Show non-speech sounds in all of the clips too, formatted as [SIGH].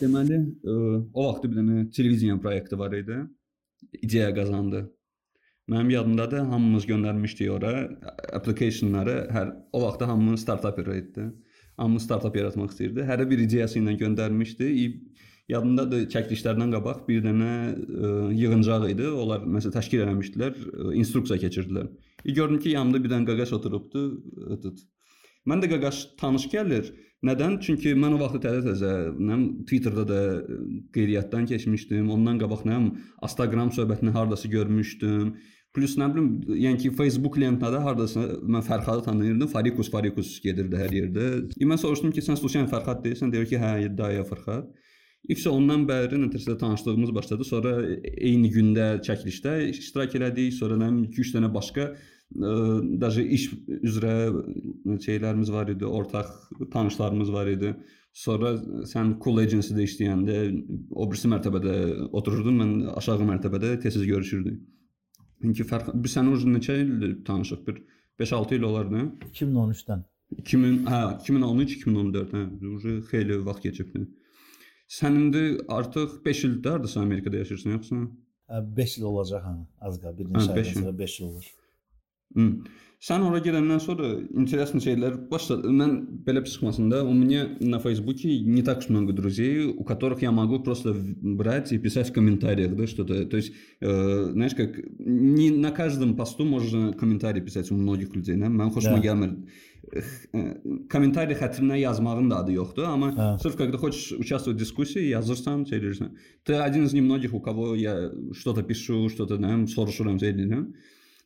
deməli, ə, o vaxt bir dənə televiziya proyekti var idi. İdeya qazandı. Mənim yadımdadır, hamımız göndərmişdik ora applicationları. Hər o vaxt hamımız startap idi. Hamımız startap yaratmaq istəyirdi. Hərə bir ideyası ilə göndərmişdi. Yadımdadır, çəkilişlərdən qabaq bir dənə ə, yığıncaq idi. Onlar məsələn təşkil etmişdilər, ə, instruksiya keçirdilər. E, gördüm ki, yanımda bir dənə qaqaş oturubdu. Mən də qaqaş tanış gəlir. Nədən? Çünki mən o vaxt təzə-təzə, nəm Twitterdə də qeyriyyatdan keçmişdim. Ondan qabaq nəm Instagram söhbətini hardasa görmüşdüm. Plus nə bilim, yəni ki, Facebook lentədə hardasa mən Fərhadı tanıyırdım. Farikus, Farikus gedirdi hər yerdə. E, mən soruşdum ki, sən Susan Fərhad deyirsən? Deyir ki, hə, Daya Fərhad. İfsə ondan bəri nəticədə tanışlığımız başladı. Sonra eyni gündə çəkilişdə iştirak elədik. Sonra nə 2-3 dənə başqa daşı iş üzrə e, şeylərimiz var idi, ortaq tanışlarımız var idi. Sonra sən Cool Agency-də işləyəndə o birisi mərtəbədə otururdun, mən aşağı mərtəbədə tez-tez görüşürdük. İnki fərq biz sənin ucun neçə ildir tanışıq? Bir 5-6 il olar, nə? 2013-dən. 2000 hə 2013 2014 hə ucu xeyli vaxt keçibdi. Sən indi artıq 5 ildirsən Amerikada yaşayırsan, yoxsa? Hə, 5 il olacaq hə, az qala bir hə, neçə ay sonra 5 il olur. Hı. Sən ora gedəndən sonra интересный şeylər başladı. Mən belə çıxmasında у меня на Фейсбуке не так много друзей, у которых я могу просто брать и писать в комментариях, да, что-то. То есть, э, знаешь, как не на каждом посту можно комментарий писать у многих людей, да? Mən xoşuma да. gəlmir. Kommentariy xətrinə yazmağın da adı yoxdur, amma hə. sırf когда хочешь участвовать в дискуссии, yazırsan, şey edirsən. Ты один из немногих, у кого я что-то пишу, что-то, nə, soruşuram, şey edirəm.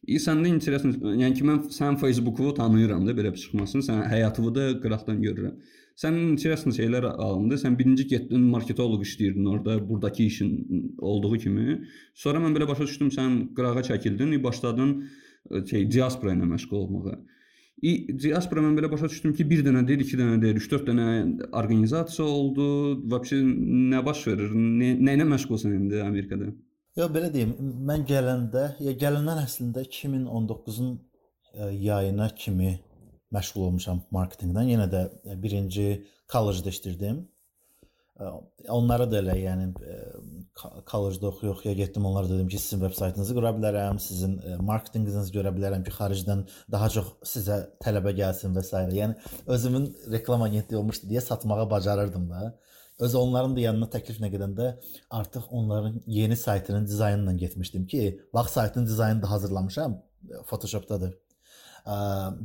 И səndə interesin, yəni ki mən sən Facebooku tanıyıram da belə bir çıxmasın, sən həyatını da qıraqdan görürəm. Sənin interesin şeylər alındı. Sən birinci getdin marketoloq işləyirdin orada, burdakı işin olduğu kimi. Sonra mən belə başa düşdüm, sən qırağa çəkildin, başladın şey diaspora ilə məşğul olmağa. İ diaspora mən belə başa düşdüm ki, bir dənə deyil, iki dənə deyil, 3-4 dənə orqanizasiya oldu. Vəbsə nə baş verir? Nə, nə ilə məşğulsan indi Amerikada? Yox, belə deyim, mən gələndə, ya gələndən əslində 2019-un e, yayına kimi məşğul olmuşam marketinqdən. Yenə də e, birinci kollecdə işləyirdim. E, onlara da elə, yəni kollecdə oxuyuq, ya getdim onlara dedim ki, sizin veb saytınızı qura bilərəm, sizin marketinqinizi görə bilərəm ki, xaricdən daha çox sizə tələbə gəlsin və s. Yəni özümün reklam agentliyi olmuşdu deyə satmağı bacarırdım da. Öz onların da yanına təkliflə gedəndə artıq onların yeni saytının dizaynı ilə getmişdim ki, bax saytın dizaynını da hazırlamışam, Photoshopdadır.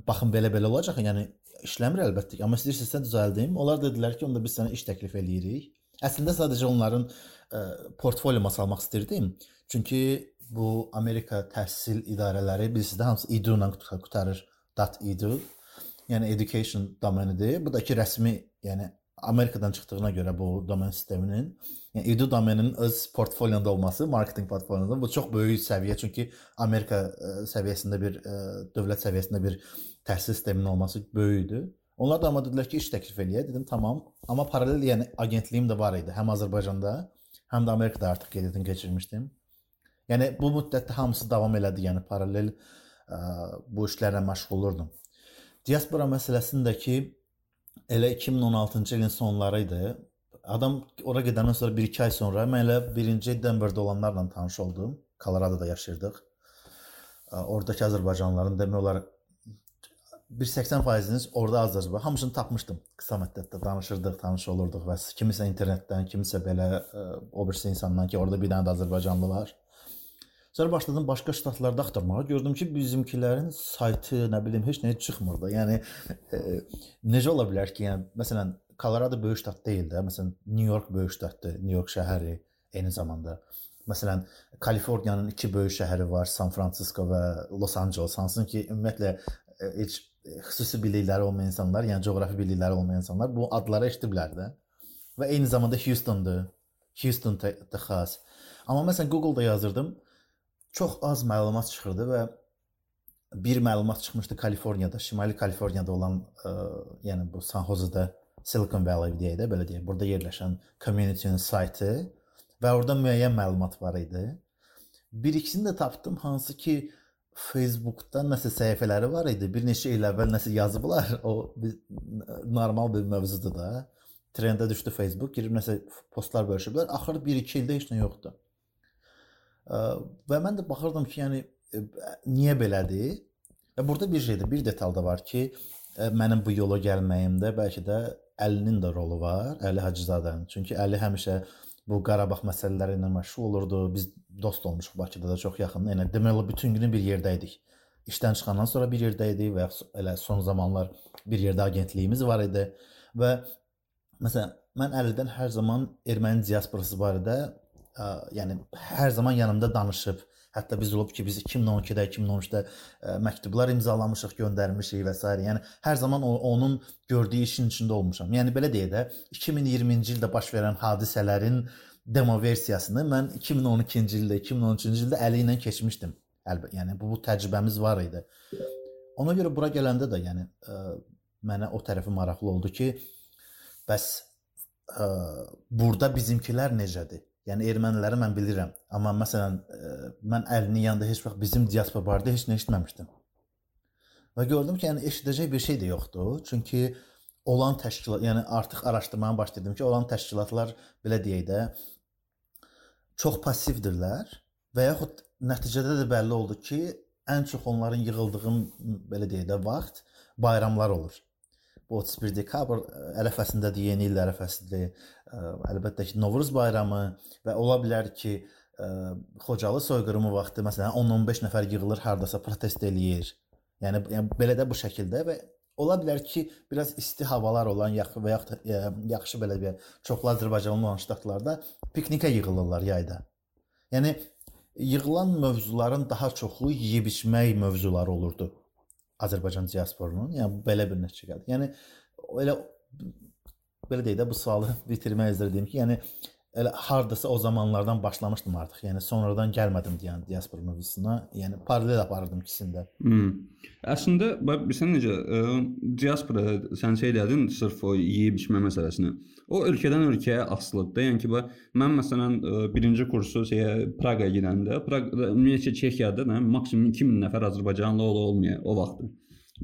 Baxın belə-belə olacaq. Yəni işləmir əlbəttə ki, amma istəyirsinizsə düzəldim. Onlar dedilər ki, onda biz sənə iş təklif eləyirik. Əslində sadəcə onların ə, portfolioma salmaq istirdim. Çünki bu Amerika təhsil idarələri bilirsiniz də hamısı edu ilə qutarır. .edu. Yəni education domenidir. Bu da ki rəsmi, yəni Amerikadan çıxdığına görə bu domen sisteminin, yəni edu domeninin öz portfolyoda olması, marketinq portfolyoda bu çox böyük səviyyə, çünki Amerika ə, e, səviyyəsində bir ə, e, dövlət səviyyəsində bir təhsil sisteminin olması böyükdür. Onlar da amma dedilər ki, iş təklif eləyə. Dedim, tamam. Amma paralel yəni agentliyim də var idi, həm Azərbaycanda, həm də Amerikada artıq qeydiyyatını keçirmişdim. Yəni bu müddətdə hamısı davam elədi, yəni paralel ə, bu işlərlə məşğul olurdum. Diaspora məsələsindəki Elə 2016-cı ilin sonları idi. Adam ora gedəndən sonra 1-2 ay sonra mən elə birinci Denverdə olanlarla tanış oldum. Koloradoda yaşayırdıq. Oradakı Azərbaycanlıların demək olar bir 80%-iniz orada Azərbaycan. Hamısını tapmışdım. Qısa müddətdə danışırdıq, tanış olurduq və kimisə internetdən, kimisə belə o birisi insandan ki, orada bir dənə də Azərbaycanlı var. Sonra başladım başqa ştatlarda axtarmağa. Gördüm ki, bizimkilərin saytı, nə bilim, heç nə çıxmır da. Yəni e, necə ola bilər ki, yəni məsələn, Colorado böyük ştat deyil də. Məsələn, New York böyük ştatdır, New York şəhəri eyni zamanda. Məsələn, Kaliforniyanın iki böyük şəhəri var, San Francisco və Los Angeles. Hansın ki, ümumiyyətlə e, heç xüsusi bilikləri olmayan insanlar, yəni coğrafi bilikləri olmayan insanlar bu adları eşidiblər də. Və eyni zamanda Houstondur. Houston Texas. Amma məsələn Google-da yazırdım çox az məlumat çıxırdı və bir məlumat çıxmışdı Kaliforniyada, Şimali Kaliforniyada olan, ə, yəni bu San Jose-də Silicon Valley deyək də, belə deyək, burada yerləşən community-nin saytı və orada müəyyən məlumat var idi. Bir ikisini də tapdım, hansı ki Facebookda nəsə səhifələri var idi. Bir neçə il əvvəl nəsə yazıblar. O normal bir mövzudur da. trendə düşdü Facebook, girib nəsə postlar bölüşüblər. Axır 1-2 ildə heç nə yoxdur. Və mən də baxırdım ki, yəni niyə belədir? Və burada bir şeydə, bir detal da var ki, mənim bu yola gəlməyimdə bəlkə də Əlinin də rolu var, Əli Hacızadənin. Çünki Əli həmişə bu Qarabağ məsələləri ilə məşğul olurdu. Biz dost olmuşuq Bakıda da çox yaxın. Yəni demək olar bütün günü bir yerdə idik. İşdən çıxandan sonra bir yerdə idik və elə son zamanlar bir yerdə agentliyimiz var idi və məsələn mən Əlidən hər zaman erməni diasporası barədə ə, yəni hər zaman yanımda danışıb Hətta biz olub ki, biz 2012-də, 2013-də ə, məktublar imzalamışıq, göndərmişik və s. Yəni hər zaman o, onun gördüyü işin içində olmuşam. Yəni belə deyə də 2020-ci ildə baş verən hadisələrin demo versiyasını mən 2012-ci ildə, 2013-cü ildə əli ilə keçmişdim. Əlbəttə, yəni bu, bu təcrübəmiz var idi. Ona görə bura gələndə də yəni ə, mənə o tərəfi maraqlı oldu ki, bəs ə, burada bizimkilər necədir? Yəni erməniləri mən bilirəm, amma məsələn ə, e, mən əlinin yanında heç vaxt bizim diaspora barədə heç nə eşitməmişdim. Və gördüm ki, yəni eşidəcək bir şey də yoxdur. Çünki olan təşkilat, yəni artıq araşdırmaya başladım ki, olan təşkilatlar belə deyək də çox passivdirlər və yaxud nəticədə də bəlli oldu ki, ən çox onların yığıldığım belə deyək də vaxt bayramlar olur. Bu 31 dekabr ərəfəsindədir, yeni il ərəfəsidir. Əlbəttə ki, Novruz bayramı və ola bilər ki, Xocalı soyqırımı vaxtı məsələn 10-15 nəfər yığılır hardasa protest eləyir. Yəni, yəni belə də bu şəkildə və ola bilər ki, biraz isti havalar olan yaxşı və yaxud yaxşı belə bir çoxlu Azərbaycanlı olan ştatlarda piknikə yığılırlar yayda. Yəni yığılan mövzuların daha çoxu yeyib-içmək mövzuları olurdu. Azərbaycan diasporunun, yəni belə bir nəticə gəldi. Yəni elə belə deyək də bu sualı [LAUGHS] bitirmək deyim ki, yəni elə hardasa o zamanlardan başlamışdım artıq. Yəni sonradan gəlmədim deyən diaspor mövzusuna. Yəni paralel aparırdım ikisində. Hmm. Əslində bax bilirsən necə e, diaspora sən şey dedin sırf o yeyib içmə məsələsini. O ölkədən ölkəyə asılıdır. Yəni ki, bax mən məsələn e, birinci kursu şeyə Praqa gedəndə, Praqa ümumiyyətlə Çexiyada nə maksimum 2000 nəfər Azərbaycanlı olmaya o vaxt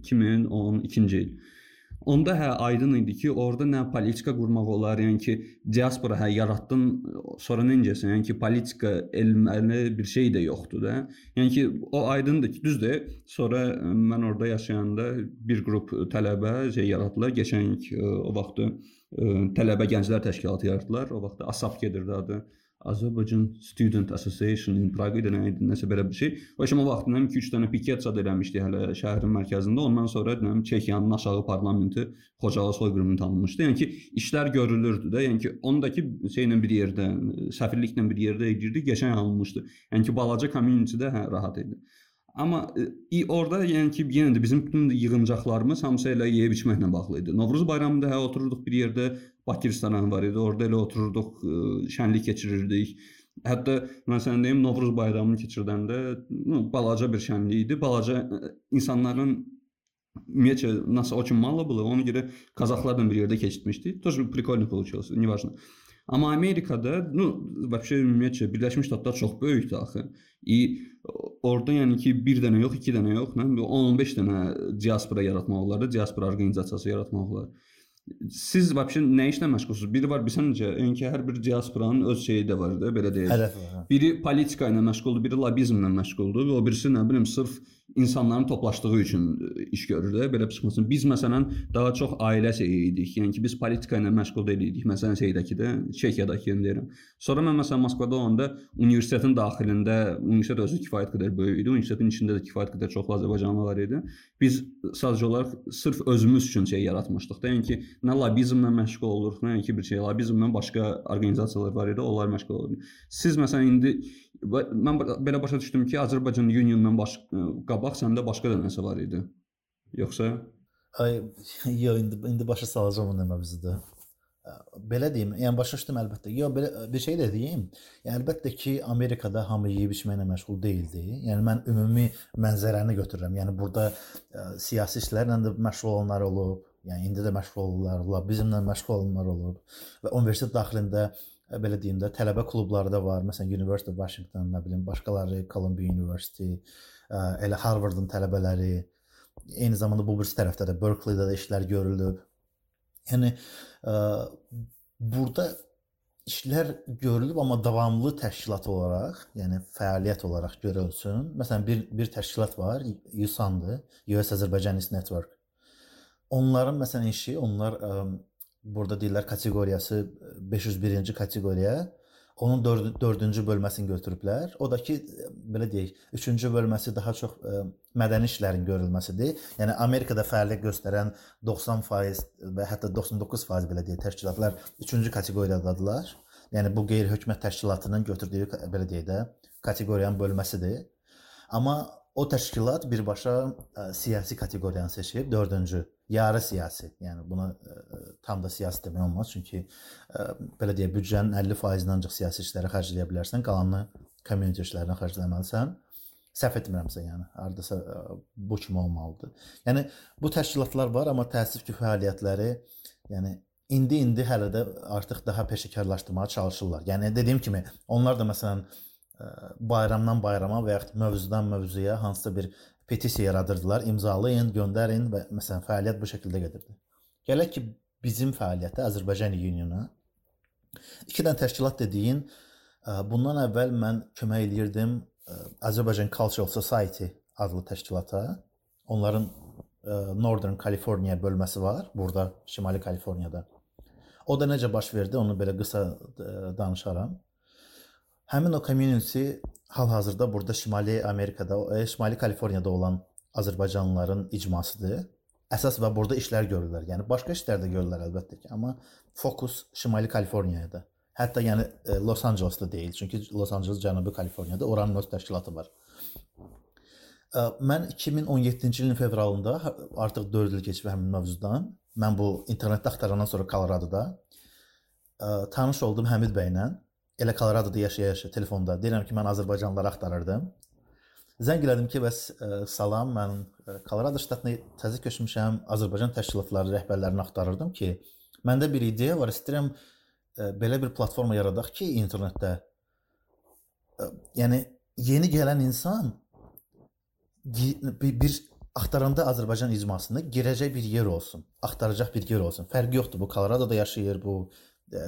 2012-ci il. Onda hə aydın idi ki, orada nə politika qurmaq olar, yəni ki, diaspora hə yaratdın, sonra necəsən? Yəni ki, politika elmli bir şey də yoxdur da. Yəni ki, o aydındır ki, düzdür. Sonra mən orada yaşayanda bir qrup tələbə şey yaratdılar. Keçən o vaxt tələbə gənclər təşkilatı yaratdılar. O vaxt ASAP gedirdi adı. Azərbaycan Student Association in Prague idi, nə idi, nəsə belə bir şey. O kimi o vaxtdan 2-3 dənə piket zad eləmişdi hələ şəhərin mərkəzində. Ondan sonra deyirəm Çexiyanın aşağı parlamenti Xocalı soyqırımını tanımışdı. Yəni ki, işlər görülürdü də. Yəni ki, ondakı şeylə bir yerdə, səfirliklə bir yerdə girdi, qəşəng alınmışdı. Yəni ki, balaca community-də hə rahat idi. Amma e, orada yəni ki, yenə də bizim bütün yığıncaqlarımız hamısı elə yeyib içməklə bağlı idi. Novruz bayramında hə otururduq bir yerdə, Bakı restoranı var idi. Orada elə otururduq, ə, e, şənlik keçirirdik. Hətta mən sənə deyim, Novruz bayramını keçirdəndə ну, balaca bir şənlik idi. Balaca ə, e, insanların ümumiyyətlə nasıl o kimi mallı было, ona görə Qazaxlarla bir yerdə keçirmişdik. Тоже прикольно получилось, неважно. Amma Amerikada, ну, вообще ümumiyyətlə Birləşmiş Ştatlar çox böyükdür axı. И orada yəni ki, bir dənə yox, iki dənə yox, nə 10-15 dənə diaspora yaratmaq olar, diaspora orqanizasiyası yaratmaq olar. Siz vəbşə nə işlə məşğulsunuz? Biri var, bilirsən necə? Yəni hər bir diasporanın öz şeyi də var da, belə deyək. Hədəfi var. Hə. Biri politika ilə məşğuldur, biri lobbizmlə məşğuldur, o birisi nə bilim sırf insanların toplaşdığı üçün e, iş görür də, belə çıxmasın. Biz məsələn daha çox ailə şeyi idik. Yəni ki, biz politika ilə məşğul deyilik. Məsələn, şeydəki də, Çexiyadakı yəni deyirəm. Sonra mən məsələn Moskvada olanda universitetin daxilində, universitet özü kifayət qədər böyük idi. Universitetin içində də kifayət qədər çoxlu azərbaycanlı var idi. Biz sadəcə olaraq sırf özümüz üçün şey yaratmışdıq da. Yəni ki, nə lobbizmlə məşğul oluruq, nə yəni ki, bir şey lobbizmlə başqa orqanizasiyalar var idi, onlar məşğul olurdu. Siz məsələn indi mən belə başa düşdüm ki, Azərbaycan Uniondan baş qabaq səndə başqa da nəsə var idi. Yoxsa? Ay, [LAUGHS] yox, indi indi başa salacağam o nə mövzuda. Belə deyim, yəni başa düşdüm əlbəttə. Yox, belə bir şey də deyim. Yəni əlbəttə ki, Amerikada hamı yeyib içməklə məşğul deyildi. Yəni mən ümumi mənzərəni götürürəm. Yəni burada ə, siyasi işlərlə də məşğul olanlar olub, yəni indi də məşğul olurlar, bizimlə məşğul olanlar olub və universitet daxilində belə deyim də tələbə klubları da var. Məsələn, University of Washington, nə bilim, başqaları, Columbia University, elə Harvardın tələbələri, eyni zamanda bu birisi tərəfdə də Berkeley-də də işlər görülüb. Yəni burada işlər görülüb amma davamlı təşkilat olaraq, yəni fəaliyyət olaraq görülsün. Məsələn bir bir təşkilat var, USAN-dır, US Azerbaijanis Network. Onların məsələn işi, onlar burada deyirlər kateqoriyası 501-ci kateqoriya Onun 4-cü bölməsini götürüblər. O da ki, belə deyək, 3-cü bölməsi daha çox ə, e, mədəni işlərin görülməsidir. Yəni Amerikada fəaliyyət göstərən 90% və hətta 99% belə deyək, təşkilatlar 3-cü kateqoriyadadılar. Yəni bu qeyri-hökumət təşkilatının götürdüyü belə deyək də kateqoriyanın bölməsidir. Amma o təşkilat birbaşa ə, e, siyasi kateqoriyanı seçib, 4-cü yarı siyasi. Yəni buna ə, e, tam da siyasi demək olmaz, çünki ə, e, belə deyək, büdcənin 50%-ni ancaq siyasi işlərə xərcləyə bilərsən, qalanını community işlərinə xərcləməlisən. Səhv etmirəmsə, yəni hardasa ə, e, bu kimi olmalıdır. Yəni bu təşkilatlar var, amma təəssüf ki, fəaliyyətləri yəni indi-indi hələ də artıq daha peşəkarlaşdırmağa çalışırlar. Yəni dediyim kimi, onlar da məsələn bayramdan bayrama və ya mövzudan mövzuya hansısa bir petisiya yaradırdılar, imzalayın, göndərin və məsələn fəaliyyət bu şəkildə gedirdi. Gələk ki, bizim fəaliyyətə Azərbaycan Uniona iki dənə təşkilat dediyin bundan əvvəl mən kömək eləyirdim Azərbaycan Cultural Society adlı təşkilata. Onların Northern California bölməsi var, burada Şimali Kaliforniyada. O da necə baş verdi, onu belə qısa danışaram. Həmin o community hal-hazırda burada Şimali Amerikada, e, Şimali Kaliforniyada olan Azərbaycanlıların icmasıdır. Əsas və burada işlər görürlər. Yəni başqa işlər də görürlər əlbəttə ki, amma fokus Şimali Kaliforniyada. Hətta yəni e, Los Ancelesdə deyil, çünki Los Anceles Cənubi Kaliforniyada, oranın öz təşkilatı var. E, mən 2017-ci ilin fevralında artıq 4 il keçib həmin mövzudan. Mən bu internetdə axtarandan sonra Koloradoda tanış oldum Həmid bəylə elə Koloradoda yaşaya-yaşaya telefonda deyirəm ki, mən Azərbaycanlıları axtarırdım. Zəng elədim ki, bəs ə, e, salam, mən e, Kolorado ştatına təzə köçmüşəm, Azərbaycan təşkilatları rəhbərlərini axtarırdım ki, məndə bir ideya var, istəyirəm ə, e, belə bir platforma yaradaq ki, internetdə ə, yəni yeni gələn insan bir, bir axtaranda Azərbaycan icmasında girəcək bir yer olsun, axtaracaq bir yer olsun. Fərqi yoxdur, bu Koloradoda yaşayır, bu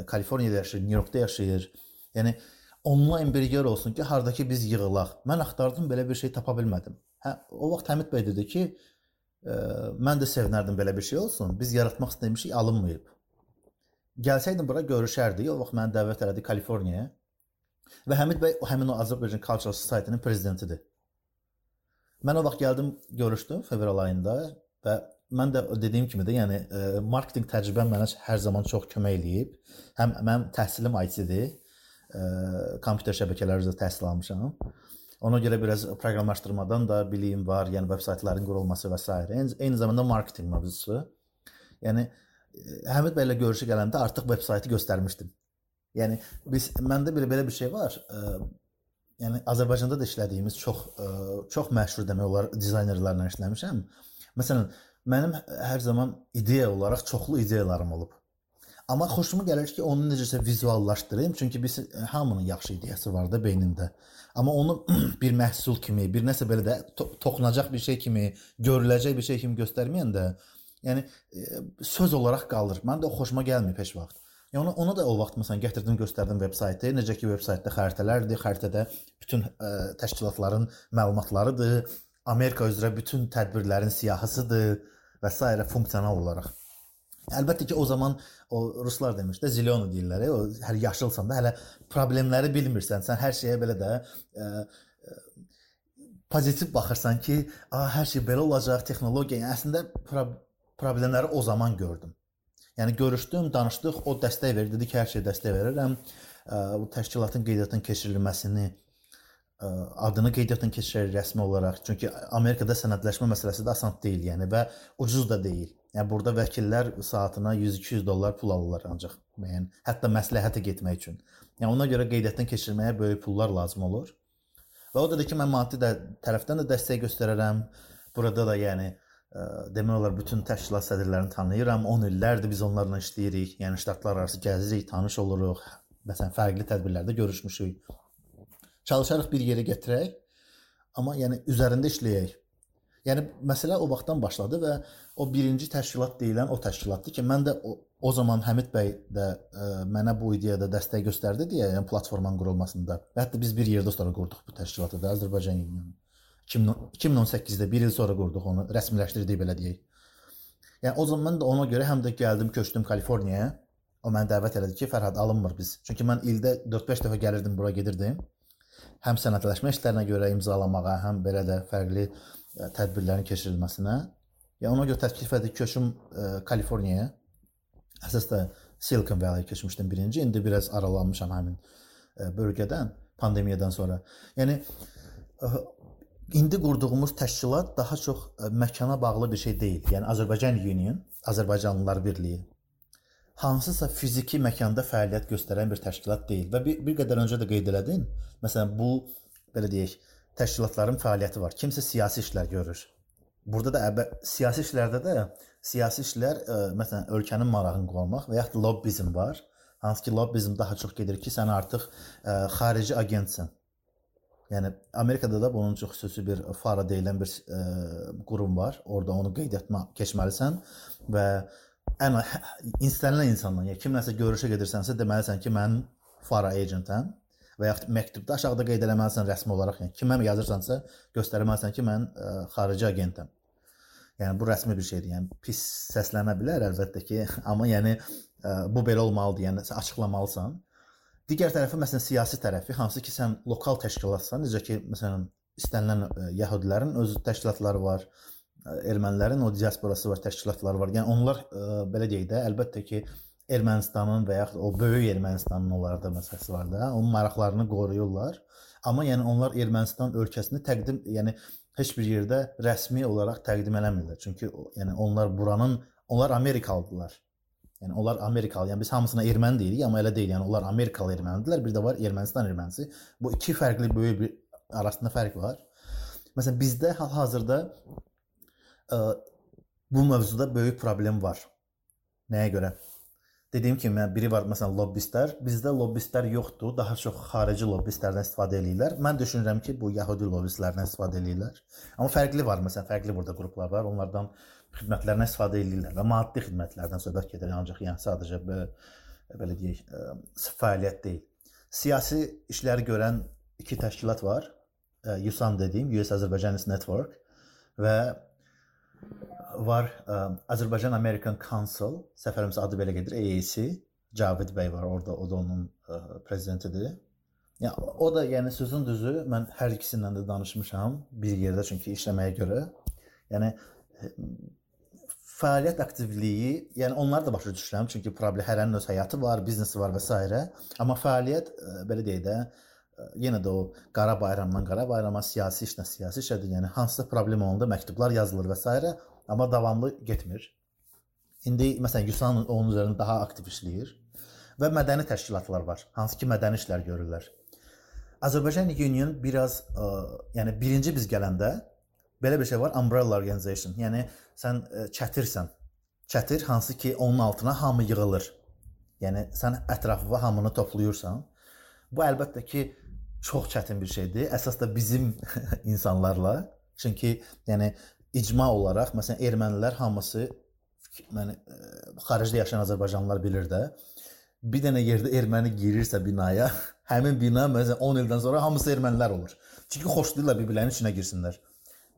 Kaliforniyada yaşayır, New Yorkda yaşayır. Yəni onlayn bir yer olsun ki, hardakı biz yığılaq. Mən axtardım, belə bir şey tapa bilmədim. Hə, o vaxt Həmid bəy dedi ki, ə, mən də sevinərdim belə bir şey olsun. Biz yaratmaq istəmişik, alınmayıb. Gəlsəydim bura görüşərdik. O vaxt məni dəvət elədi Kaliforniyaya. Və Həmid bəy həmin o Azərbaycan Cultural Society-nin prezidentidir. Mən o vaxt gəldim, görüşdüm fevral ayında və mən də dediyim kimi də, yəni ə, marketinq təcrübəm mənə hər zaman çox kömək eləyib. Həm mənim təhsilim IT-dir kompüter şəbəkələri üzrə təhsil almışam. Ona görə biraz proqramlaşdırmadan da biliyim var, yəni veb saytların qurulması və s. Eyni, eyni zamanda marketinq mövzusu. Yəni Həmid bəylə görüşə gələndə artıq veb saytı göstərmişdim. Yəni biz məndə belə belə bir şey var. Ə, yəni Azərbaycanda da işlədiyimiz çox ə, çox məşhur demək olar dizaynerlərlə işləmişəm. Məsələn, mənim hər zaman ideya olaraq çoxlu ideyalarım olub. Amma xoşuma gəlir ki, onu necəsə vizuallaşdırım, çünki biz e, hamının yaxşı ideyası var da beynində. Amma onu [CLEARS THROAT] bir məhsul kimi, bir nəsə belə də to toxunacaq bir şey kimi, görüləcək bir şey kimi göstərməyəndə, yəni e, söz olaraq qalır. Mən də o xoşuma gəlmir heç vaxt. Yəni onu, onu da o vaxt məsələn gətirdim, göstərdim veb saytı. Necə ki, veb saytda xəritələrdir, xəritədə bütün ə, e, təşkilatların məlumatlarıdır, Amerika üzrə bütün tədbirlərin siyahısıdır və s. funksional olaraq. Əlbəttə ki, o zaman o ruslar demiş də zilyon deyirlər. O hər yaşılsan da hələ problemləri bilmirsən. Sən hər şeyə belə də ə, e, ə, e, pozitiv baxırsan ki, a, hər şey belə olacaq, texnologiya. Yəni əslində pro problemləri o zaman gördüm. Yəni görüşdüm, danışdıq, o dəstək verdi, dedi ki, hər şeyə dəstək verirəm. Ə, e, bu təşkilatın qeydiyyatdan keçirilməsini ə, adını qeydiyyatdan keçirir rəsmi olaraq. Çünki Amerikada sənədləşmə məsələsi də asan deyil, yəni və ucuz da deyil. Yəni burada vəkillər saatına 100-200 dollar pul alırlar ancaq müəyyən, hətta məsləhətə getmək üçün. Yəni ona görə qeydiyyatdan keçirməyə böyük pullar lazım olur. Və o dedi ki, mən maddi də tərəfdən də dəstək göstərərəm. Burada da yəni ə, demək olar bütün təşkilat sədrlərini tanıyıram. 10 illərdir biz onlarla işləyirik. Yəni ştatlar arası gəzirik, tanış oluruq. Məsələn, fərqli tədbirlərdə görüşmüşük. Çalışarıq bir yerə gətirək, amma yəni üzərində işləyək. Yəni məsələ o vaxtdan başladı və o birinci təşkilat deyilən o təşkilatdır ki, mən də o, o zaman Həmid bəy də ə, mənə bu ideyada dəstək göstərdi deyə, yəni platformanın qurulmasında. Və hətta biz bir yerdə sonra qurduq bu təşkilatı da Azərbaycan Unionu. 2018-də 1 il sonra qurduq onu, rəsmiləşdirdik belə deyək. Yəni o zaman da ona görə həm də gəldim, köçdüm Kaliforniyaya. O məni dəvət elədi ki, Fərhad alınmır biz. Çünki mən ildə 4-5 dəfə gəlirdim bura gedirdim. Həm sənədləşmə işlərinə görə imzalamağa, həm belə də fərqli tədbirlərin keçirilməsinə. Yəni ona görə təklif etdi köçüm ə, Kaliforniyaya. Əsas da Silicon Valley keçmişdim birinci. İndi biraz aralanmışam həmin ə, bölgədən pandemiyadan sonra. Yəni indi qurduğumuz təşkilat daha çox məkana bağlı bir şey deyil. Yəni Azərbaycan Union, Azərbaycanlılar Birliyi hansısa fiziki məkanda fəaliyyət göstərən bir təşkilat deyil və bir, bir qədər öncə də qeyd elədin. Məsələn, bu belə deyək, təşkilatların fəaliyyəti var. Kimsə siyasi işlər görür. Burada da əbə, siyasi işlərdə də siyasi işlər ə, məsələn ölkənin marağını qorumaq və ya lobbizm var. Hansı ki, lobbizm daha çox gedir ki, sən artıq ə, xarici agentsən. Yəni Amerikada da bunun çox xüsusi bir FARA deyilən bir ə, qurum var. Orada onu qeyd etmə keçməlisən və ən istənilən insanla, ya kimləsə görüşə gedirsənsə, deməlisən ki, mən FARA agentəm və yaxud məktubda aşağıda qeyd eləməlisən rəsmi olaraq, yəni kimə yazırsansa, göstərməlisən ki, mən ə, xarici agentəm. Yəni bu rəsmi bir şeydir. Yəni pis səslənə bilər əlbəttə ki, [LAUGHS] amma yəni ə, bu belə olmalıdır. Yəni sən açıqlamalısan. Digər tərəfi məsələn siyasi tərəfi, hansı ki sən lokal təşkilatsan, necə ki məsələn istənilən ə, yəhudilərin öz təşkilatları var, ermənilərin o diasporası var, təşkilatları var. Yəni onlar ə, belə deyək də, əlbəttə ki, Ermənistanın və yaxud o böyük Ermənistanın onlarda məsələsi var da, onun maraqlarını qoruyurlar. Amma yəni onlar Ermənistan ölkəsini təqdim, yəni heç bir yerdə rəsmi olaraq təqdim eləmirlər. Çünki yəni onlar buranın, onlar Amerikalıdılar. Yəni onlar Amerikalı. Yəni biz hamısına erməni deyirik, amma elə deyil. Yəni onlar Amerikalı ermənidirlər. Bir də var Ermənistan ermənisi. Bu iki fərqli böyük bir arasında fərq var. Məsələn bizdə hal-hazırda ə, bu mövzuda böyük problem var. Nəyə görə? Dediyim kimi, biri var məsələn lobbistlər. Bizdə lobbistlər yoxdur, daha çox xarici lobbistlərdən istifadə eləyirlər. Mən düşünürəm ki, bu yəhudi lobbistlərdən istifadə eləyirlər. Amma fərqli var, məsələn, fərqli burada qruplar var. Onlardan xidmətlərindən istifadə eləyirlər və maddi xidmətlərdən söhbət gedir, ancaq yəni sadəcə belə, belə deyək, ə, fəaliyyət deyil. Siyasi işləri görən iki təşkilat var. USAN dediyim, US Azərbaycan Network və var ə, Azərbaycan American Council, səfərimizə adı belə gedir, AAC. Cavid bəy var orada, o da onun ə, prezidentidir. Ya o da yəni sözün düzü mən hər ikisindən də danışmışam bir yerdə çünki işləməyə görə. Yəni fəaliyyət aktivliyi, yəni onları da başa düşürəm çünki problem hərənin öz həyatı var, biznesi var və s. Amma fəaliyyət belə deyək də yenə də o qara bayramdan qara bayrama, siyasi işlə siyasi işədir. Yəni hansısa problem olanda məktublar yazılır və s. amma davamlı getmir. İndi məsələn Yusan onun üzərində daha aktiv işləyir və mədəni təşkilatlar var, hansı ki mədəni işlər görürlər. Azərbaycan Union biraz ə, yəni birinci biz gələndə belə bir şey var, umbrella organization. Yəni sən ə, çətirsən. Çətir hansı ki onun altına hamı yığılır. Yəni sən ətrafına hamını toplayırsan. Bu əlbəttə ki çox çətin bir şeydir. Əsas da bizim [LAUGHS] insanlarla. Çünki yəni icma olaraq məsələn ermənilər hamısı mən xaricdə yaşayan azərbaycanlılar bilir də. Bir dənə yerdə erməni girirsə binaya, [LAUGHS] həmin bina məsələn 10 ildən sonra hamısı ermənilər olur. Çünki xoşlayırlar bir-birlərinin içinə girsinlər.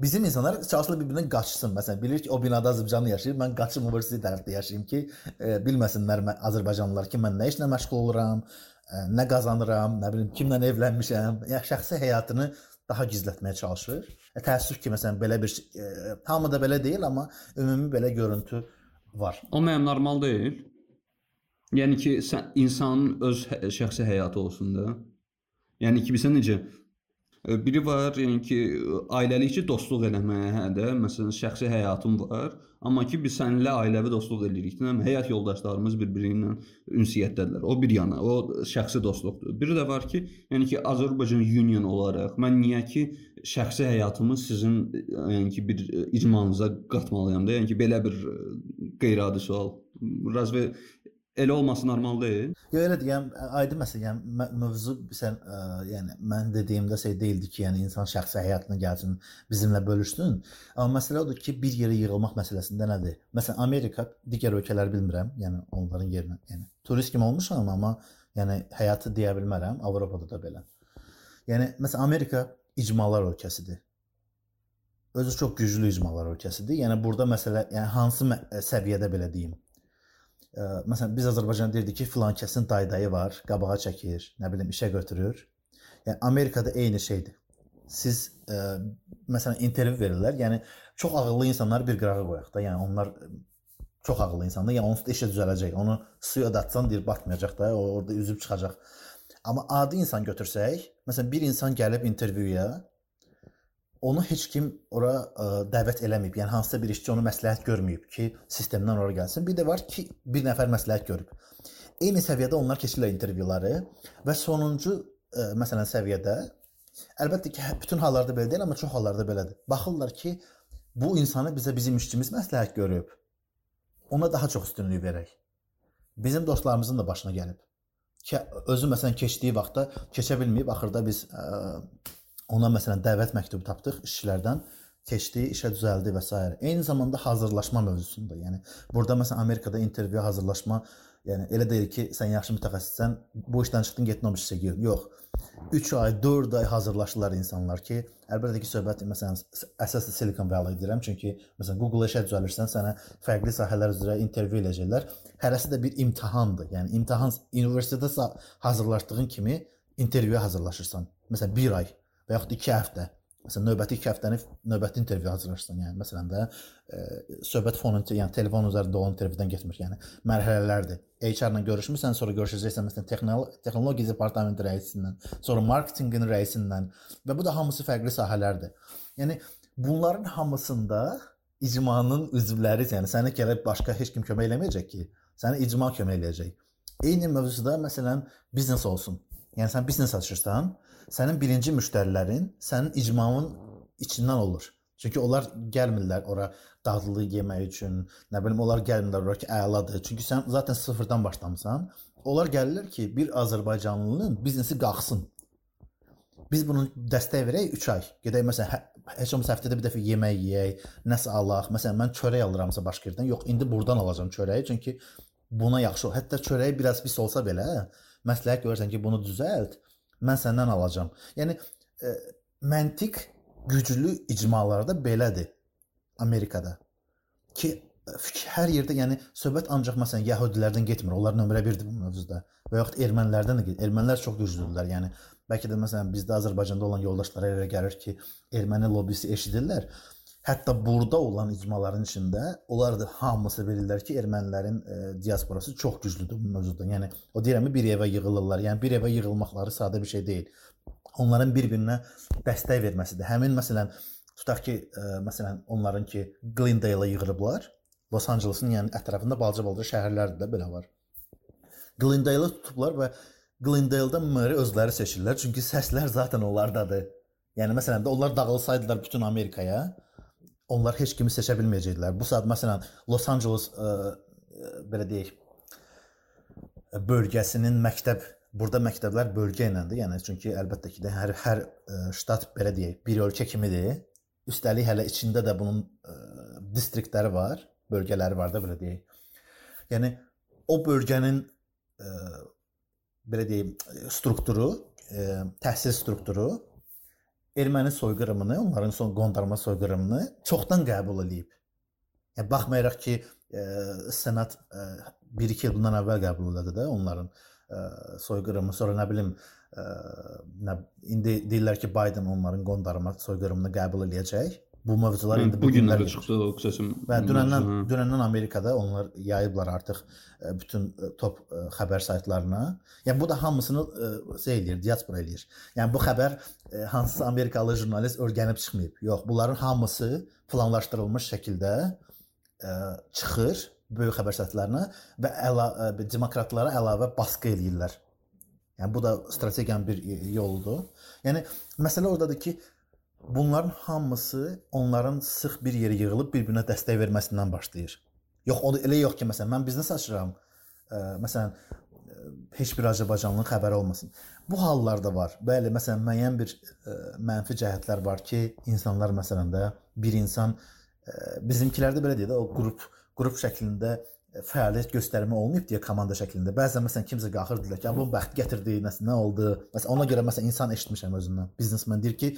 Bizim insanlar çalışırlar bir-birindən qaçsın. Məsələn, bilir ki, o binada azərbaycanlı yaşayır, mən qaçım birisi tərəfdə yaşayım ki, e, bilməsinlər mən azərbaycanlılar ki, mən nə işlə məşğul oluram, e, nə qazanıram, nə bilim kimlə evlənmişəm. Yəni şəxsi həyatını daha gizlətməyə çalışır. E, təəssüf ki, məsələn, belə bir e, hamıda belə deyil, amma ümumi belə görüntü var. O mənim normal deyil. Yəni ki, sən insanın öz hə şəxsi həyatı olsun da. Yəni ki, bilirsən necə biri var, yəni ki, ailəlikcə dostluq eləməyə, hə də, məsələn, şəxsi həyatım var, amma ki, biz səninlə ailəvi dostluq eləyirik. Nə həyat yoldaşlarımız bir-biri ilə ünsiyyətdədirlər. O bir yana, o şəxsi dostluqdur. Biri də var ki, yəni ki, Azərbaycan Union olaraq mən niyə ki şəxsi həyatımı sizin yəni ki bir icmanıza qatmalıyam da, yəni ki belə bir qeyri-adi sual. Razve elə olması normal deyil. Yox elə deyəm, aydın məsələ, yəni mövzu sən ə, yəni mən dediyimdə şey deyildi ki, yəni insan şəxsi həyatına gəlsin, bizimlə bölüşsün. Amma məsələ odur ki, bir yerə yığılmaq məsələsində nədir? Məsələn, Amerika, digər ölkələri bilmirəm, yəni onların yerinə, yəni turist kimi olmuşam, amma yəni həyatı deyə bilmərəm, Avropada da belə. Yəni məsələn Amerika icmalar ölkəsidir. Özü çox güclü icmalar ölkəsidir. Yəni burada məsələ, yəni hansı mə- səviyyədə belə deyim? Məsələn biz Azərbaycan deyirdik ki, filan kəsin daydayı var, qabağa çəkir, nə bilim işə götürür. Yəni Amerikada eyni şeydir. Siz ə, məsələn intervyu verirlər. Yəni çox ağıllı insanları bir qırağa qoyaq da. Yəni onlar çox ağıllı insanlar. Yəni onsuz da işə düzələcək. Onu suya da atsan deyir batmayacaq da, o orada üzüb çıxacaq. Amma adi insan götürsək, məsələn bir insan gəlib intervyuya onu heç kim ora ə, dəvət eləməyib. Yəni hansısa bir işçi onu məsləhət görməyib ki, sistemdən ora gəlsin. Bir də var ki, bir nəfər məsləhət görüb. Eyni səviyyədə onlar keçirlər intervyuları və sonuncu ə, məsələn səviyyədə əlbəttə ki, hə- bütün hallarda belə deyil, amma çox hallarda belədir. Baxırlar ki, bu insanı bizə bizim işçimiz məsləhət görüb. Ona daha çox üstünlük verək. Bizim dostlarımızın da başına gəlib. Ki özü məsələn keçdiyi vaxtda keçə bilməyib, axırda biz ə, ona məsələn dəvət məktubu tapdıq işçilərdən keçdi, işə düzəldi və s. Eyni zamanda hazırlaşma mövzusunda. Yəni burada məsələn Amerikada intervyuya hazırlaşma, yəni elə deyil ki, sən yaxşı mütəxəssissən, bu işdən çıxdın, getdin o işə gir. Yox. 3 ay, 4 ay hazırlaşırlar insanlar ki, əlbəttə ki, söhbət məsələn əsas Silicon Valley deyirəm, çünki məsələn Google işə düzəlirsən, sənə fərqli sahələr üzrə intervyu eləyəcəklər. Hərəsi də bir imtahandır. Yəni imtahan universitetdə sa- hazırlaşdığın kimi intervyuya hazırlaşırsan. Məsələn 1 ay və yaxud 2 həftə. Məsələn növbəti 2 həftəni növbəti intervyuya hazırlaşırsan. Yəni məsələn də e, söhbət fonu, yəni telefon üzərində olan intervyudan getmir. Yəni mərhələlərdir. HR-la görüşmüsən, sonra görüşəcəksən məsələn texnolo texnologiya departamenti rəisindən, sonra marketinqin rəisindən və bu da hamısı fərqli sahələrdir. Yəni bunların hamısında icmanın üzvləri, yəni sənə gəlib başqa heç kim kömək eləməyəcək ki, sənə icma kömək eləyəcək. Eyni mövzuda məsələn biznes olsun. Yəni sən biznes açırsan, sənin birinci müştərilərin sənin icmanın içindən olur. Çünki onlar gəlmirlər ora dadlı yemək üçün, nə bilim onlar gəlmirlər ora ki, əladır. Çünki sən zaten sıfırdan başlamısan. Onlar gəlirlər ki, bir Azərbaycanlının biznesi qalxsın. Biz bunu dəstək verək 3 ay. Gedək məsələn hə, heç olmasa həftədə bir dəfə yemək yeyək, nəsə alaq. Məsələn mən çörək alıramsa başqa yerdən, yox, indi burdan alacağam çörəyi, çünki buna yaxşı. Hətta çörəyi biraz pis olsa belə, məsləhət görürsən ki, bunu düzəlt, mən səndən alacağam. Yəni e, məntiq güclü icmalarda belədir Amerikada. Ki fikir hər yerdə, yəni söhbət ancaq məsələn yəhudilərdən getmir. Onlar nömrə 1-dir bu mövzuda. Və yaxud ermənilərdən də gedir. Ermənilər çox güclüdürlər. Yəni bəlkə də məsələn bizdə Azərbaycanda olan yoldaşlara elə gəlir ki, erməni lobbisi eşidirlər. Hətta burada olan icmaların içində onlar da hamısı bilirlər ki, ermənilərin e, diasporası çox güclüdür bu mövzuda. Yəni o deyirəm bir evə yığılırlar. Yəni bir evə yığılmaqları sadə bir şey deyil. Onların bir-birinə dəstək verməsidir. Həmin məsələn tutaq ki, ə, məsələn onların ki Glendale-a yığılıblar. Los Anceles'ın yəni ətrafında balaca-balaca şəhərlərdə də belə var. Glendale-ı tutublar və Glendale-da meri özləri seçirlər, çünki səslər zaten onlardadır. Yəni məsələn də onlar dağılsaydılar bütün Amerikaya, onlar heç kimi seçə bilməyəcəkdilər. Bu saat məsələn Los Angeles ə, ə, belə deyək bölgəsinin məktəb burada məktəblər bölgə iləndir. Yəni çünki əlbəttə ki də hər hər ə, ştat belə deyək, bir ölkə kimidir. Üstəlik hələ içində də bunun ə, distriktləri var, bölgələri var da belə deyək. Yəni o bölgənin ə, belə deyim, strukturu, ə, təhsil strukturu erməni soyqırımını, onların son qondarma soyqırımını çoxdan qəbul eləyib. Yəni baxmayaraq ki, ə, senat 1-2 il bundan əvvəl qəbul elədi də onların ə, soyqırımı, sonra nə bilim ə, nə indi deyirlər ki, Biden onların qondarma soyqırımını qəbul eləyəcək. Bu mövzular indi bu günlərdə günlər çıxdı o qısasım. Və dünəndən dünəndən Amerikada onlar yayıblar artıq ə, bütün ə, top ə, xəbər saytlarına. Yəni bu da hamısını şey eləyir, diaspora eləyir. Yəni bu xəbər hansısa Amerikalı jurnalist öyrənib çıxmayıb. Yox, bunların hamısı planlaşdırılmış şəkildə çıxır böyük xəbər saytlarına və əla, demokratlara əlavə baskı eləyirlər. Yəni bu da strategiyanın bir yoludur. Yəni məsələ ordadır ki, bunların hamısı onların sıx bir yerə yığılıb bir-birinə dəstək verməsindən başlayır. Yox, o da elə yox ki, məsələn, mən biznes açıram, ə, məsələn ə, heç bir Azərbaycanlının xəbəri olmasın. Bu hallarda var. Bəli, məsələn müəyyən bir ə, mənfi cəhətlər var ki, insanlar məsələn də bir insan ə, bizimkilərdə belə deyir də o qrup qrup şəklində fəaliyyət göstərmə olmayıb deyə komanda şəklində. Bəzən məsələn kimsə qalxırdılar ki, bu bəxt gətirdi, nəsə nə oldu? Məsələn ona görə məsələn insan eşitmişəm özündən. Biznesmen deyir ki,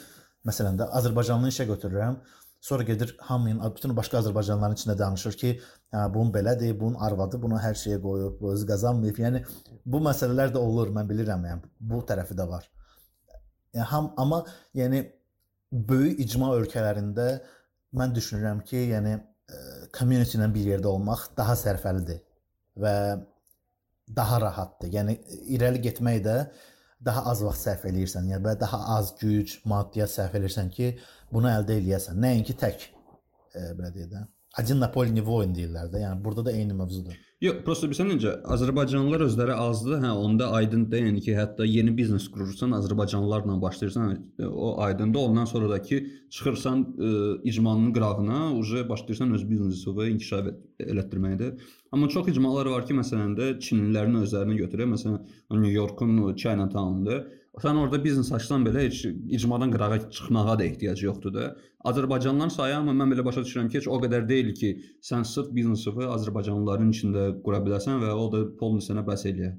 məsələn də Azərbaycanlı işə götürürəm. Sonra gedir hamının bütün başqa Azərbaycanlıların içində danışır ki, hə bunun belədir, bunun arvadı bunu hər şeyə qoyub, özü qazanmayıb. Yəni bu məsələlər də olur, mən bilirəm, yəni bu tərəfi də var. Yəni ham amma yəni böyük icma ölkələrində mən düşünürəm ki, yəni community ilə bir yerdə olmaq daha sərfəlidir və daha rahatdır. Yəni irəli getmək də daha az vaxt sərf eləyirsən, yəni və daha az güc, maddiyyat sərf eləyirsən ki, bunu əldə eləyəsən. Nəinki tək e, belə deyək də. Один на поле не воин deyirlər də. Yəni burada da eyni mövzudur. Yox, prosta bilirsən necə Azərbaycanlılar özləri azdır. Hə, onda aydındır. Yəni ki, hətta yeni biznes qurursan, Azərbaycanlılarla başlayırsan, o aydındır. Ondan sonra da ki, çıxırsan ə, e, icmanın qırağına, uje başlayırsan öz biznesini inkişaf elətdirməkdə. Amma çox icmalar var ki, məsələn də Çinlilərin özlərini götürək. Məsələn, New Yorkun Chinatown-da Sən orada biznes açsan belə heç icmadan qırağa çıxmağa da ehtiyac yoxdur da. Azərbaycanlıların sayı amma mən belə başa düşürəm ki, heç o qədər deyil ki, sən sırf biznesini Azərbaycanlıların içində qura biləsən və o da polnu sənə bəs eləyər.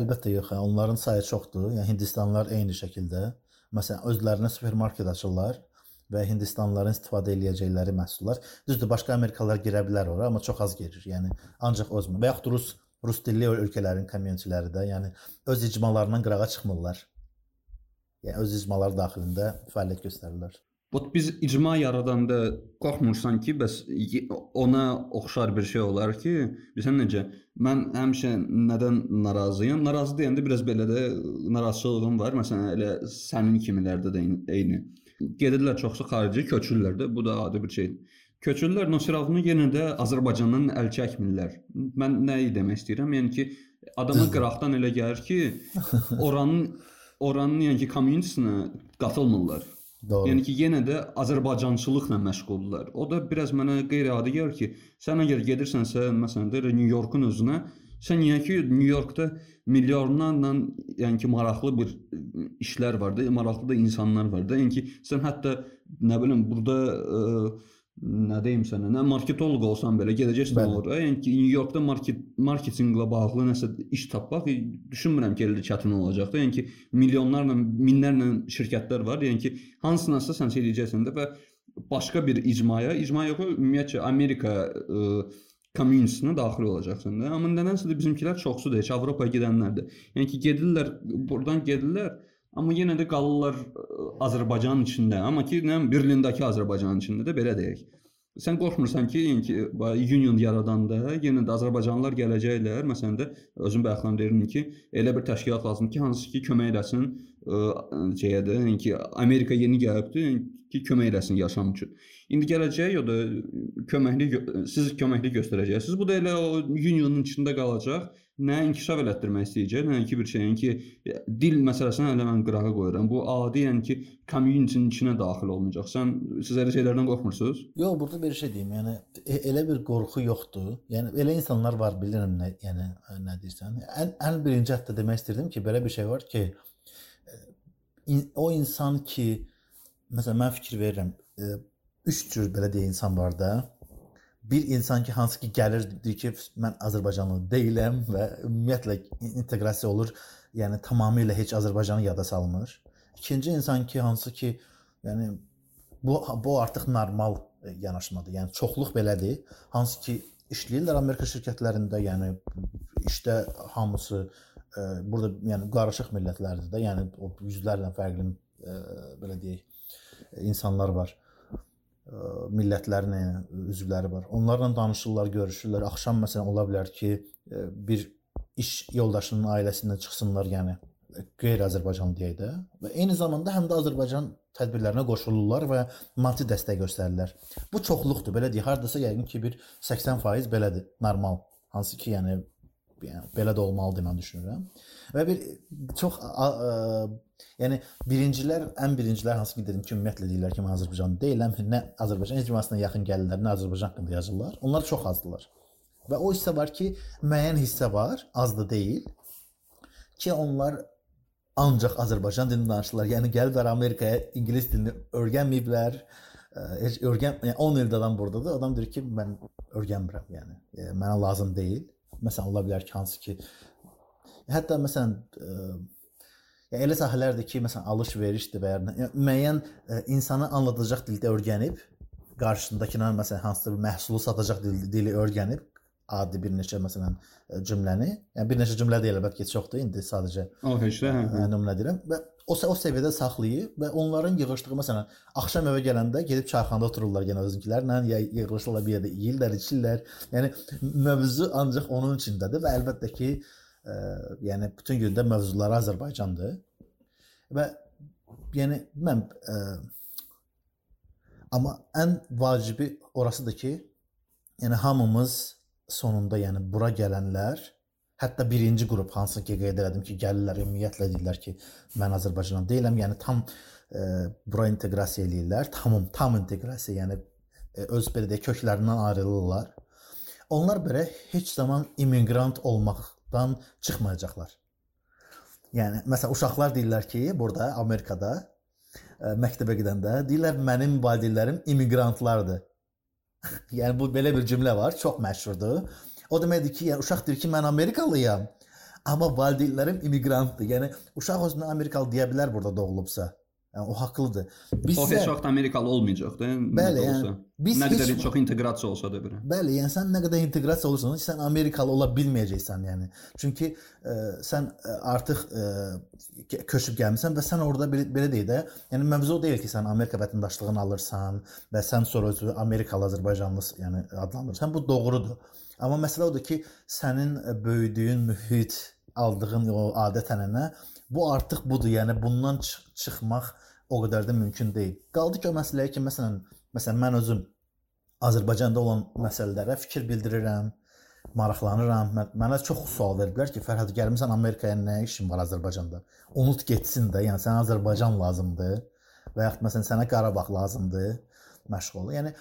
Əlbəttə yox, hə, onların sayı çoxdur. Yəni Hindistanlılar eyni şəkildə məsələn özlərinə supermarket açırlar və Hindistanlıların istifadə eləyəcəkləri məhsullar. Düzdür, başqa Amerikalılar girə bilər ora, amma çox az girir. Yəni ancaq öz və yaxud Rus rus dilli ölkələrin kommunitiləri də, yəni öz icmalarından qırağa çıxmırlar. Yəni öz icmaları daxilində fəaliyyət göstərirlər. Bu biz icma yaradanda qorxmursan ki, bəs ona oxşar bir şey olar ki, bilirsən necə? Mən həmişə nədən narazıyam? Narazı deyəndə biraz belə də narazılığım var. Məsələn, elə sənin kimilərdə də eyni. Gedirlər çoxsu xarici köçürlər də. Bu da adi bir şeydir. Köçürlər Nosirovunu yenə də Azərbaycandan əl çəkmirlər. Mən nəyi demək istəyirəm? Yəni ki, adama qıraqdan elə gəlir ki, [LAUGHS] oranın oranın yəni ki, community-sinə qatılmırlar. Doğru. Yəni ki, yenə də Azərbaycançılıqla məşğuldurlar. O da biraz mənə qeyri-adi gəlir ki, sən əgər gedirsənsə, məsələn də New Yorkun özünə, sən niyə ki New Yorkda milyonlarla yəni ki, maraqlı bir işlər var da, maraqlı da insanlar var da. Yəni ki, sən hətta nə bilim burada ə, nə deyim sənə, nə marketoloq olsan belə gedəcəksən ora. Yəni ki, New Yorkda market marketinqlə bağlı nəsə iş tapmaq düşünmürəm ki, elə çətin olacaq da. Yəni ki, milyonlarla, minlərlə şirkətlər var. Yəni ki, hansınasa sən eləyəcəksən də və başqa bir icmaya, icma yox, ümumiyyətcə Amerika ə, community-sinə daxil olacaqsan da. Amma nədənsə də bizimkilər çoxsudur, heç Avropaya gedənlərdir. Yəni ki, gedirlər, burdan gedirlər Amma yenə də qalırlar Azərbaycanın içində. Amma ki, nə Berlindəki Azərbaycanın içində də belə deyək. Sən qorxmursan ki, yəni ki, union yaradanda yenə də Azərbaycanlılar gələcəklər. Məsələn də özüm bayaqdan deyirdim ki, elə bir təşkilat lazımdır ki, hansı ki, kömək eləsin şeyə də, yəni ki, Amerika yeni gəlibdi, yəni ki, kömək eləsin yaşam üçün. İndi gələcək o da köməklik siz köməklik göstərəcəksiniz. Bu da elə o unionun içində qalacaq nə inkişaf elətdirmək istəyəcək, nə ki bir şeyin ki dil məsələsini hələ mən qırağa qoyuram. Bu adi yəni ki community-nin içinə daxil olmayacaq. Sən siz elə şeylərdən qorxmursunuz? Yox, burada bir şey deyim. Yəni e, elə bir qorxu yoxdur. Yəni elə insanlar var, bilirəm nə, yəni nə deyirsən. Ən ən birinci hətta demək istirdim ki, belə bir şey var ki e, o insan ki məsələn mən fikir verirəm, e, üç cür belə deyə insan var da bir insan ki, hansı ki gəlir deyir ki, mən Azərbaycanlı deyiləm və ümumiyyətlə inteqrasiya olur, yəni tamamilə heç Azərbaycanı yada salmır. İkinci insan ki, hansı ki, yəni bu bu artıq normal yanaşmadır. Yəni çoxluq belədir. Hansı ki işləyirlər Amerika şirkətlərində, yəni işdə hamısı ə, e, burada yəni qarışıq millətlərdir də, yəni o yüzlərlə fərqli ə, e, belə deyək insanlar var millətlərin üzvləri var. Onlarla danışırlar, görüşürlər. Axşam məsələn ola bilər ki, bir iş yoldaşının ailəsindən çıxsınlar, yəni qeyri-Azərbaycan deyək də və eyni zamanda həm də Azərbaycan tədbirlərinə qoşulurlar və maddi dəstək göstərirlər. Bu çoxluqdur, belə deyək, hardasa yəqin ki, bir 80% belədir, normal. Hansı ki, yəni yəni belə də olmalıdır mən düşünürəm. Və bir çox a, a, yəni birincilər, ən birincilər hansı ki dedim ki, ümumiyyətlə deyirlər ki, mən Azərbaycan deyiləm, nə Azərbaycan icmasına yaxın gəlirlər, nə Azərbaycan haqqında yazırlar. Onlar çox azdılar. Və o hissə var ki, müəyyən hissə var, az da deyil ki, onlar ancaq Azərbaycan dilini danışırlar. Yəni gəliblər Amerikaya ingilis dilini öyrənməyiblər. Heç öyrən, yəni 10 ildə adam burdadır. Adam deyir ki, mən öyrənmirəm, yəni. E, mənə lazım deyil. Məsələn, ola bilər ki, hansı ki hətta məsələn ə, yəni elə sahələrdir ki, məsələn, alış-verişdir və ya müəyyən ə, insanı anladacaq dildə öyrənib, qarşısındakına məsələn hansısa bir məhsulu satacaq dili, dili öyrənib adi bir neçə məsələn e, cümləni, yəni bir neçə cümlə deyil əlbəttə ki, çoxdur, indi sadəcə heçdə hə, hə. nümunə deyirəm və o o səviyyədə saxlayıb və onların yığıldığı məsələn axşam evə gələndə gedib çayxanada otururlar yenə özünkilərlə, ya yığılırlar bir yerdə yeyirlər, içirlər. Yəni mövzu ancaq onun içindədir və əlbəttə ki, ə, e, yəni bütün gündə mövzuları Azərbaycandır. Və yəni mən ə, e, amma ən vacibi orasıdır ki, yəni hamımız sonunda yəni bura gələnlər Hətta birinci qrup hansı ki qeyd elədim ki, gəlirlər ümumiyyətlə deyirlər ki, mən Azərbaycandan deyiləm, yəni tam e, bura inteqrasiya eləyirlər, tamam tam inteqrasiya, yəni e, öz belə deyək köklərindən ayrılırlar. Onlar belə heç zaman immiqrant olmaqdan çıxmayacaqlar. Yəni məsələn uşaqlar deyirlər ki, burada Amerikada e, məktəbə gedəndə deyirlər mənim valideynlərim immiqrantlardır. [LAUGHS] yəni bu belə bir cümlə var, çox məşhurdur. O deməkdir ki, yəni uşaq deyir ki, mən Amerikalıyam. Amma valideynlərim immiqrantdır. Yəni uşaq özünə Amerikalı deyə bilər burada doğulubsa. Yəni o haqlıdır. Biz o heç vaxt Amerikalı olmayacaq da. Bəli, yəni biz nə qədər heç... çox inteqrasiya olsa da belə. Bəli, yəni sən nə qədər inteqrasiya olursan, sən Amerikalı ola bilməyəcəksən yəni. Çünki ə, e, sən e, artıq ə, e, köçüb gəlmisən və sən orada belə, belə deyək də, yəni mövzu deyil ki, sən Amerika vətəndaşlığını alırsan və sən sonra özünü Amerikalı Azərbaycanlı yəni adlandırırsan. Bu doğrudur. Amma məsələ odur ki, sənin böyüdüyün mühit, aldığın o adət-ənənə bu artıq budur. Yəni bundan çıx çıxmaq o qədər də mümkün deyil. Qaldı ki, o məsələyə ki, məsələn, məsələn mən özüm Azərbaycanda olan məsələlərə fikir bildirirəm, maraqlanıram. Mənə çox sual veriblər ki, Fərhad gəlmisən Amerikaya nə işin var Azərbaycanda? Unut getsin də, yəni sənə Azərbaycan lazımdır və yaxud məsələn sənə Qarabağ lazımdır, məşğul. Yəni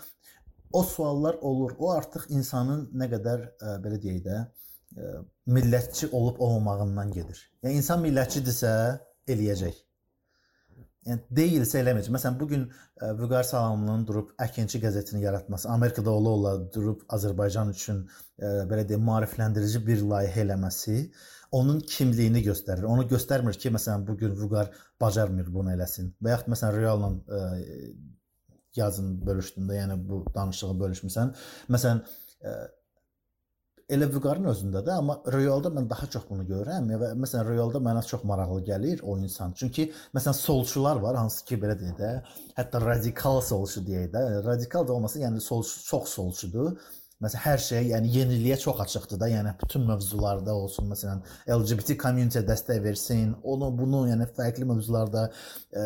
o suallar olur. O artıq insanın nə qədər ə, belə deyək də ə, millətçi olub olmamağından gedir. Yəni insan millətçidirsə eləyəcək. Yəni deyilsə eləməyəcək. Məsələn bu gün Vüqar Salamlının durub Əkinçi qəzetini yaratması, Amerikada ola-ola durub Azərbaycan üçün ə, belə deyim maarifləndirici bir layihə eləməsi onun kimliyini göstərir. Onu göstərmir ki, məsələn bu gün Vüqar bacarmır bunu eləsin. Və yaxud məsələn Realla yazın bölüşdündə, yəni bu danışığı bölüşmüsən. Məsələn, e, elə Vüqarın özündə də, amma realda mən daha çox bunu görürəm və məsələn realda mənə çox maraqlı gəlir o insan. Çünki məsələn solçular var, hansı ki belə deyək də, hətta radikal solçu deyək də, radikal da olmasa, yəni solçu çox solçudur. Məsələn, hər şey, yəni yeniliyə çox açıqdır da, yəni bütün mövzularda olsun, məsələn, LGBT community dəstək versin, onu, bunu, yəni fərqli mövzularda ə, e,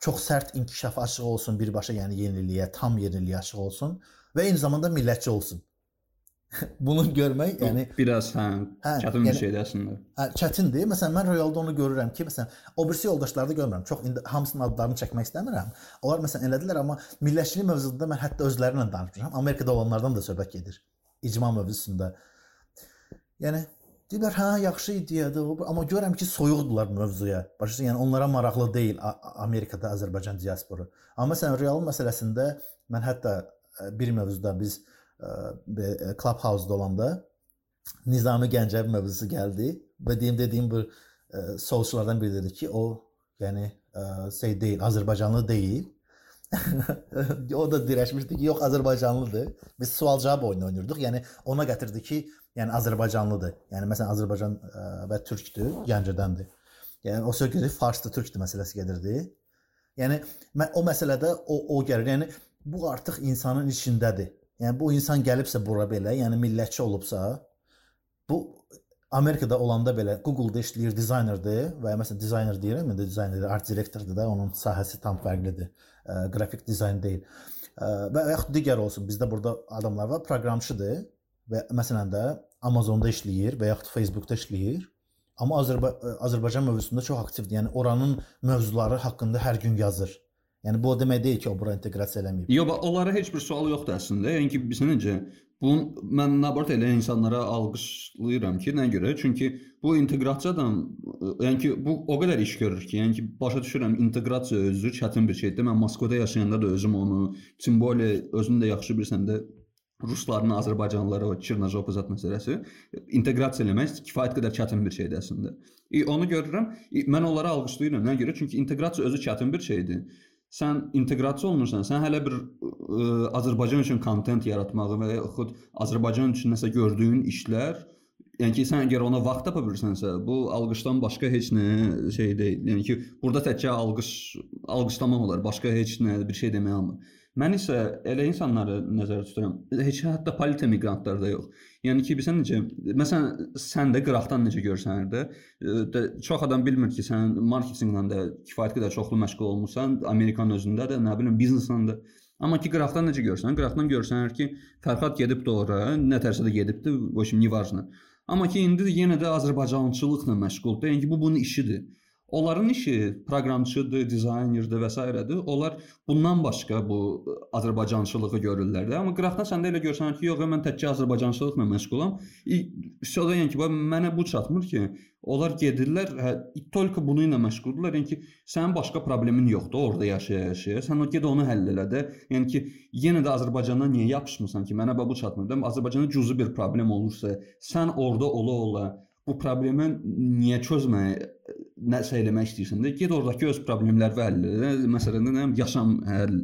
çox sərt inkişafa açıq olsun birbaşa, yəni yeniliyə, tam yeniliyə açıq olsun və eyni zamanda millətçi olsun. [LAUGHS] Bunu görmək, yəni biraz hə, hə çətin yəni, bir şeydir əslində. Hə, çətindir. Məsələn, mən realda onu görürəm ki, məsələn, o birisi yoldaşları da görmürəm. Çox indi hamısının adlarını çəkmək istəmirəm. Onlar məsələn elədilər, amma millətçilik mövzusunda mən hətta özləri ilə danışmışam. Amerikada olanlardan da söhbət gedir. İcma mövzusunda. Yəni Deyirlər, hə, yaxşı ideyadır, amma görürəm ki, soyuqdular mövzuya. Başa yəni onlara maraqlı deyil Amerikada Azərbaycan diasporu. Amma məsələn, real məsələsində mən hətta bir mövzuda biz ə, Clubhouse-da olanda Nizami Gəncəvi mövzusu gəldi və deyim dediyim bu solçulardan biri dedi ki, o yəni şey deyil, Azərbaycanlı deyil. [LAUGHS] o da dirəşmişdi ki, yox Azərbaycanlıdır. Biz sual-cavab oyunu oynayırdıq. Yəni ona gətirdi ki, yəni Azərbaycanlıdır. Yəni məsələn Azərbaycan ə, e, və türkdür, Gəncədəndir. Yəni o söhbəti farsdır, türkdür məsələsi gedirdi. Yəni o məsələdə o o gəlir. Yəni bu artıq insanın içindədir. Yəni bu insan gəlibsə bura belə, yəni millətçi olubsa, bu Amerikada olanda belə Google-da işləyir, dizaynerdir və ya məsələn dizayner deyirəm, indi dizayner, art direktordur da, onun sahəsi tam fərqlidir. Ə, e, qrafik dizayn deyil. Ə, e, və yaxud digər olsun, bizdə burada adamlar var, proqramçıdır və məsələn də Amazonda işləyir və yaxud Facebookda işləyir. Amma Azərba Azərbaycan mövzusunda çox aktivdir. Yəni oranın mövzuları haqqında hər gün yazır. Yəni bu o demək deyil ki, o bura inteqrasiya eləməyib. Yox, onlara heç bir sual yoxdur əslində. Yəni ki, biz necə bu mən nabart elə insanlara alqışlayıram ki, nə görə? Çünki bu inteqrasiyadan yəni ki, bu o qədər iş görür ki, yəni ki, başa düşürəm, inteqrasiya özü çətin bir şeydir. Mən Moskvada yaşayanda da özüm onu, tim bolе özün də yaxşı bilirsən də rusların, azərbaycanlılara o Çirnajov zət məsələsi inteqrasiya eləmək kifayət qədər çətin bir şeydir əslində. E, onu görürəm. E, mən onları alqışlayıram. Nə görə? Çünki inteqrasiya özü çətin bir şeydir sən inteqrasiya olmursan, sən hələ bir ə, Azərbaycan üçün kontent yaratmağı və yaxud Azərbaycan üçün nəsə gördüyün işlər, yəni ki, sən əgər ona vaxt tapa bilirsənsə, bu alqışdan başqa heç nə şey deyil. Yəni ki, burada təkcə alqış alqışlamaq olar, başqa heç nə bir şey demək olmur. Mən isə elə insanları nəzərdə tuturam. Heç hətta politi miqrantlar da yox. Yəni ki, bilirsən necə, məsələn, sən də qıraqdan necə görsən də, də çox adam bilmir ki, sən marketinqlə də kifayət qədər çoxlu məşğul olmusan, Amerikanın özündə də, nə bilim, bizneslə də. Amma ki, qıraqdan necə görsən, qıraqdan görsənər ki, Fərhad gedibdi ora, nə tərsə də gedibdi, o işim nevajna. Amma ki, indi yenə də Azərbaycançılıqla məşğuldur. Yəni ki, bu bunun işidir. Onların işi proqramçıdır, dizaynerdir və s.dir. Onlar bundan başqa bu Azərbaycançılığı görürlər də. Amma qıraqdan səndə elə görsən ki, yox, mən təkcə Azərbaycançılıqla məşğulam. Sonra yəni ki, mənə bu çatmır ki, onlar gedirlər, hə, tolka bunu ilə məşğuldurlar. Yəni ki, sənin başqa problemin yoxdur orada yaşaya-yaşaya. Sən o get onu həll elə də. Yəni ki, yenə də Azərbaycandan niyə yapışmısan ki, mənə bu çatmır da. Azərbaycanda cüzi bir problem olursa, sən orada ola-ola bu problemi niyə çözməyə nəsə eləmək istəyirsən də, get oradakı öz problemlərini həll elə. Məsələn, nə yaşam həll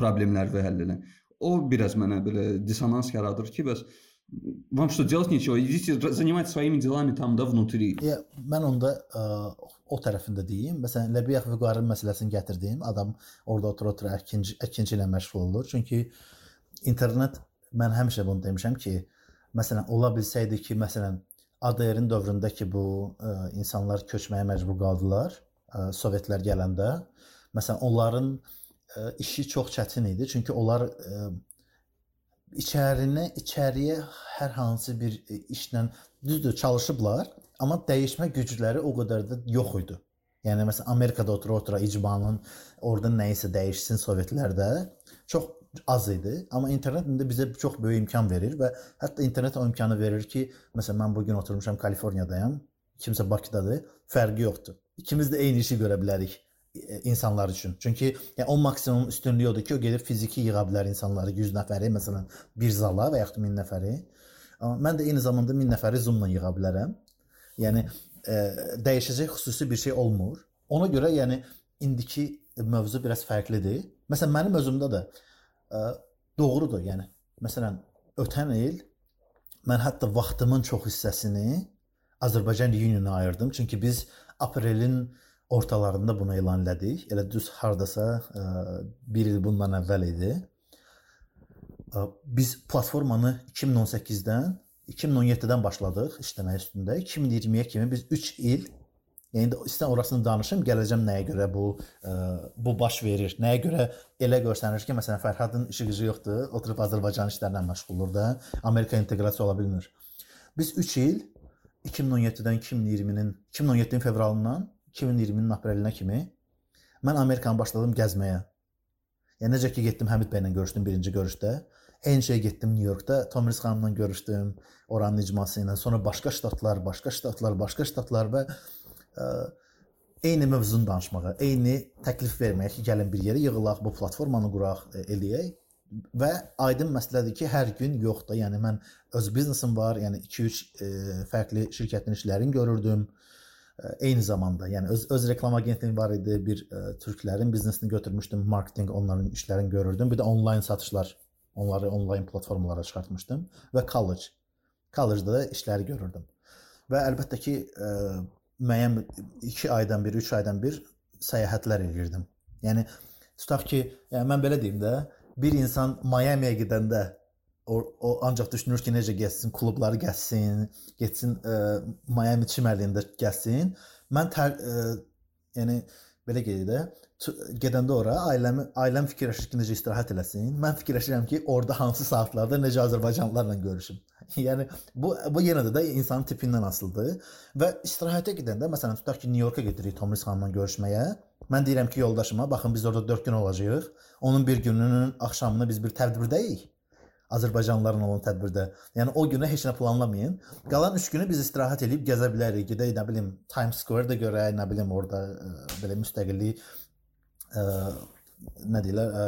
problemlərini həll elə. O biraz mənə belə dissonans yaradır ki, bəs Вам что делать нечего? Идите занимайтесь своими делами там да внутри. Ya, mən onda ə, o tərəfində deyim. Məsələn, Ləbiyev vüqarın məsələsini gətirdiyim adam orada otur-otur əkinci əkinçi ilə məşğul olur. Çünki internet mən həmişə bunu demişəm ki, məsələn, ola bilsəydi ki, məsələn, ADR-in dövründə ki, bu ə, e, insanlar köçməyə məcbur qaldılar, ə, e, Sovetlər gələndə. Məsələn, onların ə, e, işi çox çətin idi, çünki onlar ə, içərinə, içəriyə hər hansı bir işlə düzdür çalışıblar, amma dəyişmə gücləri o qədər də yox idi. Yəni məsələn Amerikada otura-otura icmanın orada nə isə dəyişsin Sovetlərdə çox az idi, amma internet indi bizə çox böyük imkan verir və hətta internet o imkanı verir ki, məsələn mən bu gün oturmuşam Kaliforniyadayam, kimsə Bakıdadır, fərqi yoxdur. İkimiz də eyni işi görə bilərik e, insanlar üçün. Çünki yəni o maksimum üstünlüyü odur ki, o gedib fiziki yığa bilər insanları 100 nəfəri, məsələn, bir zala və yaxud da 1000 nəfəri. Amma mən də eyni zamanda 1000 nəfəri Zoom-la yığa bilərəm. Yəni e, dəyişəcək xüsusi bir şey olmur. Ona görə yəni indiki mövzu biraz fərqlidir. Məsələn, mənim özümdə də doğrudur. Yəni məsələn ötən il mən hətta vaxtımın çox hissəsini Azərbaycan Union-a ayırdım. Çünki biz aprelin ortalarında bunu elan elədik. Elə düz hardasa 1 il bundan əvvəl idi. Biz platformanı 2018-dən 2017-dən başladıq işləmək üstündə. 2020-yə kimi biz 3 il Yəni istən orasını danışım, gələcəm nəyə görə bu ə, bu baş verir. Nəyə görə elə görsənir ki, məsələn Fərhadın işi gücü yoxdur, oturub Azərbaycan işlərlə məşğuldur da, Amerika inteqrasiya ola bilmir. Biz 3 il 2017-dən 2020-nin 2017-nin fevralından 2020-nin aprelinə kimi mən Amerikanı başladım gəzməyə. Yəni necə ki getdim Həmid bəylə görüşdüm birinci görüşdə. Eyni şey getdim New Yorkda Tomris xanımla görüşdüm, oranın icması ilə. Sonra başqa ştatlar, başqa ştatlar, başqa ştatlar və eyni mövzunu danışmağa, eyni təklif verməyə ki, gəlin bir yerə yığılaq, bu platformanı quraq, e, eləyək və aydın məsələdir ki, hər gün yox da, yəni mən öz biznesim var, yəni 2-3 e, fərqli şirkətin işlərini görürdüm. Eyni zamanda, yəni öz öz reklam agentliyim var idi, bir e, türklərin biznesini götürmüşdüm, marketinq onların işlərini görürdüm. Bir də onlayn satışlar, onları onlayn platformalara çıxartmışdım və college. Collegedə də işləri görürdüm. Və əlbəttə ki, e, müəyyən 2 aydan bir, 3 aydan bir səyahətlər edirdim. Yəni tutaq ki, yəni mən belə deyim də, bir insan Miami-yə gedəndə o, o ancaq düşünür ki, necə getsin, klubları gəzsin, getsin ə, e, Miami çimərliyində gəzsin. Mən tər, ə, e, yəni belə qeyd də, gedəndə ora ailəmi ailəm fikirləşir ki, necə istirahət eləsin. Mən fikirləşirəm ki, orada hansı saatlarda necə azərbaycanlılarla görüşüm. [LAUGHS] yəni bu bu yenə də də insanın tipindən asılıdır və istirahətə gedəndə məsələn tutaq ki, Nyu-Yorka gedirik Tomris xanımla görüşməyə. Mən deyirəm ki, yoldaşıma, baxın biz orada 4 gün olacağıq. Onun bir gününün axşamını biz bir tədbirdəyik. Azərbaycanlıların olan tədbirdə. Yəni o günə heç nə planlamayın. Qalan 3 günü biz istirahət edib gəzə bilərik. Gedək, nə bilim, Times Square-də görək, nə bilim, orada ə, belə müstəqillik ə, nə deyirlər, ə,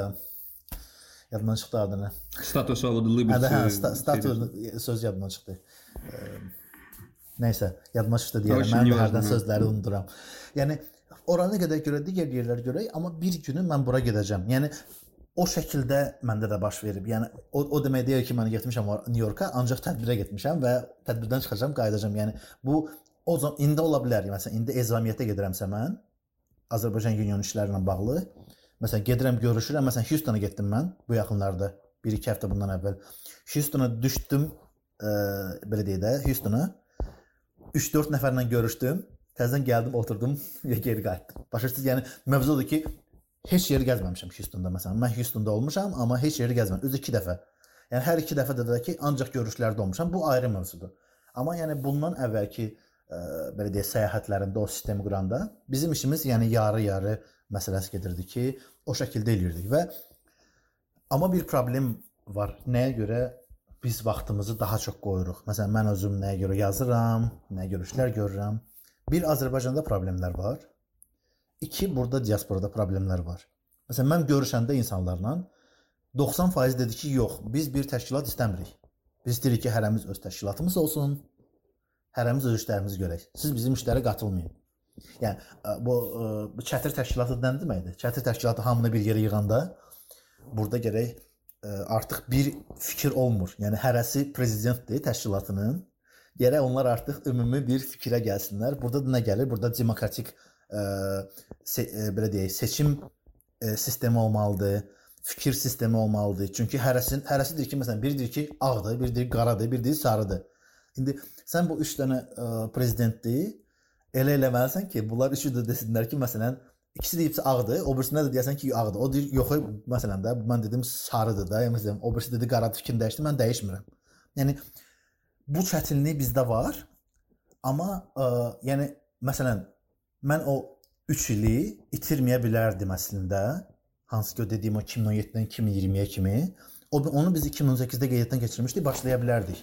yadımdan çıxdı adı nə? Status the liberty. Hə, hə, sta status söz yadımdan çıxdı. Nəysə, yadıma çıxdı deyirəm. Mən də hərdən sözləri unuduram. Yəni oranı qədər görə digər yerlər görək, amma bir günü mən bura gedəcəm. Yəni o şəkildə məndə də baş verib. Yəni o, o demək deyil ki, mən getmişəm New Yorka, ancaq tədbirə getmişəm və tədbirdən çıxacağam, qayıdacağam. Yəni bu o zaman indi ola bilər. Məsələn, indi ezamiyyətə gedirəmsə mən Azərbaycan Union işləri ilə bağlı, məsələn, gedirəm, görüşürəm. Məsələn, Houstona getdim mən bu yaxınlarda, 1-2 həftə bundan əvvəl. Houstona düşdüm, ə, belə deyək də, Houstona 3-4 nəfərlə görüşdüm. Təzədən gəldim, oturdum [LAUGHS] və geri qayıtdım. Başa düşdünüz? Yəni mövzu odur ki, heç yeri gəzməmişəm Houstonda məsələn. Mən Houstonda olmuşam, amma heç yeri gəzməmişəm. Özü 2 dəfə. Yəni hər 2 dəfədə də ki, ancaq görüşlərdə olmuşam. Bu ayrı mövzudur. Amma yəni bundan əvvəlki ə, belə deyək, səyahətlərində o sistemi quranda bizim işimiz yəni yarı-yarı məsələsi gedirdi ki, o şəkildə eləyirdik və amma bir problem var. Nəyə görə biz vaxtımızı daha çox qoyuruq? Məsələn, mən özüm nəyə görə yazıram, nə görüşlər görürəm. Bir Azərbaycanda problemlər var. İki, burada diasporada problemlər var. Məsələn, mən görüşəndə insanlarla 90% dedi ki, yox, biz bir təşkilat istəmirik. Biz istəyirik ki, hərəmiz öz təşkilatımız olsun, hərəmiz öz işlərimizi görək. Siz bizim işlərə qatılmayın. Yəni bu, bu çətir təşkilatı nə deməkdir? Çətir təşkilatı hamını bir yerə yığanda burada gərək artıq bir fikir olmur. Yəni hərəsi prezidentdir təşkilatının. Gərək onlar artıq ümumi bir fikrə gəlsinlər. Burada da nə gəlir? Burada demokratik se, belə deyək, seçim sistemi olmalıdır, fikir sistemi olmalıdır. Çünki hərəsin hərəsidir ki, məsələn, biridir ki, ağdır, biridir qaradır, biridir sarıdır. İndi sən bu 3 dənə ə, prezidentdir elə eləməlisən ki, bunlar üçü də desinlər ki, məsələn, ikisi deyibsə ağdır, o birisində də deyəsən ki, ağdır. O deyir, yox, məsələn də mən dedim sarıdır da, yəni məsələn, o birisi dedi qaradır, fikrini dəyişdi, mən dəyişmirəm. Yəni bu çətinlik bizdə var. Amma ə, yəni məsələn mən o 3 ili itirməyə bilərdim əslində. Hansı ki o dediyim o 2017-dən 2020-yə kimi. O onu biz 2018-də qeydiyyatdan keçirmişdik, başlaya bilərdik.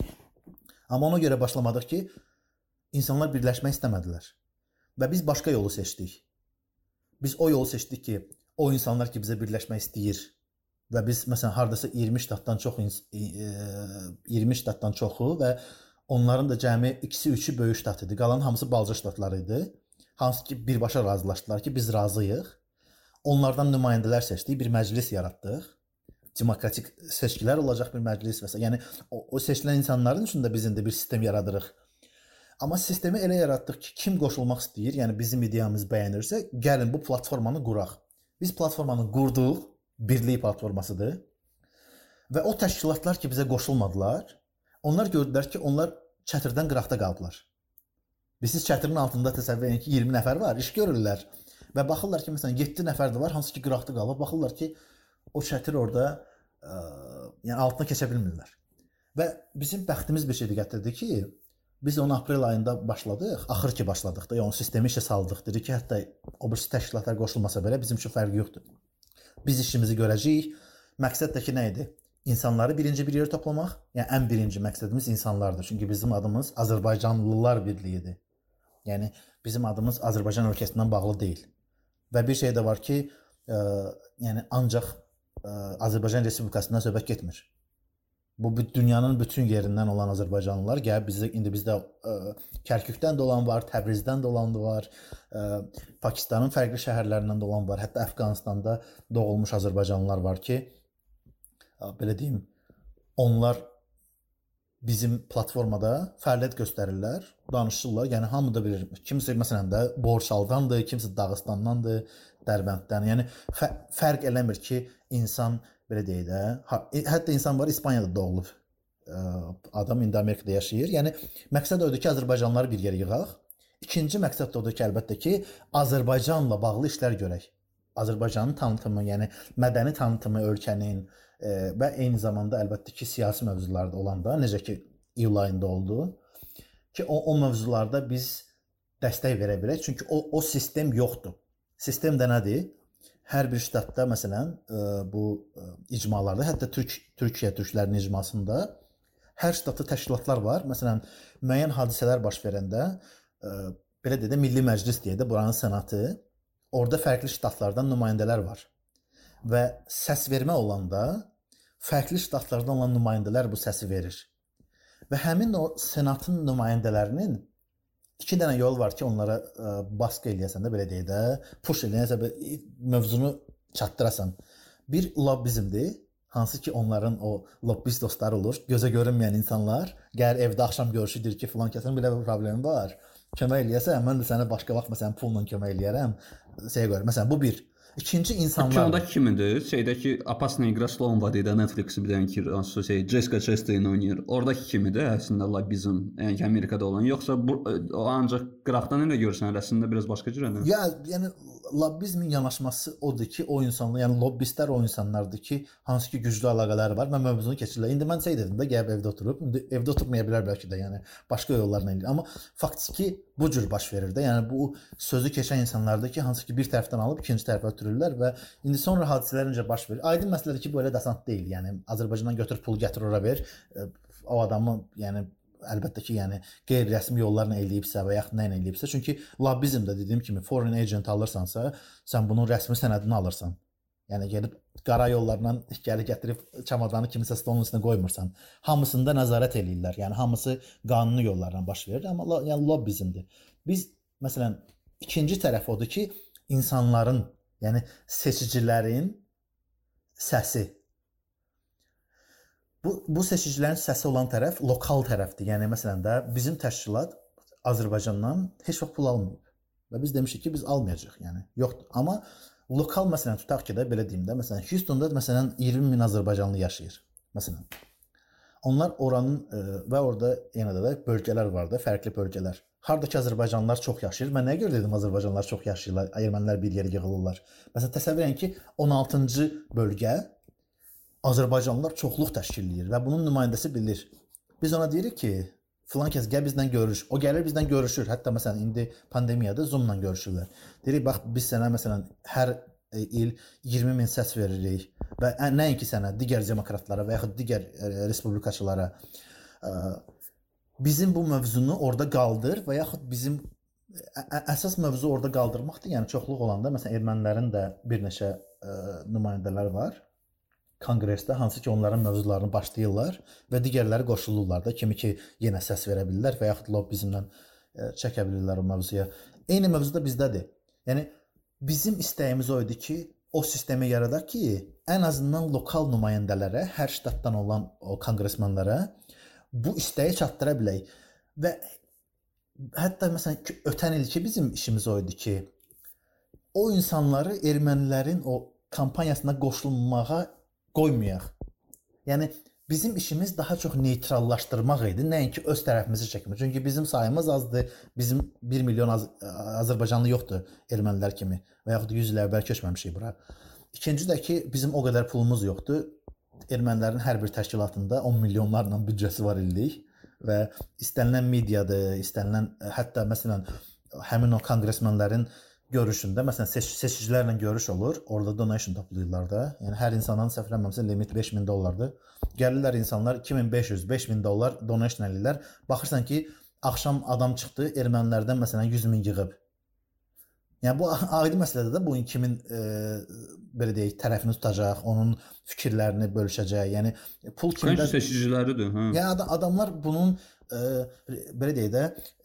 Amma ona görə başlamadıq ki, insanlar birləşmək istəmədilər. Və biz başqa yolu seçdik. Biz o yolu seçdik ki, o insanlar ki bizə birləşmək istəyir və biz məsələn hardasa 20 ştatdan çox 20 ştatdan çoxu və onların da cəmi ikisi, üçü böyük ştat idi. Qalan hamısı balaca ştatlar idi hansı ki birbaşa razılaşdılar ki, biz razıyıq. Onlardan nümayəndələr seçdik, bir məclis yaratdıq. Demokratik seçkilər olacaq bir məclis və s. Yəni o, o seçilən insanların üçün də biz indi bir sistem yaradırıq. Amma sistemi elə yaratdıq ki, kim qoşulmaq istəyir, yəni bizim ideyamız bəyənirsə, gəlin bu platformanı quraq. Biz platformanı qurduq, birlik platformasıdır. Və o təşkilatlar ki, bizə qoşulmadılar, onlar gördülər ki, onlar çətirdən qıraqda qaldılar. Biz siz çətirin altında təsəvvür edin ki, 20 nəfər var, iş görürlər. Və baxırlar ki, məsələn 7 nəfər də var, hansı ki qıraqda qalıb, baxırlar ki, o çətir orada ə, yəni altına keçə bilmirlər. Və bizim bəxtimiz bir şey gətirdi ki, biz onu aprel ayında başladıq, axır ki başladıq da, yəni sistemi işə saldıq. Dedi ki, hətta o birisi təşkilatlar qoşulmasa belə bizim üçün fərqi yoxdur. Biz işimizi görəcəyik. Məqsəd də ki, nə idi? İnsanları birinci bir yerə toplamaq. Yəni ən birinci məqsədimiz insanlardır. Çünki bizim adımız Azərbaycanlılar Birliyidir. Yəni bizim adımız Azərbaycan ölkəsindən bağlı deyil. Və bir şey də var ki, ə, yəni ancaq ə, Azərbaycan Respublikasından söhbət getmir. Bu dünyanın bütün yerindən olan Azərbaycanlılar gəlib bizdə indi bizdə ə, Kərkükdən də olan var, Təbrizdən də olan var, ə, Pakistanın fərqli şəhərlərindən də olan var, hətta Əfqanistanda doğulmuş Azərbaycanlılar var ki, ə, belə deyim, onlar bizim platformada fəaliyyət göstərirlər, danışırlar. Yəni hamı da bilir. Kimsə məsələn də Borçaldandır, kimsə Dağıstandandır, Dərbənddən. Yəni fə fərq eləmir ki, insan belə deyək də, hətta insan var İspaniyada doğulub. Adam indi Amerikada yaşayır. Yəni məqsəd odur ki, Azərbaycanlıları bir yerə yığaq. İkinci məqsəd də odur ki, əlbəttə ki, Azərbaycanla bağlı işlər görək. Azərbaycanın tanıtımı, yəni mədəni tanıtımı ölkənin, e, və eyni zamanda əlbəttə ki, siyasi mövzularda olanda, necə ki iyul ayında oldu ki, o o mövzularda biz dəstək verə bilək, çünki o o sistem yoxdur. Sistem də nədir? Hər bir ştatda məsələn ə, bu ə, icmalarda, hətta Türk Türkiyə türklərinin icmasında hər ştatda təşkilatlar var. Məsələn, müəyyən hadisələr baş verəndə ə, belə deyə də Milli Məclis deyə də buranın senatı, orada fərqli ştatlardan nümayəndələr var. Və səs vermə olanda fərqli ştatlardan olan nümayəndələr bu səsi verir. Və həmin o senatın nümayəndələrinin iki dənə yol var ki, onlara ə, baskı eləyəsən də belə deyə də, push eləyəsən mövzunu çatdırasan. Bir lobbizmdir, hansı ki onların o lobbist dostları olur, gözə görünməyən insanlar, gəlir evdə axşam görüşüdür ki, filan kəsin belə bir problemi var. Kömək eləyəsən, mən də sənə başqa vaxt məsələn pulla kömək eləyərəm. Şeyə görə. Məsələn, bu bir. İkinci insanlar. Kinoda kimdir? Şeydəki Apasna Igraslon var idi, Netflix bir dənə ki, hansı şey Jessica Chastain oynayır. Oradakı kimdir? Əslində lobbizm, yəni Amerikada olan, yoxsa bu o ancaq qıraqdan elə görsən, əslində biraz başqa cürədir. Ya, yəni lobbizmin yanaşması odur ki, o insanlar, yəni lobbistlər o insanlardır ki, hansı ki güclü əlaqələri var. Mən mövzunu keçirlər. İndi mən şey dedim də, gəlib evdə oturub, indi evdə oturmaya bilər bəlkə də, yəni başqa yollarla eləyir. Amma faktiki bu cür baş verir də. Yəni bu sözü keçən insanlardır ki, hansı ki bir tərəfdən alıb ikinci tərəfə ötürürlər və indi sonra hadisələr necə baş verir? Aydın məsələdir ki, bu elə desant deyil. Yəni Azərbaycandan götür pul gətir ora ver. O adamı, yəni əlbəttə ki, yəni qeyri-rəsmi yollarla eləyibsə və yaxud nə ilə eləyibsə, çünki lobbizmdə dediyim kimi foreign agent alırsansa, sən bunun rəsmi sənədini alırsan. Yəni gəlib qara yollarla gəli gətirib çamadanı kimisə stolun üstünə qoymursan. Hamısında nəzarət eləyirlər. Yəni hamısı qanuni yollarla baş verir, amma yəni lobbizmdir. Biz məsələn ikinci tərəf odur ki, insanların, yəni seçicilərin səsi Bu bu seçicilərin səsi olan tərəf lokal tərəfdir. Yəni məsələn də bizim təşkilat Azərbaycandan heç vaxt pul almayıb. Və biz demişik ki, biz almayacağıq, yəni. Yoxdur. Amma lokal məsələn tutaq ki də belə deyim də, məsələn Houstonda məsələn 20 min azərbaycanlı yaşayır. Məsələn. Onlar oranın ə, e, və orada yenə də, də bölgələr var da, fərqli bölgələr. Hardakı azərbaycanlılar çox yaşayır. Mən nəyə görə dedim azərbaycanlılar çox yaşayırlar, ermənilər bir yerə yığılırlar. Məsələn təsəvvür edin ki, 16-cı bölgə Azərbaycanlılar çoxluq təşkil edir və bunun nümayəndəsi bilir. Biz ona deyirik ki, filan kəs gəl bizlə görüş. O gəlir bizlə görüşür. Hətta məsələn indi pandemiyada Zoom-la görüşürlər. Deyirik bax biz sənə məsələn hər e, il 20 min səs veririk və nəinki sənə, digər demokratlara və yaxud digər e, respublikaçılara e, bizim bu mövzunu orada qaldır və yaxud bizim əsas mövzu orada qaldırmaqdır. Yəni çoxluq olanda məsələn ermənilərin də bir neçə ə, nümayəndələri var konqresdə hansı ki onların mövzularını başlayırlar və digərləri qoşulurlar da kimi ki yenə səs verə bilirlər və yaxud lobbizmdən e, çəkə bilirlər o mövzuya. Eyni mövzu da bizdədir. Yəni bizim istəyimiz o idi ki, o sistemi yaradaq ki, ən azından lokal nümayəndələrə, hər ştatdan olan o konqresmenlərə bu istəyi çatdıra bilək. Və hətta məsələn ki, ötən ilki bizim işimiz o idi ki, o insanları ermənilərin o kampaniyasına qoşulmağa qoymayaq. Yəni bizim işimiz daha çox neytrallaşdırmaq idi, nəinki öz tərəfimizi çəkmək. Çünki bizim sayımız azdır. Bizim 1 milyon Az Azərbaycanlı yoxdur ermənilər kimi və yaxud 100 il əvvəl köçməmişik bura. İkinci də ki, bizim o qədər pulumuz yoxdur. Ermənilərin hər bir təşkilatında 10 milyonlarla büdcəsi var illik və istənilən mediadır, istənilən hətta məsələn həmin o konqresmenlərin görüşündə, məsələn, seç seçicilərlə görüş olur, orada donation toplayırlar da. Yəni hər insanın səhv eləmirəmsə limit 5000 dollardır. Gəlirlər insanlar 2500, 5000 dollar donation eləyirlər. Baxırsan ki, axşam adam çıxdı, ermənilərdən məsələn 100 min yığıb. Yəni bu aydın məsələdir də bu kimin e, belə deyək, tərəfini tutacaq, onun fikirlərini bölüşəcək. Yəni pul kimdə seçiciləridir, hə. Yəni ad adamlar bunun e, belə deyək də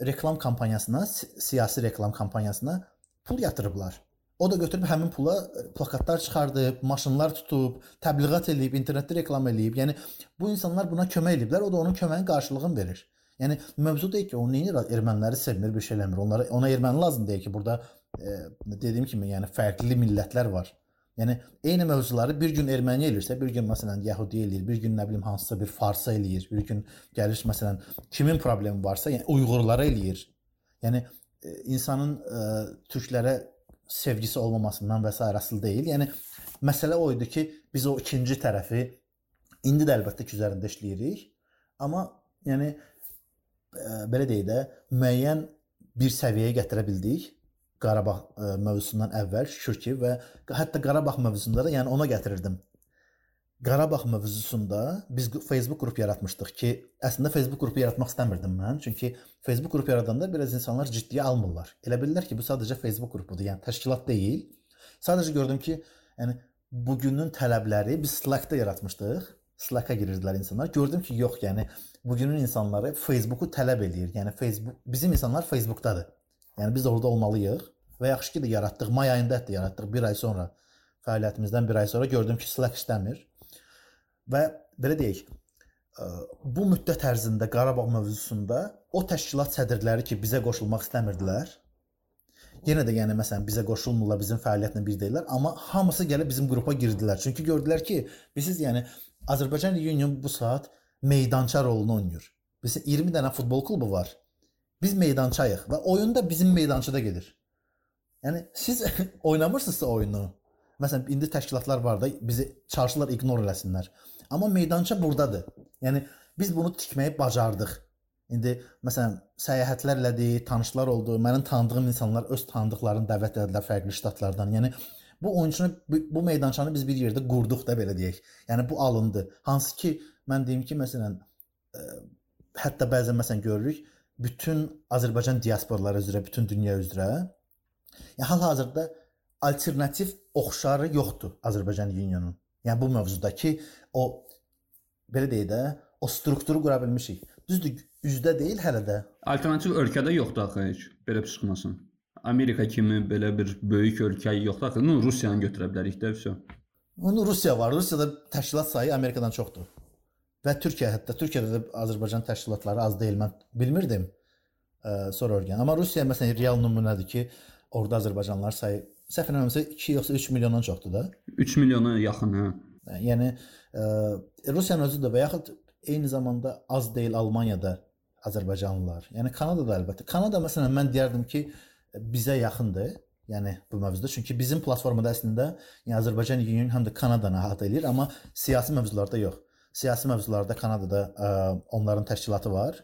reklam kampaniyasına, siyasi reklam kampaniyasına pul yatırıblar. O da götürüb həmin pula e, plakatlar çıxardıb, maşınlar tutub, təbliğat eləyib, internetdə reklam eləyib. Yəni bu insanlar buna kömək eləyiblər, o da onun köməyin qarşılığını verir. Yəni mövzu deyil ki, o nəyir erməniləri sevmir, bir şey eləmir. Onlara ona erməni lazım deyil ki, burada e, dediyim kimi, yəni fərqli millətlər var. Yəni eyni mövzuları bir gün erməni eləyirsə, bir gün məsələn yəhudi eləyir, bir gün nə bilim hansısa bir farsa eləyir, bir gün gəlir məsələn kimin problemi varsa, yəni uyğurlara eləyir. Yəni insanın ə, e, türklərə sevgisi olmamasından və s. asılı deyil. Yəni məsələ o idi ki, biz o ikinci tərəfi indi də əlbəttə ki, üzərində işləyirik. Amma yəni ə, e, belə deyək də müəyyən bir səviyyəyə gətirə bildik Qarabağ ə, mövzusundan əvvəl şükür ki və hətta Qarabağ mövzusunda da yəni ona gətirirdim. Qarabağ mövzusunda biz Facebook qrup yaratmışdıq ki, əslində Facebook qrupu yaratmaq istəmirdim mən. Çünki Facebook qrupu yaradanda biraz insanlar ciddiyə almırlar. Elə bilirlər ki, bu sadəcə Facebook qrupudur, yəni təşkilat deyil. Sadəcə gördüm ki, yəni bugünün tələbləri biz Slack-da yaratmışdıq. Slack-a girirdilər insanlar. Gördüm ki, yox, yəni bugünün insanları Facebooku tələb eləyir. Yəni Facebook bizim insanlar Facebookdadır. Yəni biz orada olmalıyıq və yaxşı ki də yaratdıq. May ayında hətta yaratdıq. 1 ay sonra fəaliyyətimizdən 1 ay sonra gördüm ki, Slack işləmir. Və belə deyək, bu müddət ərzində Qarabağ mövzusunda o təşkilat sədrləri ki, bizə qoşulmaq istəmirdilər. Yenə də yəni məsələn bizə qoşulmurlar, bizim fəaliyyətlə bir deyillər, amma hamısı gəlib bizim qrupa girdilər. Çünki gördülər ki, biz yəni Azərbaycan Union bu saat meydança rolunu oynayır. Bizə 20 dənə futbol klubu var. Biz meydançayıq və oyun da bizim meydançada gedir. Yəni siz [LAUGHS] oynamırsınızsa oyunu. Məsələn, indi təşkilatlar var da bizi çarşılar ignor eləsinlər. Amma meydança burdadır. Yəni biz bunu tikməyi bacardıq. İndi məsələn, səyahətlər elədik, tanışlar oldu. Mənim tanıdığım insanlar öz tanıdıqlarını dəvət etdilər fərqli ştatlardan. Yəni bu oyunçunu bu, meydançanı biz bir yerdə qurduq da belə deyək. Yəni bu alındı. Hansı ki mən deyim ki, məsələn, ə, hətta bəzən məsələn görürük bütün Azərbaycan diasporları üzrə, bütün dünya üzrə yəni hal-hazırda alternativ oxşarı yoxdur Azərbaycan Unionun. Yəni bu mövzudakı o belə deyək də, o strukturu qura bilmişik. Düzdür, üzdə deyil hələ də. Alternativ ölkədə yoxdur axı heç belə çıxmasın. Amerika kimi belə bir böyük ölkə yoxdur axı. Ну, Rusiyanı götürə bilərik də, vəsə. Onu Rusiya var. Rusiyada təşkilat sayı Amerikadan çoxdur. Və Türkiyə, hətta Türkiyədə də Azərbaycan təşkilatları az deyil. Mən bilmirdim. Ə, sonra öyrən. Amma Rusiya məsələn real nümunədir ki, orada Azərbaycanlılar sayı səhv eləmirəmsə 2 yoxsa 3 milyondan çoxdur da. 3 milyona yaxın, hə. Yəni ə, Rusiyanın özü də və yaxud eyni zamanda az deyil Almaniyada Azərbaycanlılar. Yəni Kanadada əlbəttə. Kanada məsələn mən deyərdim ki, bizə yaxındır. Yəni bu mövzuda çünki bizim platformada əslində yəni Azərbaycan Union həm də Kanadanı əhatə edir, amma siyasi mövzularda yox. Siyasi mövzularda Kanadada ə, onların təşkilatı var.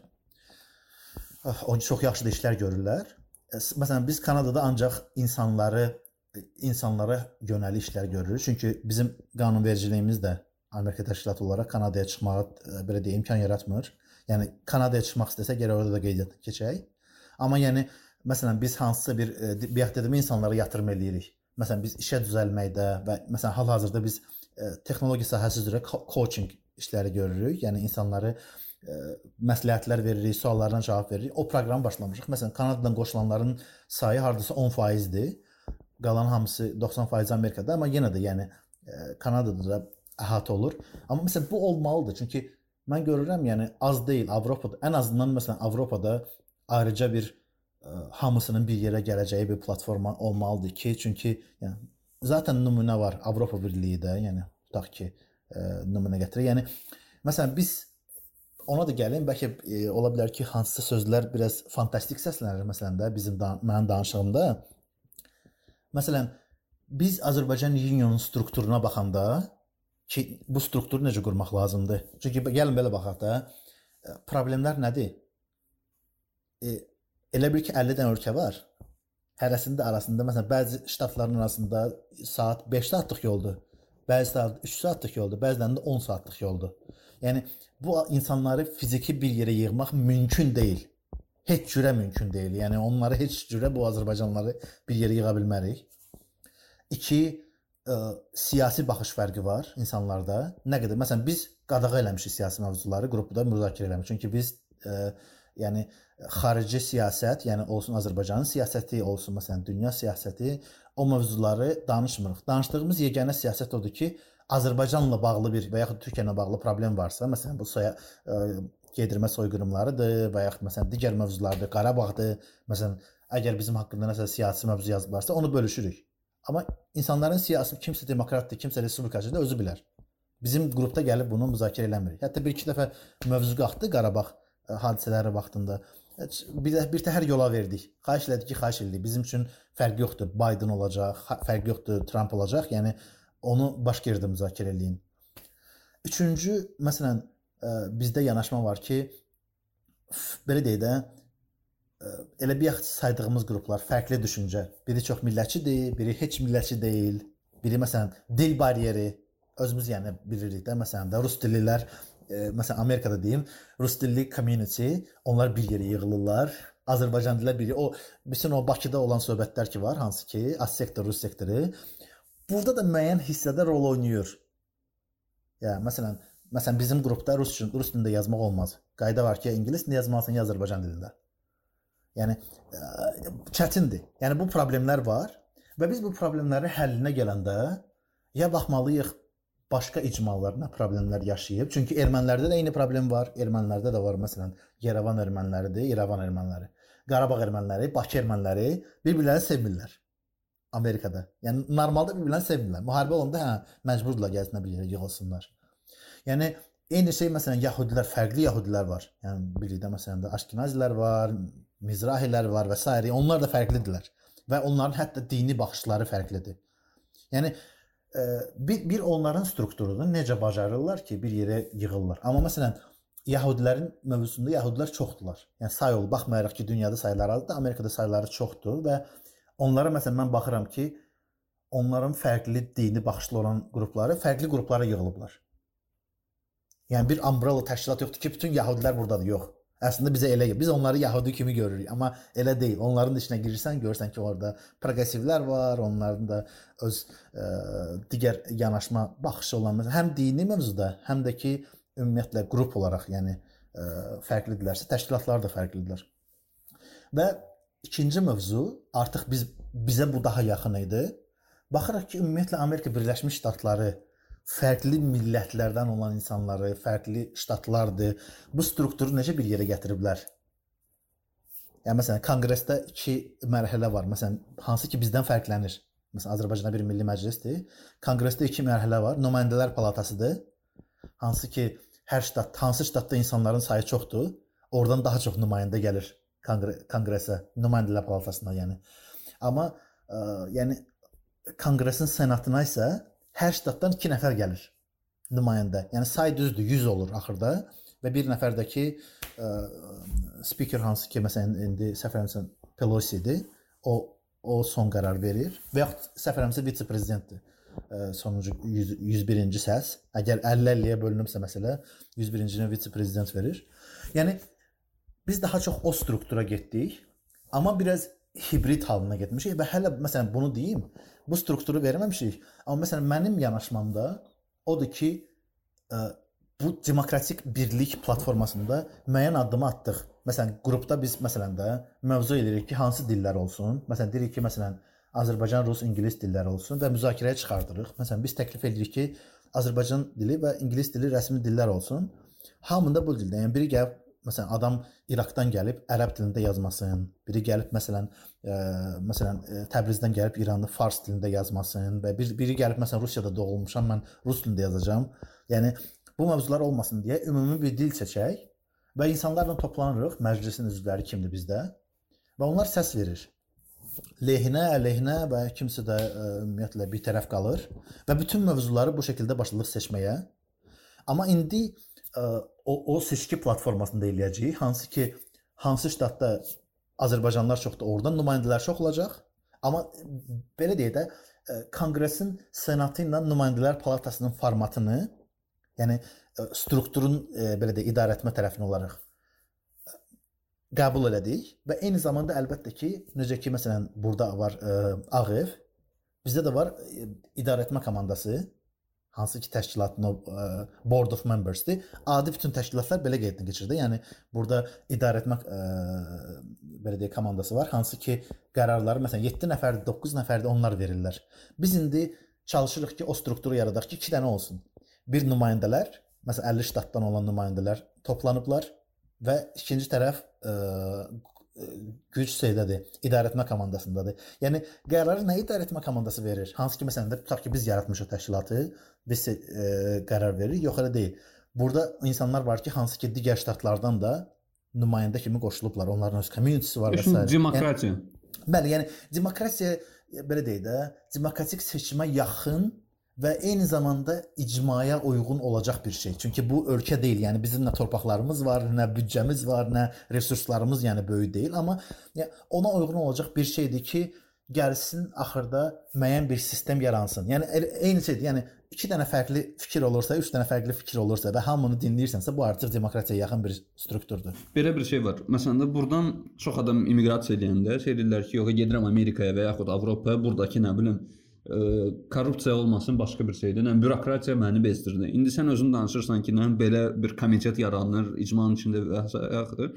Onlar çox yaxşı da işlər görürlər. Məsələn biz Kanadada ancaq insanları insanlara yönəlik işlər görürük. Çünki bizim qanunvericiliyimiz də Amerika təşkilatı olaraq Kanadaya çıxmağa belə deyim imkan yaratmır. Yəni Kanadaya çıxmaq istəsə gərək orada da qeydiyyat keçək. Amma yəni Məsələn, biz hansısa bir e, bayaq dedim insanlara yatırım eləyirik. Məsələn, biz işə düzəlməkdə və məsələn hal-hazırda biz e, texnologiya sahəsi üzrə coaching işləri görürük. Yəni insanları ə, e, məsləhətlər veririk, suallarına cavab veririk. O proqramı başlamışıq. Məsələn, Kanadadan qoşulanların sayı hardasa 10%dir. Qalan hamısı 90% Amerikada, amma yenə də yəni ə, Kanadada da əhatə olur. Amma məsələn bu olmalıdır. Çünki mən görürəm, yəni az deyil Avropada, ən azından məsələn Avropada ayrıca bir hamısının bir yerə gələcəyi bir platforma olmalıdır ki, çünki yəni zaten nümunə var Avropa Birliyi də, yəni tutaq ki, ə, nümunə gətirir. Yəni məsələn biz ona da gəlin, bəlkə ə, ola bilər ki, hansısa sözlər biraz fantastik səslənir məsələn də bizim da, mənim danışığımda. Məsələn, biz Azərbaycan Unionun strukturuna baxanda ki, bu strukturu necə qurmaq lazımdır? Çünki gəlin belə baxaq da, problemlər nədir? E, Elə bil ki 50 dənə ölkə var. Hərəsində arasında məsələn bəzi ştatların arasında saat 5 saatlıq yoldur. Bəzi saat 3 saatlıq yoldur, bəzilərində 10 saatlıq yoldur. Yəni bu insanları fiziki bir yerə yığmaq mümkün deyil. Heç cürə mümkün deyil. Yəni onları heç cürə bu Azərbaycanlıları bir yerə yığa bilmərik. 2 ə, siyasi baxış fərqi var insanlarda. Nə qədər məsələn biz qadağa eləmişik siyasi mövzuları qrupda müzakirə eləmişik. Çünki biz ə, yəni xarici siyasət, yəni olsun Azərbaycanın siyasəti, olsun məsələn dünya siyasəti, o mövzuları danışmırıq. Danışdığımız yeganə siyasət odur ki, Azərbaycanla bağlı bir və yaxud Türkiyə ilə bağlı problem varsa, məsələn bu soya ə, gedirmə soyqırımlarıdır və yaxud məsələn digər mövzulardır, Qarabağdır. Məsələn, əgər bizim haqqında nəsə siyasi mövzu yazılarsa, onu bölüşürük. Amma insanların siyasi kimsə demokratdır, kimsə respublikaçıdır, özü bilər. Bizim qrupda gəlib bunu müzakirə eləmirik. Hətta bir iki dəfə mövzu qalxdı Qarabağ hadisələri vaxtında bir də bir təhər yola verdik. Xahiş elədik ki, xahiş elədik. Bizim üçün fərq yoxdur. Biden olacaq, fərq yoxdur, Trump olacaq. Yəni onu başqa yerdə müzakirə eləyin. Üçüncü, məsələn, bizdə yanaşma var ki, belə deyək də, elə bir yaxşı saydığımız qruplar fərqli düşüncə, biri çox millətçidir, biri heç millətçi deyil, biri məsələn dil bariyeri özümüz yəni bilirik də məsələn də rus dillilər məsələn Amerikada deyim, rus dilli community, onlar bir yerə yığılırlar. Azərbaycan dillə biri o bütün o Bakıda olan söhbətlər ki var, hansı ki, az sektor, rus sektoru burada da müəyyən hissədə rol oynayır. Yəni məsələn, məsələn bizim qrupda rus rus dilində yazmaq olmaz. Qayda var ki, ingilis dilində yazmalısan, ya Azərbaycan dilində. Yəni ə, çətindir. Yəni bu problemlər var və biz bu problemlərin həllinə gələndə ya baxmalıyıq başqa icmalar nə problemlər yaşayıb. Çünki ermənilərdə də eyni problem var. Ermənilərdə də var məsələn Yerevan erməniləridir, İrəvan erməniləri. Qarabağ erməniləri, Bakı erməniləri bir-birlərini sevmirlər. Amerikada. Yəni normalda bir-birlərini sevmirlər. Müharibə olanda hə məcburdular gəlsinlər bir yerə yığılsınlar. Yəni eyni şey məsələn yəhudilər, fərqli yəhudilər var. Yəni birlikdə məsələn də Aşkenazilər var, Mizrahilər var və s. onlar da fərqlidirlər və onların hətta dini baxışları fərqlidir. Yəni e, bir, bir onların strukturunu necə bacarırlar ki, bir yerə yığırlar. Amma məsələn Yahudilərin mövzusunda Yahudilər çoxdular. Yəni say ol, baxmayaraq ki, dünyada sayları azdır, Amerikada sayları çoxdur və onlara məsələn mən baxıram ki, onların fərqli dini baxışlı olan qrupları fərqli qruplara yığılıblar. Yəni bir umbrella təşkilat yoxdur ki, bütün Yahudilər burdadır, yox. Əslində bizə elə biz onları Yahudi kimi görürük, amma elə deyil. Onların içinə girirsən, görürsən ki, orada proqressivlər var, onların da öz ə, digər yanaşma baxışı olan həm dini mövzuda, həm də ki ümumiyyətlə qrup olaraq, yəni ə, fərqlidirlərsə, təşkilatlar da fərqlidirlər. Və ikinci mövzu, artıq biz bizə bu daha yaxın idi. Baxırıq ki, ümumiyyətlə Amerika Birləşmiş Ştatları fərqli millətlərdən olan insanları, fərqli ştatlardır. Bu strukturu necə bir yerə gətiriblər? Yəni məsələn, konqresdə 2 mərhələ var. Məsələn, hansı ki bizdən fərqlənir. Məsələn, Azərbaycanda bir milli məclisdir. Konqresdə 2 mərhələ var. Nümayəndələr palatasıdır. Hansı ki hər ştat, hansı ştatda insanların sayı çoxdur, oradan daha çox nümayəndə gəlir konqre konqresə, nümayəndələr palatasına, yəni. Amma ə, yəni konqresin senatına isə hər ştatdan 2 nəfər gəlir nümayəndə. Yəni say düzdür, 100 olur axırda və bir nəfər də ki ə, speaker hansı ki məsələn indi səfərəmsə Pelosi-dir. O o son qərar verir və yaxud səfərəmsə vitse-prezidentdir. Sonuncu 100, 101-ci səs. Əgər 50-50-yə bölünübsə məsələ 101-cinə vitse-prezident verir. Yəni biz daha çox o struktura getdik, amma biraz hibrid halına getmişik və hələ məsələn bunu deyim, bu strukturu verməmişik. Amma məsələn mənim yanaşmamda odur ki, ə, e, bu demokratik birlik platformasında müəyyən addım atdıq. Məsələn, qrupda biz məsələn də mövzu edirik ki, hansı dillər olsun. Məsələn, deyirik ki, məsələn, Azərbaycan, rus, ingilis dilləri olsun və müzakirəyə çıxardırıq. Məsələn, biz təklif edirik ki, Azərbaycan dili və ingilis dili rəsmi dillər olsun. Hamında bu dildə. Yəni biri gəlib məsələn adam İraqdan gəlib ərəb dilində yazmasın, biri gəlib məsələn ə, e, məsələn e, Təbrizdən gəlib İranlı fars dilində yazmasın və bir biri gəlib məsələn Rusiyada doğulmuşam, mən rus dilində yazacağam. Yəni bu mövzular olmasın deyə ümumi bir dil seçək və insanlarla toplanırıq, məclisin üzvləri kimdir bizdə və onlar səs verir. Lehinə, əleyhinə və kimsə də ə, e, ümumiyyətlə bir tərəf qalır və bütün mövzuları bu şəkildə başladıq seçməyə. Amma indi o o seçki platformasında eləyəcəyik, hansı ki, hansı ştatda Azərbaycanlılar çoxdur, oradan nümayəndələr çox olacaq. Amma belə deyək də, konqresin senatı ilə nümayəndələr palatasının formatını, yəni strukturun belə də idarə etmə tərəfini olaraq qəbul elədik. Və eyni zamanda əlbəttə ki, necə ki məsələn burada var ə, Ağ ev, bizdə də var ə, idarə etmə komandası hansı ki təşkilatın o ə, board of membersdir. Adi bütün təşkilatlar belə qeydini keçirdi. Yəni burada idarə etmə ə, belə deyək komandası var, hansı ki qərarları məsələn 7 nəfərdir, 9 nəfərdir onlar verirlər. Biz indi çalışırıq ki, o strukturu yaradaq ki, 2 dənə olsun. Bir nümayəndələr, məsələn 50 ştatdan olan nümayəndələr toplanıblar və ikinci tərəf ə, güc şeydədir, idarəetmə komandasındadır. Yəni qərarı nə idarəetmə komandası verir? Hansı ki, məsələn də tutaq ki, biz yaratmışıq təşkilatı, biz e, qərar veririk, yox elə deyil. Burada insanlar var ki, hansı ki, digər ştatlardan da nümayəndə kimi qoşulublar. Onların öz community-si var və s. Demokratiya. Yəni, bəli, yəni demokratiya belə deyək də, demokratik seçimə yaxın və eyni zamanda icmaya uyğun olacaq bir şey. Çünki bu ölkə deyil. Yəni bizim nə torpaqlarımız var, nə büdcəmiz var, nə resurslarımız yəni böyük deyil, amma ona uyğun olacaq bir şeydir ki, gəlsin axırda müəyyən bir sistem yaransın. Yəni eyni şeydir. Yəni iki dənə fərqli fikir olursa, üç dənə fərqli fikir olursa və hamını dinləyirsənsə, bu artıq demokratiyaya yaxın bir strukturdur. Belə bir şey var. Məsələn də burdan çox adam immiqrasiya edəndə şey deyirlər ki, yox, gedirəm Amerikaya və yaxud Avropaya, burdakı nə bilim ə, korrupsiya olmasın, başqa bir şeydir. Yəni bürokratiya məni bezdirdi. İndi sən özün danışırsan ki, nə belə bir komitet yaranır, icmanın içində və s.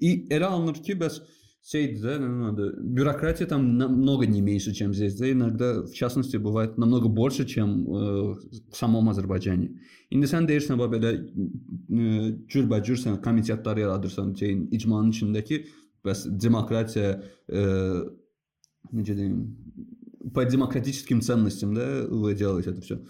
Elə alınır ki, bəs Сейд, да, надо. Бюрократия там намного не меньше, чем здесь. Да, иногда, в частности, бывает намного больше, чем э, в самом Azərbaycani. İndi sən deyirsən bax belə e, cürbəcür sən komitetlər yaradırsan şeyin icmanın içindəki bəs demokratiya e, necə deyim по демократическим ценностям, да, вы делаете это все.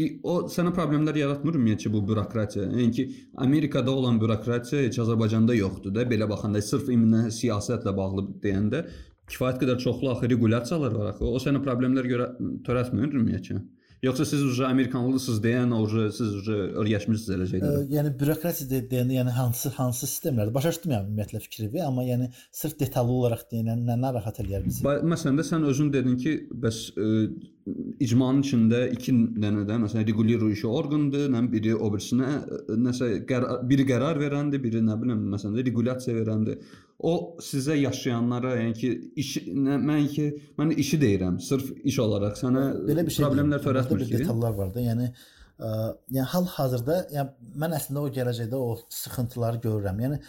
И o sənə problemlər yaratmır ümumiyyətcə bu bürokratiya? Yəni ki, Amerikada olan bürokratiya heç Azərbaycanda yoxdur da. Belə baxanda sırf immə siyasətlə bağlı deyəndə kifayət qədər çoxlu axı regulyasiyalar var axı. O sənə problemlər görə törətmir ümumiyyətcə. Yoxsa siz uje Amerikanlısınız deyən, uje siz uje öyrəşmisiniz elə şeylərə. Yəni bürokratiya deyəndə, yəni hansı hansı sistemlərdir? Başa düşdüm ümumiyyətlə fikrimi, amma yəni sırf detallı olaraq deyən nə narahat eləyər bizi? Məsələn də sən özün dedin ki, bəs ə, e, icmanın içində iki dənə də məsələn reguliruющий orqandır, nə biri o birisinə nəsə qərar, biri qərar verəndir, biri nə bilim məsələn də regulyasiya verəndir o sizə yaşayanlara, yəni ki, iş nə, mən ki, mən işi deyirəm, sırf iş olaraq sənə belə bir şey problemlər törətmir ki. Detallar var da, yəni ə, yəni hal-hazırda, yəni mən əslində o gələcəkdə o sıxıntıları görürəm. Yəni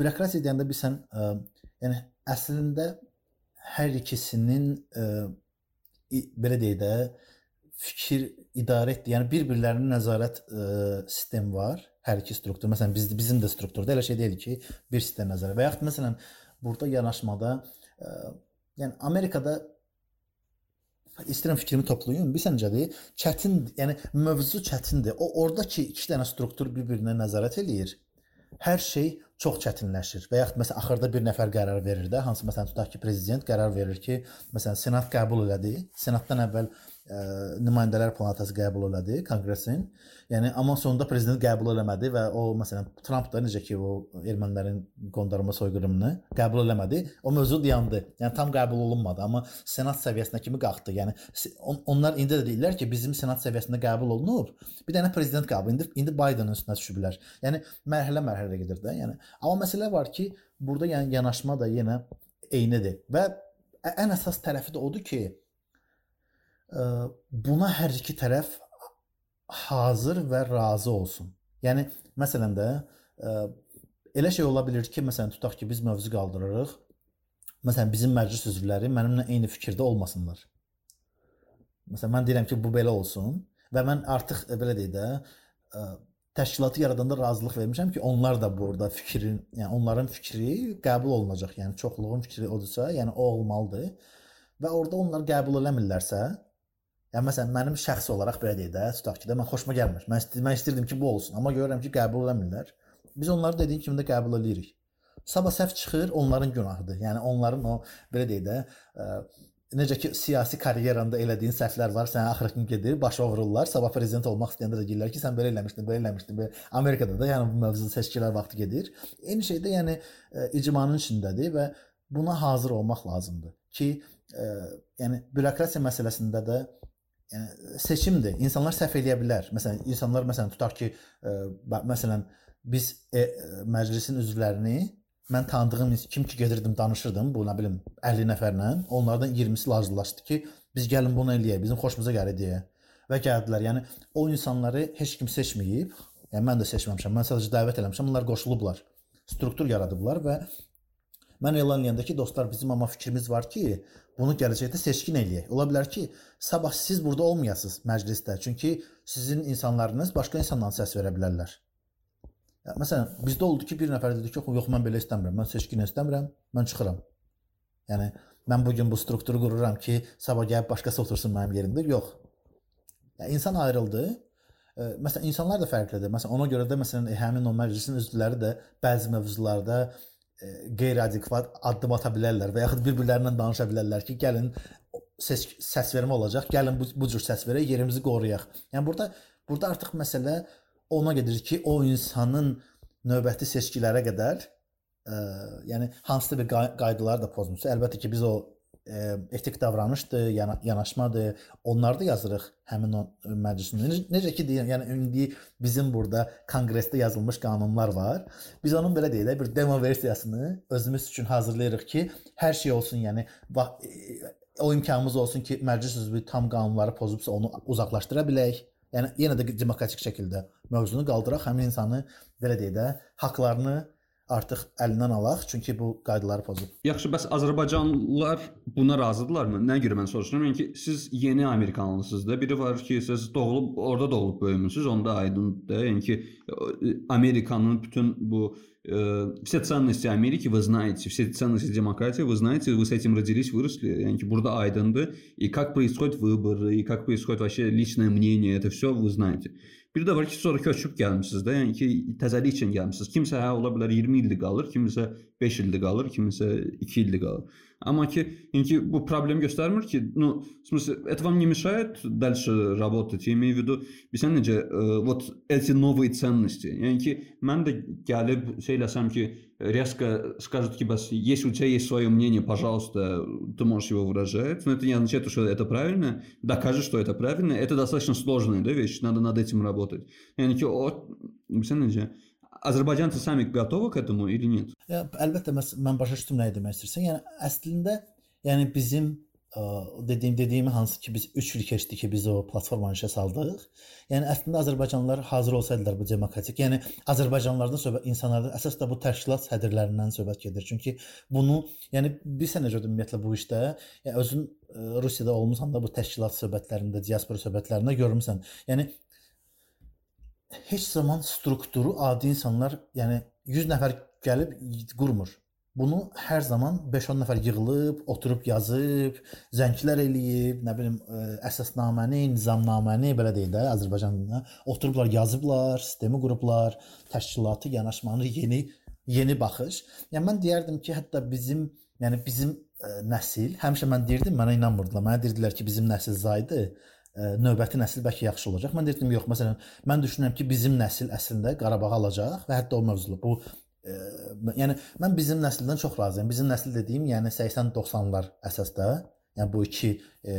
bürokratiya deyəndə biz sən ə, yəni əslində hər ikisinin ə, belə deyək də fikir idarə etdi. Yəni bir-birlərinin nəzarət ə, sistemi var hər iki struktur. Məsələn biz bizim də strukturda elə şey deyil ki, bir sistem nəzərə. Və yaxud məsələn burada yanaşmada ə, e, yəni Amerikada istəyirəm fikrimi toplayım. Bilirsən necədir? Çətin, yəni mövzu çətindir. O oradakı iki dənə struktur bir-birinə nəzarət eləyir. Hər şey çox çətinləşir. Və yaxud məsələn axırda bir nəfər qərar verir də, hansı məsələn tutaq ki, prezident qərar verir ki, məsələn senat qəbul elədi. Senatdan əvvəl ə, nümayəndələr palatası qəbul elədi konqresin. Yəni amma sonunda prezident qəbul eləmədi və o məsələn Tramp da necə ki o ermənilərin qondarma soyqırımını qəbul eləmədi. O mövzu dayandı. Yəni tam qəbul olunmadı, amma senat səviyyəsinə kimi qalxdı. Yəni on, onlar indi də deyirlər ki, bizim senat səviyyəsində qəbul olunub. Bir dənə prezident qəbul indi indi Bidenin üstünə düşüblər. Yəni mərhələ-mərhələ gedir də. Yəni amma məsələ var ki, burada yəni yanaşma da yenə eynidir və ən əsas tərəfi də odur ki, buna hər iki tərəf hazır və razı olsun. Yəni məsələn də ə, elə şey ola bilər ki, məsələn tutaq ki, biz mövzu qaldırırıq. Məsələn bizim məclis üzvləri mənimlə eyni fikirdə olmasınlar. Məsələn mən deyirəm ki, bu belə olsun və mən artıq belə deyək də ə, təşkilatı yaradanda razılıq vermişəm ki, onlar da burada fikrin, yəni onların fikri qəbul olunacaq. Yəni çoxluğun fikri odursa, yəni o olmalıdır. Və orada onlar qəbul eləmirlərsə, Yəni məsələn mənim şəxsi olaraq belə deyək də, tutaq ki də mən xoşuma gəlmir. Mən istəyirdim, mən istəyirdim ki, bu olsun, amma görürəm ki, qəbul eləmirlər. Biz onları dediyi kimi də qəbul eləyirik. Sabah səhv çıxır, onların günahıdır. Yəni onların o belə deyək də, ə, necə ki siyasi karyeranda elədiyin səhvlər var, sənə axırı gün gedir, başa vururlar. Sabah prezident olmaq istəyəndə də deyirlər ki, sən belə eləmişdin, belə eləmişdin. Belə Amerikada da yəni bu mövzu seçkilər vaxtı gedir. Eyni şey də yəni ə, icmanın içindədir və buna hazır olmaq lazımdır ki, ə, yəni bürokratiya məsələsində də yəni seçimdir. İnsanlar səhv eləyə bilər. Məsələn, insanlar məsələn tutaq ki, ə, məsələn biz e, məclisin üzvlərini mən tanıdığım kim ki gedirdim, danışırdım, bu nə bilim 50 nəfərlə, onlardan 20-si lazımlaşdı ki, biz gəlin bunu eləyək, bizim xoşumuza gəlir deyə. Və gəldilər. Yəni o insanları heç kim seçməyib. Yəni mən də seçməmişəm. Mən sadəcə dəvət eləmişəm. Onlar qoşulublar. Struktur yaradıblar və mən elan edəndə ki, dostlar, bizim amma fikrimiz var ki, bunu gələcəkdə seçkin eləyək. Ola bilər ki, sabah siz burada olmayasınız məclisdə, çünki sizin insanlarınız başqa insandan səs verə bilərlər. Məsələn, bizdə oldu ki, bir nəfər dedi ki, yox, mən belə istəmirəm, mən seçkin istəmirəm, mən çıxıram. Yəni mən bu gün bu strukturu qururam ki, sabah gəlib başqası otursun mənim yerimdə. Yox. Ya, insan ayrıldı. E, məsələn, insanlar da fərqlidir. Məsələn, ona görə də məsələn, həmin o məclisin üzvləri də bəzi mövzularda qeyri-adekvat addım ata bilərlər və yaxud bir-birlərindən danışa bilərlər ki, gəlin səs səsvermə olacaq. Gəlin bu, bu cür səs verək, yerimizi qoruyaq. Yəni burada burada artıq məsələ ona gedir ki, o insanın növbəti seçkilərə qədər ə, yəni hansısa bir qaydaları da pozmuş. Əlbəttə ki, biz o ə, etik davranışdır, yana, yanaşmadır. Onları da yazırıq həmin o məclisin. Necə, necə ki deyirəm, yəni indi bizim burada konqresdə yazılmış qanunlar var. Biz onun belə deyək də bir demo versiyasını özümüz üçün hazırlayırıq ki, hər şey olsun, yəni o imkanımız olsun ki, məclis üzvü tam qanunları pozubsa onu uzaqlaşdıra bilək. Yəni yenə də demokratik şəkildə mövzunu qaldıraq, həmin insanı belə deyək də haqqlarını artıq əlindən alaq, çünki bu qaydaları pozub. Yaxşı, bəs Azərbaycanlılar buna razıdırlarmı? Nə görə mən soruşuram? Yəni ki, siz yeni Amerikanlısınız da. Biri var ki, siz doğulub orada doğulub böyümüsüz, onda aydındır. Yəni ki, Amerikanın bütün bu э, все ценности Америки вы знаете, все ценности демократии вы знаете, вы с этим родились, выросли. Yani ki, burada aydındır. И как происходит выборы, и как происходит вообще личное мнение, это все вы знаете. Bir də var ki, sonra köçüb gəlmisiniz də, yəni ki, təzəlik üçün gəlmisiniz. Kimsə hə ola bilər 20 illik qalır, kimsə 5 illik qalır, kimsə 2 illik qalır. Amma ki, yəni bu problem göstərmir ki, ну, в смысле, это вам не мешает дальше работать. Я имею в виду, bilirsən necə, вот эти новые ценности. Yəni ki, mən də gəlib şey eləsəm ki, резко скажут тебе, если у тебя есть свое мнение, пожалуйста, ты можешь его выражать, но это не означает, что это правильно, докажи, что это правильно, это достаточно сложная да, вещь, надо над этим работать. Yani ki, o, necə, Azərbaycanцы sami готовы к этому или нет? Əlbəttə mən başa düşdüm nə demək istəyirsən. Yəni əslində yəni bizim dediyim dediyimi hansı ki biz 3 il keçdi ki biz o platformanı işə saldıq. Yəni əslində Azərbaycanlılar hazır olsaydılar bu demokratik, yəni Azərbaycanlılardan söhbət insanlardan əsas da bu təşkilat sədrlərindən söhbət gedir. Çünki bunu, yəni bilirsən necə ümumiyyətlə bu işdə, yəni özün ə, Rusiyada olmusan da bu təşkilat söhbətlərində, diaspora söhbətlərində görmüsən. Yəni heç zaman strukturu adi insanlar, yəni 100 nəfər gəlib qurmur. Bunu hər zaman 5-10 nəfər yığılıb, oturub yazıb, zənglər eləyib, nə bilim e, əsasnaməni, nizamnaməni belə deyək də Azərbaycanda oturublar, yazıblar, sistemi qurublar, təşkilatı, yanaşmanı yeni yeni baxış. Yəni mən deyərdim ki, hətta bizim, yəni bizim ə, e, nəsil, həmişə mən deyirdim, mənə inanmırdılar. Mənə deyirdilər ki, bizim nəsil zaydı, ə, e, növbəti nəsil bəlkə yaxşı olacaq. Mən deyirdim, yox, məsələn, mən düşünürəm ki, bizim nəsil əslində Qarabağı alacaq və hətta o mövzulu bu ə, yəni mən bizim nəsildən çox razıyam. Bizim nəsil dediyim, yəni 80-90-lar əsasda, yəni bu iki e,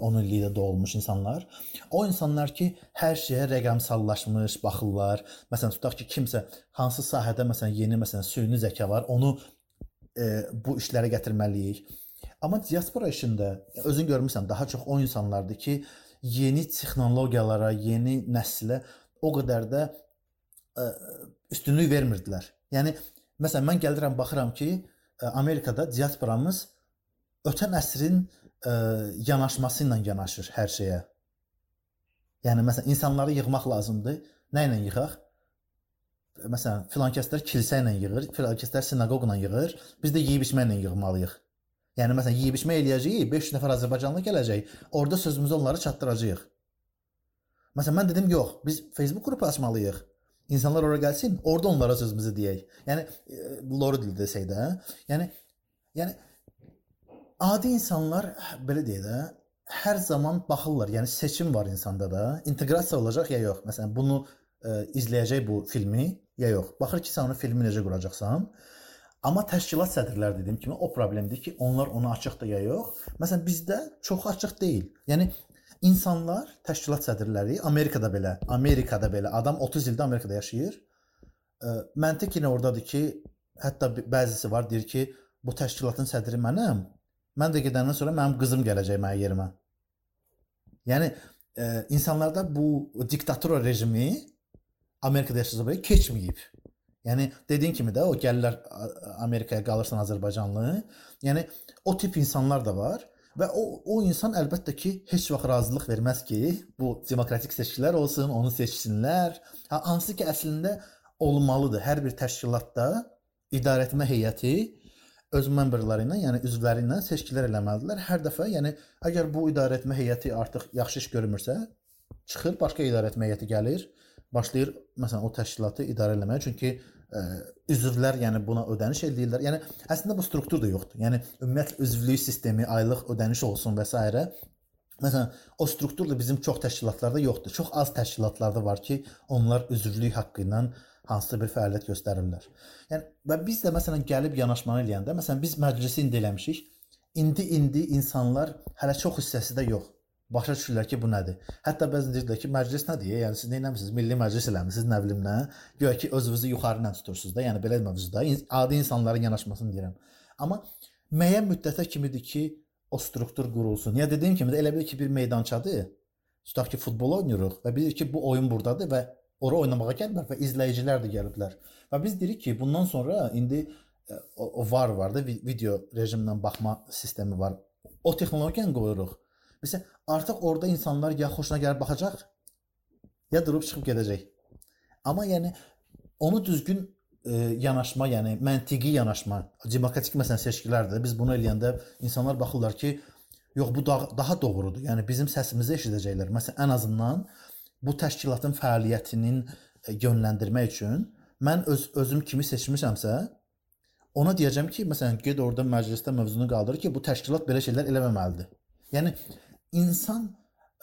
10 illikdə doğulmuş insanlar. O insanlar ki, hər şeyə rəqəmsallaşmış baxırlar. Məsələn, tutaq ki, kimsə hansı sahədə məsələn yeni məsələn süni zəka var, onu e, bu işlərə gətirməliyik. Amma diaspora işində özün görmüsən, daha çox o insanlardır ki, yeni texnologiyalara, yeni nəslə o qədər də ə, üstünlük vermirdilər. Yəni məsələn mən gəlirəm baxıram ki, e, Amerikada diasporamız ötən əsrin ə, e, yanaşması ilə yanaşır hər şeyə. Yəni məsələn insanları yığmaq lazımdır. Nə ilə yığaq? Məsələn, filan kəslər kilsə ilə yığır, filan kəslər sinaqoqla yığır. Biz də yeyib içməklə yığmalıyıq. Yəni məsələn, yeyib içmə eləyəcəyik, 500 nəfər Azərbaycanlı gələcək. Orada sözümüzü onlara çatdıracağıq. Məsələn, mən dedim, yox, biz Facebook qrupu açmalıyıq. İnsanlar ora gəlsin, orada onlara sözümüzü deyək. Yəni e, loru dildə desək də, yəni yəni adi insanlar belə deyə də hər zaman baxırlar. Yəni seçim var insanda da. İnteqrasiya olacaq ya yox. Məsələn, bunu ə, e, izləyəcək bu filmi ya yox. Baxır ki, sən onu filmi necə quracaqsan. Amma təşkilat sədrləri dediyim kimi o problemdir ki, onlar onu açıqdır ya yox. Məsələn, bizdə çox açıq deyil. Yəni İnsanlar, təşkilat sədrləri Amerikada belə, Amerikada belə adam 30 ildə Amerikada yaşayır. Məntiq yenə ordadır ki, hətta bəzisi var deyir ki, bu təşkilatın sədri mənəm. Mən də gedəndən sonra mənim qızım gələcək mənim yerimə. Yəni e, insanlarda bu diktatura rejimi Amerikada yaşasa belə keçməyib. Yəni dediyin kimi də o gəlirlər Amerikaya qalırsan Azərbaycanlı. Yəni o tip insanlar da var. Və o o insan əlbəttə ki, heç vaxt razılıq verməz ki, bu demokratik seçkilər olsun, onu seçsinlər. Ha, hansı ki, əslində olmalıdır. Hər bir təşkilatda idarəetmə heyəti öz məmberləri ilə, yəni üzvləri ilə seçkilər eləməlidirlər. Hər dəfə, yəni əgər bu idarəetmə heyəti artıq yaxşı iş görmürsə, çıxır başqa idarəetmə heyəti gəlir, başlayır məsələn o təşkilatı idarə eləməyə. Çünki ə, üzvlər yəni buna ödəniş eləyirlər. Yəni əslində bu struktur da yoxdur. Yəni ümumiyyətlə üzvlük sistemi, aylıq ödəniş olsun və s. Məsələn, o struktur da bizim çox təşkilatlarda yoxdur. Çox az təşkilatlarda var ki, onlar üzvlük haqqı ilə hansısa bir fəaliyyət göstərirlər. Yəni və biz də məsələn gəlib yanaşmanı eləyəndə, məsələn biz məclisi indi eləmişik. İndi indi insanlar hələ çox hissəsi də yox. Başa düşürlər ki, bu nədir? Hətta bəzən deyirlər ki, məclis nədir? Yəni siz nə etmisiniz? Milli məclis eləmisiniz, nə bilim nə? Güya ki, özünüzü yuxarı ilə tutursunuz da. Yəni belə mövzuda adi insanların yanaşmasını deyirəm. Amma müəyyən müddətə kimidir ki, o struktur qurulsun. Ya dediyim kimi də elə bil ki, bir meydançadır. Tutaq ki, futbol oynayırıq və bilir ki, bu oyun burdadır və ora oynamağa gəlmir və izləyicilər də gəliblər. Və biz deyirik ki, bundan sonra indi e, o, o var var da video rejimindən baxma sistemi var. O texnologiyanı qoyuruq. Məsələn, artıq orada insanlar ya xoşuna gəlib baxacaq, ya durub çıxıb gedəcək. Amma yəni onu düzgün e, yanaşma, yəni məntiqi yanaşma, demokratik məsələn seçkilərdir. Biz bunu eləyəndə insanlar baxırlar ki, yox bu daha, daha doğrudur. Yəni bizim səsimizi eşidəcəklər. Məsələn, ən azından bu təşkilatın fəaliyyətinin e, yönləndirmək üçün mən öz özüm kimi seçmişəmsə, ona deyəcəm ki, məsələn, get orada məclisdə mövzunu qaldır ki, bu təşkilat belə şeylər eləməməlidir. Yəni insan ə,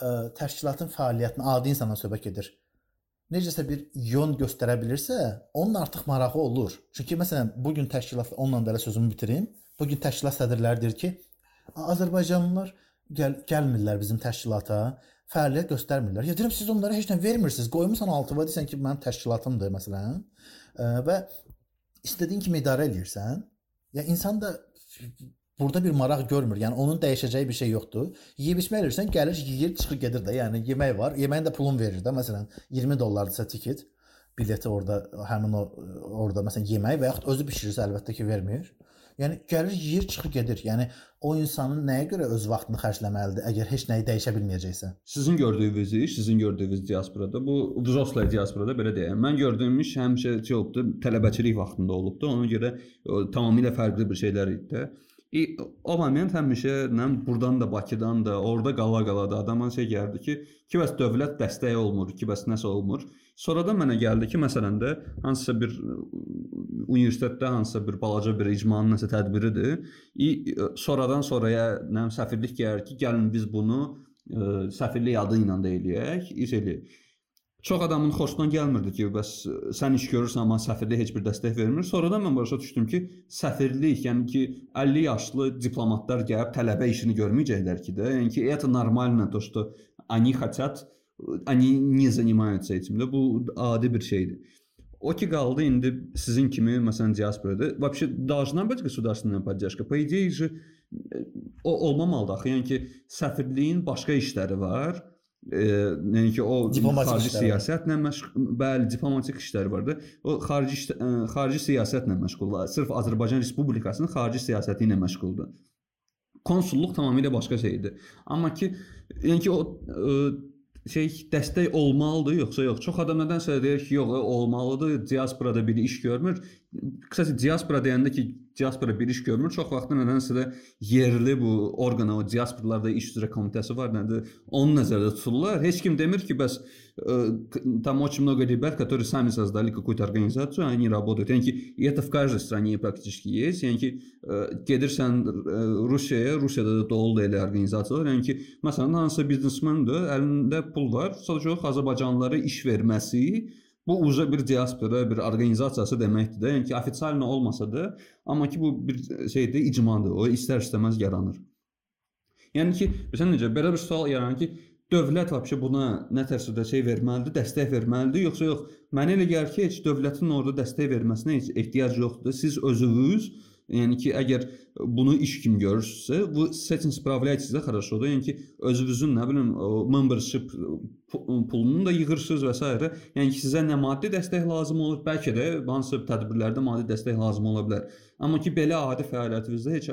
e, təşkilatın fəaliyyətinə adi insandan söhbət gedir. Necəsə bir yön göstərə bilirsə, onun artıq marağı olur. Çünki məsələn, bu gün təşkilat onunla belə sözümü bitirim. Bu gün təşkilat sədrləri deyir ki, Azərbaycanlılar gəl gəlmirlər bizim təşkilata fəaliyyət göstərmirlər. Ya deyirəm siz onlara heç nə vermirsiniz. Qoymusan altıva desən ki, mənim təşkilatımdır məsələn. Və istədiyin kimi idarə eləyirsən. Ya insan da burada bir maraq görmür. Yəni onun dəyişəcəyi bir şey yoxdur. Yeyib içmək elirsən, gəlir, yeyir, çıxır gedir də. Yəni yemək var. Yeməyin də pulun verir də. Məsələn, 20 dollardırsa tiket bileti orada həmin o orada məsələn yemək və yaxud özü bişirirsə əlbəttə ki vermir. Yəni gəlir, yeyir, çıxır gedir. Yəni o insanın nəyə görə öz vaxtını xərcləməlidir əgər heç nəyi dəyişə bilməyəcəksə? Sizin gördüyünüz iş, sizin gördüyünüz diasporada bu Vrosla diasporada belə deyim. Mən gördüyüm iş həmişə şey olubdu, tələbəçilik vaxtında olubdu. Ona görə o, tamamilə fərqli bir şeylər idi də. E, o moment həmişə nə burdan da Bakıdan da, orada qala-qala da adama şey gəldi ki, ki bəs dövlət dəstəyi olmur, ki bəs nəsə olmur. Sonradan mənə gəldi ki, məsələn də hansısa bir universitetdə hansısa bir balaca bir icmanın nəsə tədbiridir. İ, sonradan sonraya nə səfirlik gəlir ki, gəlin biz bunu ə, səfirlik adı ilə də eləyək, iş eləyək. Çox adamın xoşuna gəlmirdi ki, bəs sən iş görürsən, amma səfirlik heç bir dəstək vermir. Sonradan mən başa düşdüm ki, səfirlik, yəni ki, 50 yaşlı diplomatlar gəlib tələbə işini görməyəcəklər ki də. Yəni ki, это нормально то, что они хотят они не занимаются этим. Да bu adi bir şeydir. O ki qaldı indi sizin kimi məsələn diasporada вообще должна быть государственная поддержка. По идее же o olmamalıdır axı. Yəni ki, səfirliyin başqa işləri var. E, yəni ki, o diplomatik xarici siyasətlə məşğul, bəli, diplomatik işləri var da. O xarici ə, xarici siyasətlə məşğuldur. Sırf Azərbaycan Respublikasının xarici siyasəti ilə məşğuldur. Konsulluq tamamilə başqa şeydir. Amma ki, yəni ki o ə, şey dəstək olmalıdır yoxsa yox? Çox adam nədənsə deyir ki, yox, olmalıdır. Diasporada bir iş görmür. Qısası diaspora deyəndə ki, diaspora bir iş görmür. Çox vaxt nədənsə də yerli bu orqana, o diasporalarda iş üzrə komitəsi var, nədir? Onu nəzərdə tuturlar. Heç kim demir ki, bəs там очень много rебят, которые сами создали какую-то организацию, они работают. Yəni ki, это в каждой стране практически есть. Yəni ki, gedirsən Rusiyaya, Rusiyada da doludur elə orqanizasiyalar. Yəni ki, məsələn, hansısa biznesmendir, əlində pul var, sadəcə olaraq Azərbaycanlılara iş verməsi Bu uca bir diaspora, bir orqanizasiyası deməkdir də. Yəni ki, ofitsial olmasa da, amma ki bu bir şeydir, icmadır. O istər-istəməz yaranır. Yəni ki, məsələn necə belə bir sual yaranır ki, dövlət vəbsə buna nə tərzdə şey verməlidir, dəstək verməlidir, yoxsa yox? Mənə elə gəlir ki, heç dövlətin orada dəstək verməsinə heç ehtiyac yoxdur. Siz özünüz Yəni ki, əgər bunu iş kimi görürsünüzsə, bu с этим справляетесь да хорошо da. Yəni ki, özünüzün nə bilim membership pulunu da yığırsınız və s. Yəni ki, sizə nə maddi dəstək lazım olur, bəlkə də hansısa tədbirlərdə maddi dəstək lazım ola bilər. Amma ki, belə adi fəaliyyətinizdə heç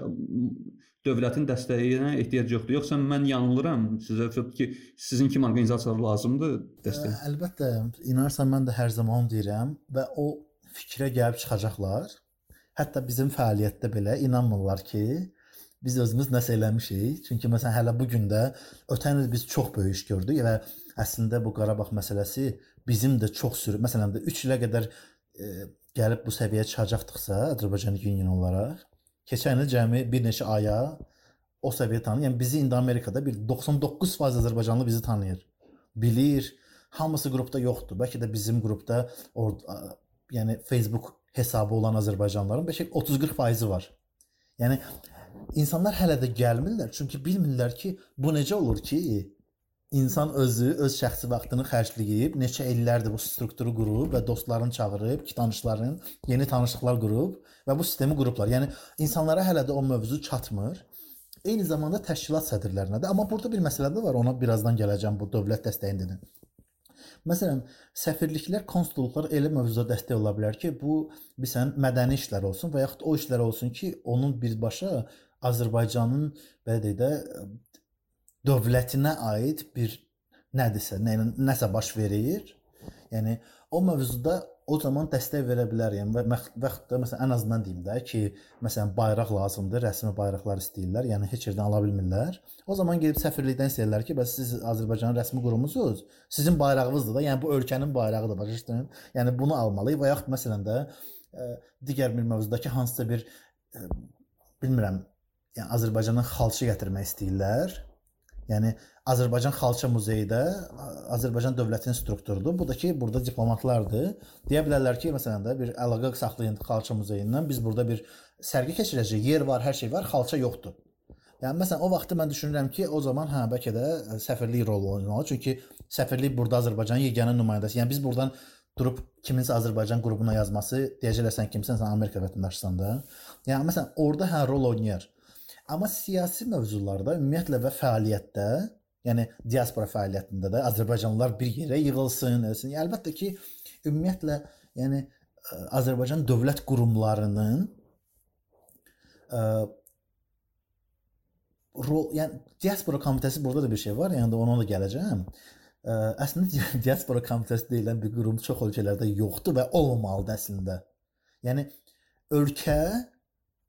dövlətin dəstəyinə ehtiyac yoxdur. Yoxsa mən yanılıram? Sizə ki, sizin kimi orqanizasiyalar lazımdır dəstək? Əlbəttə, inanırsan mən də hər zaman deyirəm və o fikrə gəlib çıxacaqlar Hətta bizim fəaliyyətdə belə inanmırlar ki, biz özümüz nəsə eləmişik. Çünki məsələn hələ bu gün də ötən il biz çox böyük iş gördük və əslində bu Qarabağ məsələsi bizim də çox sürü, məsələn də 3 ilə qədər e, gəlib bu səviyyəyə çıxacaqdıqsa Azərbaycan Union olaraq keçən il cəmi bir neçə aya o səviyyə tanıyır. Yəni bizi indi Amerikada bir 99% Azərbaycanlı bizi tanıyır. Bilir. Hamısı qrupda yoxdur. Bəlkə də bizim qrupda orada yəni Facebook hesabı olan Azərbaycanlıların bəlkə 30-40%-i var. Yəni insanlar hələ də gəlmirlər, çünki bilmirlər ki, bu necə olur ki, insan özü öz şəxsi vaxtını xərcləyib, neçə illərdir bu strukturu qurub və dostlarını çağırıb, ki, tanışların, yeni tanışlıqlar qurub və bu sistemi qurublar. Yəni insanlara hələ də o mövzu çatmır. Eyni zamanda təşkilat sədrlərinə də, amma burada bir məsələ də var, ona birazdan gələcəm bu dövlət dəstəyindən. Məsələn, səfirliklər, konsulluqlar elə mövzuda dəstək ola bilər ki, bu bilirsən, mədəni işlər olsun və yaxud o işlər olsun ki, onun birbaşa Azərbaycanın belə deyək də dövlətinə aid bir nədirsə, nə nəsə baş verir. Yəni o mövzuda o zaman dəstək verə bilərəm və vaxt da məsələn ən azından deyim də ki, məsələn bayraq lazımdır, rəsmi bayraqlar istəyirlər, yəni heç yerdən ala bilmirlər. O zaman gedib səfirlikdən istəyirlər ki, bəs siz Azərbaycanın rəsmi qurumusunuz, sizin bayrağınızdır da, yəni bu ölkənin bayrağıdır, başa? Yəni bunu almalıyıq və yaxud məsələn də ə, e, digər bir mövzudakı hansısa bir ə, e, bilmirəm, yəni Azərbaycanın xalça gətirmək istəyirlər. Yəni Azərbaycan Xalça Muzeyi də Azərbaycan dövlətinin strukturudur. Bu da ki, burada diplomatlardır. Deyə bilərlər ki, məsələn də bir əlaqə saxlayın Xalça Muzeyindən. Biz burada bir sərgi keçirəcəyik. Yer var, hər şey var, xalça yoxdur. Yəni məsələn o vaxtı mən düşünürəm ki, o zaman hə bəlkə də səfirlik rol oynamalı. Çünki səfirlik burada Azərbaycanın yeganə nümayəndəsi. Yəni biz burdan durub kiminsə Azərbaycan qrupuna yazması, deyəcəklər sən kimsən, sən Amerika vətəndaşısan da. Yəni məsələn orada hə rol oynayır. Amma siyasi mövzularda ümumiyyətlə və fəaliyyətdə, yəni diaspora fəaliyyətində də Azərbaycanlılar bir yerə yığılsın, eləsin. Yəni, əlbəttə ki, ümumiyyətlə, yəni Azərbaycan dövlət qurumlarının ə, rol, yəni diaspora komitəsi burada da bir şey var, yəni ona da gələcəm. Ə, əslində [LAUGHS] diaspora komitəsi deyilən bir qurum çox ölkələrdə yoxdur və olmamalıdır əslində. Yəni ölkə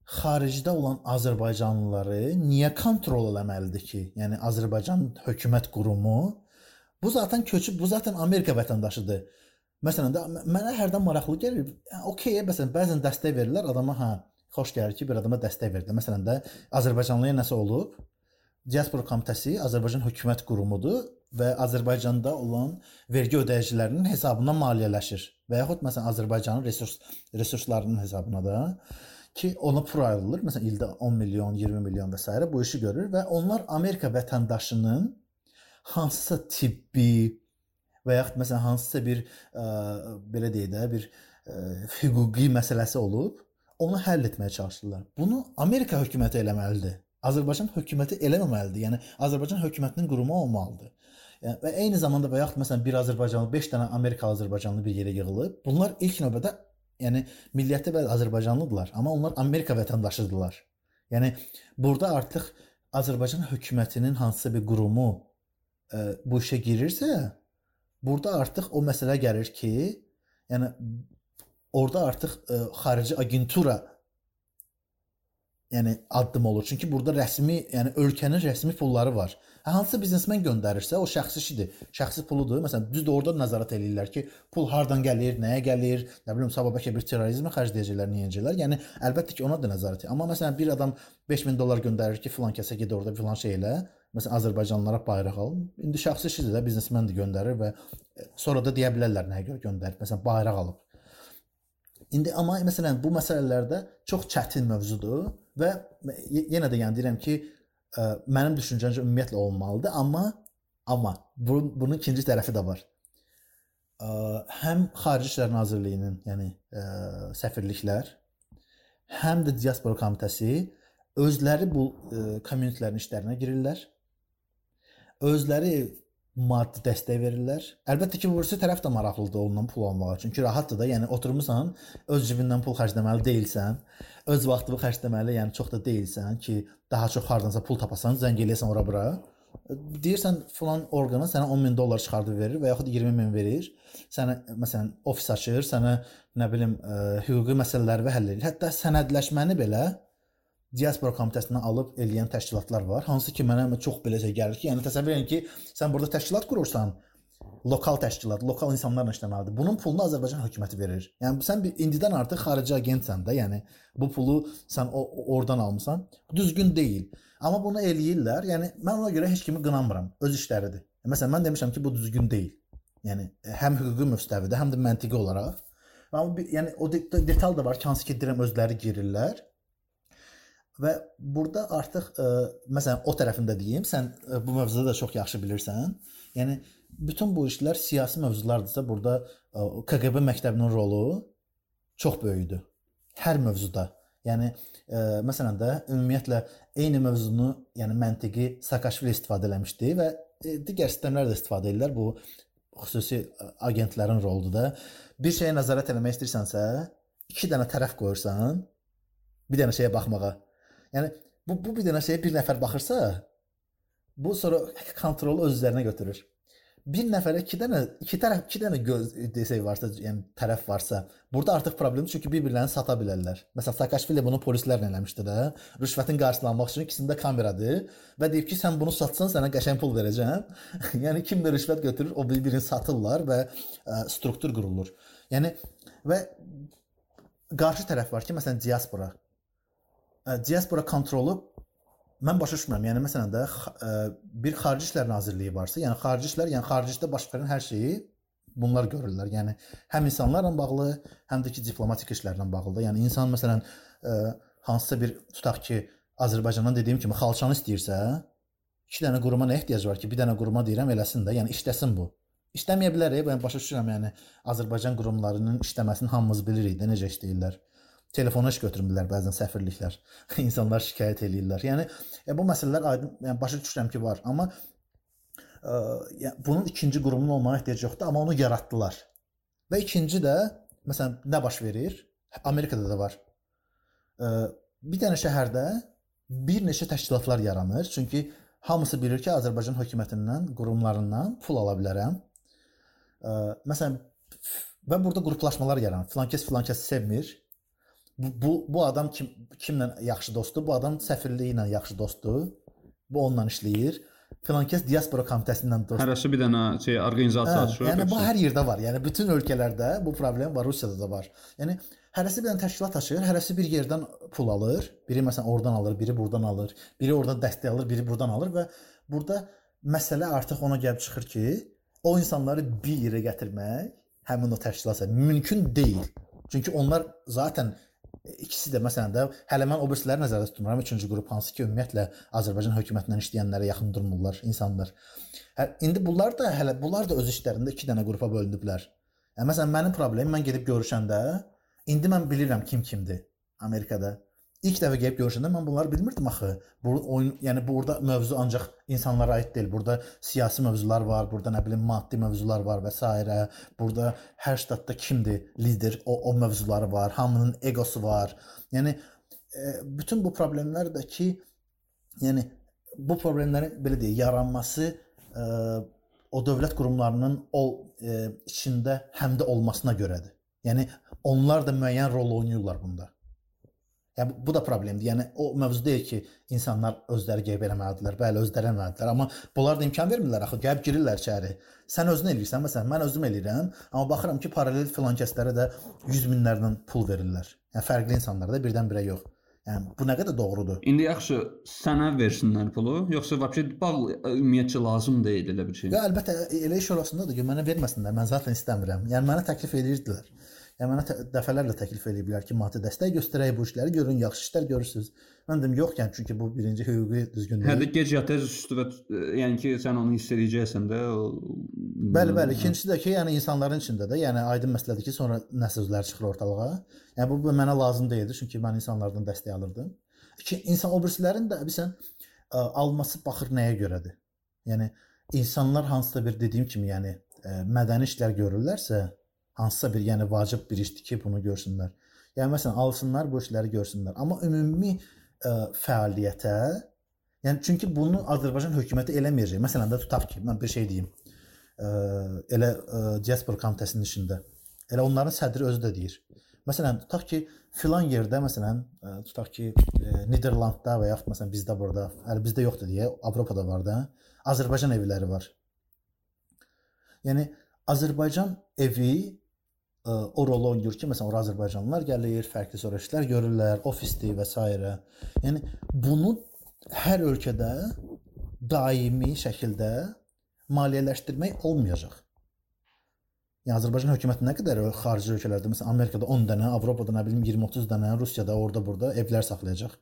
xaricdə olan azərbaycanlıları niyə kontrol eləməlidir ki? Yəni Azərbaycan hökumət qurumu bu zaten köçüb, bu zaten Amerika vətəndaşıdır. Məsələn də mənə hərdən maraqlı gəlir. Okay, məsələn bəzən dəstək verirlər adama, hə, xoş gəlir ki, bir adama dəstək verdi. Məsələn də Azərbaycanlıya nəsə olub, diaspora komitəsi Azərbaycan hökumət qurumudur və Azərbaycanda olan vergi ödəyicilərinin hesabına maliyyələşir və yaxud məsələn Azərbaycanın resurs resurslarının hesabına da ki ona pul ayrılır. Məsələn ildə 10 milyon, 20 milyon və s. bu işi görür və onlar Amerika vətəndaşının hansısa tibbi və yaxud məsələn hansısa bir ə, belə deyək də bir ə, hüquqi məsələsi olub, onu həll etməyə çalışırlar. Bunu Amerika hökuməti eləməlidir. Azərbaycan hökuməti eləməməlidir. Yəni Azərbaycan hökumətinin qurumu olmalıdır. Yəni və eyni zamanda və yaxud məsələn bir Azərbaycanlı 5 dənə Amerikalı Azərbaycanlı bir yerə yığılıb, bunlar ilk növbədə Yəni milliyyəti və Azərbaycanlıdılar, amma onlar Amerika vətəndaşıdılar. Yəni burada artıq Azərbaycan hökumətinin hansısa bir qurumu ə, e, bu işə girirsə, burada artıq o məsələ gəlir ki, yəni orada artıq ə, e, xarici agentura yəni addım olur. Çünki burada rəsmi, yəni ölkənin rəsmi pulları var. Hansı biznesmen göndərirsə, o şəxsi işidir. Şəxsi puludur. Məsələn, düzdür, orada nəzarət eləyirlər ki, pul hardan gəlir, nəyə gəlir, nə bilim, sabah bəlkə bir terrorizmə xərcləyəcəklər, niyəcəklər. Yəni əlbəttə ki, ona da nəzarət. Amma məsələn, bir adam 5000 dollar göndərir ki, filan kəsə get orada filan şey elə. Məsələn, Azərbaycanlılara bayraq al. İndi şəxsi işidir də, biznesmen də göndərir və e, sonra da deyə bilərlər nəyə görə göndərib. Məsələn, bayraq alıb. İndi amma məsələn bu məsələlərdə çox çətin mövzudur və yenə də yəni deyirəm ki, mənim düşüncəmcə ümumiyyətlə olmalıdır, amma amma bunun, bunun ikinci tərəfi də var. Ə, həm Xarici İşlər Nazirliyinin, yəni ə, səfirliklər, həm də diaspora komitəsi özləri bu kommunitlərin işlərinə girirlər. Özləri maddi dəstək verirlər. Əlbəttə ki, burası tərəf də maraqlıdır ondan pul almağa. Çünki rahatdır da, yəni oturmusan, öz cibindən pul xərcləməli deyilsən, öz vaxtını xərcləməli, yəni çox da deyilsən ki, daha çox hardansa pul tapasan, zəng eləyəsən ora-bura. Deyirsən falan orqana sənə 10 min dollar çıxardıb verir və yaxud 20 min verir. Sənə məsələn ofis açır, sənə nə bilim ə, hüquqi məsələləri həll edir. Hətta sənədləşməni belə diaspora komitəsindən alıb eləyən təşkilatlar var. Hansı ki mənə çox beləcə gəlir ki, yəni təsəvvür edin ki, sən burada təşkilat qurursan. lokal təşkilat, lokal insanlarla işləməlidir. Bunun pulunu Azərbaycan hökuməti verir. Yəni sən bir indidən artıq xarici agentsən də, yəni bu pulu sən o, oradan almısan. Düzgün deyil. Amma bunu eləyirlər. Yəni mən ona görə heç kimi qınamıram. Öz işləridir. Məsələn mən demişəm ki, bu düzgün deyil. Yəni həm hüquqi müstəvidə, həm də məntiqi olaraq. Amma bir, yəni o detal da var ki, hansı ki deyirəm özləri girirlər. Və burada artıq ə, məsələn o tərəfində deyim, sən ə, bu mövzuda da çox yaxşı bilirsən. Yəni bütün bu işlər siyasi mövzulardırsa, burada ə, KQB məktəbinin rolu çox böyükdür. Hər mövzuda. Yəni ə, məsələn də ümumiyyətlə eyni mövzunu, yəni məntiqi Saakashvili istifadə eləmişdi və ə, digər sistemlər də istifadə edirlər. Bu xüsusi agentlərin roludur da. Bir şeyə nəzarət etmək istəyirsənsə, iki dənə tərəf qoyursan, bir dənə şeyə baxmağa. Yəni bu bu bir dənə şeyə bir nəfər baxırsa, bu sonra kontrolu öz üzərinə götürür bir nəfərə 2 dənə, 2 tərəf, 2 dənə göz desək varsa, yəni tərəf varsa, burada artıq problemdir çünki bir-birlərini sata bilərlər. Məsələn, Saakashvili bunu polislərlə eləmişdi də. Rüşvətin qarşılanmaq üçün ikisində kameradır və deyib ki, sən bunu satsan sənə qəşəng pul verəcəm. [LAUGHS] yəni kim də rüşvət götürür, o bir-birini satırlar və ə, struktur qurulur. Yəni və qarşı tərəf var ki, məsələn, diaspora. Diaspora kontrolu mən başa düşmürəm. Yəni məsələn də ə, bir Xarici İşlər Nazirliyi varsa, yəni Xarici İşlər, yəni xaricdə baş verən hər şeyi bunlar görürlər. Yəni həm insanlarla bağlı, həm də ki diplomatik işlərlə bağlıdır. Yəni insan məsələn ə, hansısa bir tutaq ki Azərbaycandan dediyim kimi xalçanı istəyirsə, iki dənə quruma nə ehtiyac var ki, bir dənə quruma deyirəm eləsin də, yəni işləsin bu. İşləməyə bilər, yəni başa düşürəm, yəni Azərbaycan qurumlarının işləməsini hamımız bilirik də necə işləyirlər telefona iş götürmürlər bəzən səfirliklər. [LAUGHS] İnsanlar şikayət eləyirlər. Yəni e, bu məsələlər aydın, yəni başa düşürəm ki, var, amma ə, yəni bunun ikinci qurumun olmağa ehtiyac yoxdur, amma onu yaratdılar. Və ikinci də məsələn nə baş verir? Amerikada da var. Ə, bir dənə şəhərdə bir neçə təşkilatlar yaranır. Çünki hamısı bilir ki, Azərbaycan hökumətindən, qurumlarından pul ala bilərəm. Ə, məsələn və burada qruplaşmalar yaranır. Filankəs filankəsi sevmir bu, bu bu adam kim kimlə yaxşı dostdur? Bu adam səfirliyi ilə yaxşı dostdur. Bu onunla işləyir. Filankəs diaspora komitəsindən dostdur. Hərəsi bir dənə şey orqanizasiya hə, açır. Yəni bu hər yerdə var. Yəni bütün ölkələrdə bu problem var, Rusiyada da var. Yəni hərəsi bir dənə təşkilat açır, hərəsi bir yerdən pul alır. Biri məsələn oradan alır, biri buradan alır, biri oradan dəstək alır, biri buradan alır və burada məsələ artıq ona gəlib çıxır ki, o insanları bir yerə gətirmək həmin o təşkilata mümkün deyil. Çünki onlar zaten İkisi də məsələn də hələ mən o birisiləri nəzərdə tutmuram. Üçüncü qrup hansı ki, ümumiyyətlə Azərbaycan hökumətindən işləyənlərə yaxın durmurlar insanlar. Hə, indi bunlar da hələ bunlar da öz işlərində 2 dənə qrupa bölünüblər. Yəni məsələn mənim problemim mən gedib görüşəndə indi mən bilirəm kim kimdir Amerikada. İlk dəfə gəlib görüşəndə mən bunları bilmirdim axı. Bu oyun, yəni burada mövzu ancaq insanlara aid deyil. Burada siyasi mövzular var, burada nə bilim maddi mövzular var və s. Burada hər ştatda kimdir lider, o o mövzuları var, hamının egosu var. Yəni e, bütün bu problemlər də ki, yəni bu problemlərin belə deyək, yaranması e, o dövlət qurumlarının o e, içində həmdə olmasına görədir. Yəni onlar da müəyyən rol oynayırlar bunda. Yəni bu da problemdir. Yəni o mövzu deyil ki, insanlar özləri qeyb eləməlidirlər. Bəli, özləri eləməlidirlər, amma bunlar da imkan vermirlər axı. Gəlib girirlər içəri. Sən özün eləyirsən, məsələn, mən özüm eləyirəm, amma baxıram ki, paralel filan kəslərə də 100 minlərlə pul verirlər. Yəni fərqli insanlara da birdən-birə yox. Yəni bu nə qədər doğrudur? İndi yaxşı, sənə versinlər pulu, yoxsa vəbsə bağ ümumiyyətcə lazım deyil elə bir şey. Ya əlbəttə elə iş orasındadır ki, mənə verməsinlər. Mən zaten istəmirəm. Yəni mənə təklif edirdilər. Yəni mənə dəfələrlə təklif eləyiblər ki, maddi dəstək göstərək bu işləri görün, yaxşı işlər görürsüz. Mən dedim yox, yəni çünki bu birinci hüquqi düzgün deyil. Hə də gec ya tez üstü və yəni ki, sən onu hiss edəcəksən də. Bəli, bəli. İkincisi də ki, yəni insanların içində də, yəni aydın məsələdir ki, sonra nə sözlər çıxır ortalığa. Yəni bu, bu mənə lazım deyildi, çünki mən insanlardan dəstək alırdım. İki insan o birisilərin də bilirsən alması baxır nəyə görədir. Yəni insanlar hansısa bir dediyim kimi, yəni ə, mədəni işlər görürlərsə, hansısa bir, yəni vacib bir işdir ki, bunu görsünlər. Yəni məsələn, alsınlar bu işləri görsünlər. Amma ümumi ə, fəaliyyətə, yəni çünki bunu Azərbaycan hökuməti eləməyəcək. Məsələn də tutaq ki, mən bir şey deyim. Ə, elə ə, diaspora komitəsinin işində. Elə onların sədri özü də deyir. Məsələn, tutaq ki, filan yerdə məsələn, ə, tutaq ki, ə, Niderlandda və yaxud məsələn bizdə burada, hələ bizdə yoxdur deyə, Avropada var da, Azərbaycan evləri var. Yəni Azərbaycan evi o rolu oynayır ki, məsələn, ora Azərbaycanlılar gəlir, fərqli söyləşilər görürlər, ofisdir və s. Yəni bunu hər ölkədə daimi şəkildə maliyyələşdirmək olmayacaq. Yəni Azərbaycan hökuməti nə qədər xarici ölkələrdə, məsələn Amerikada 10 dənə, Avropada nə bilim 20-30 dənə, Rusiyada orada burada evlər saxlayacaq.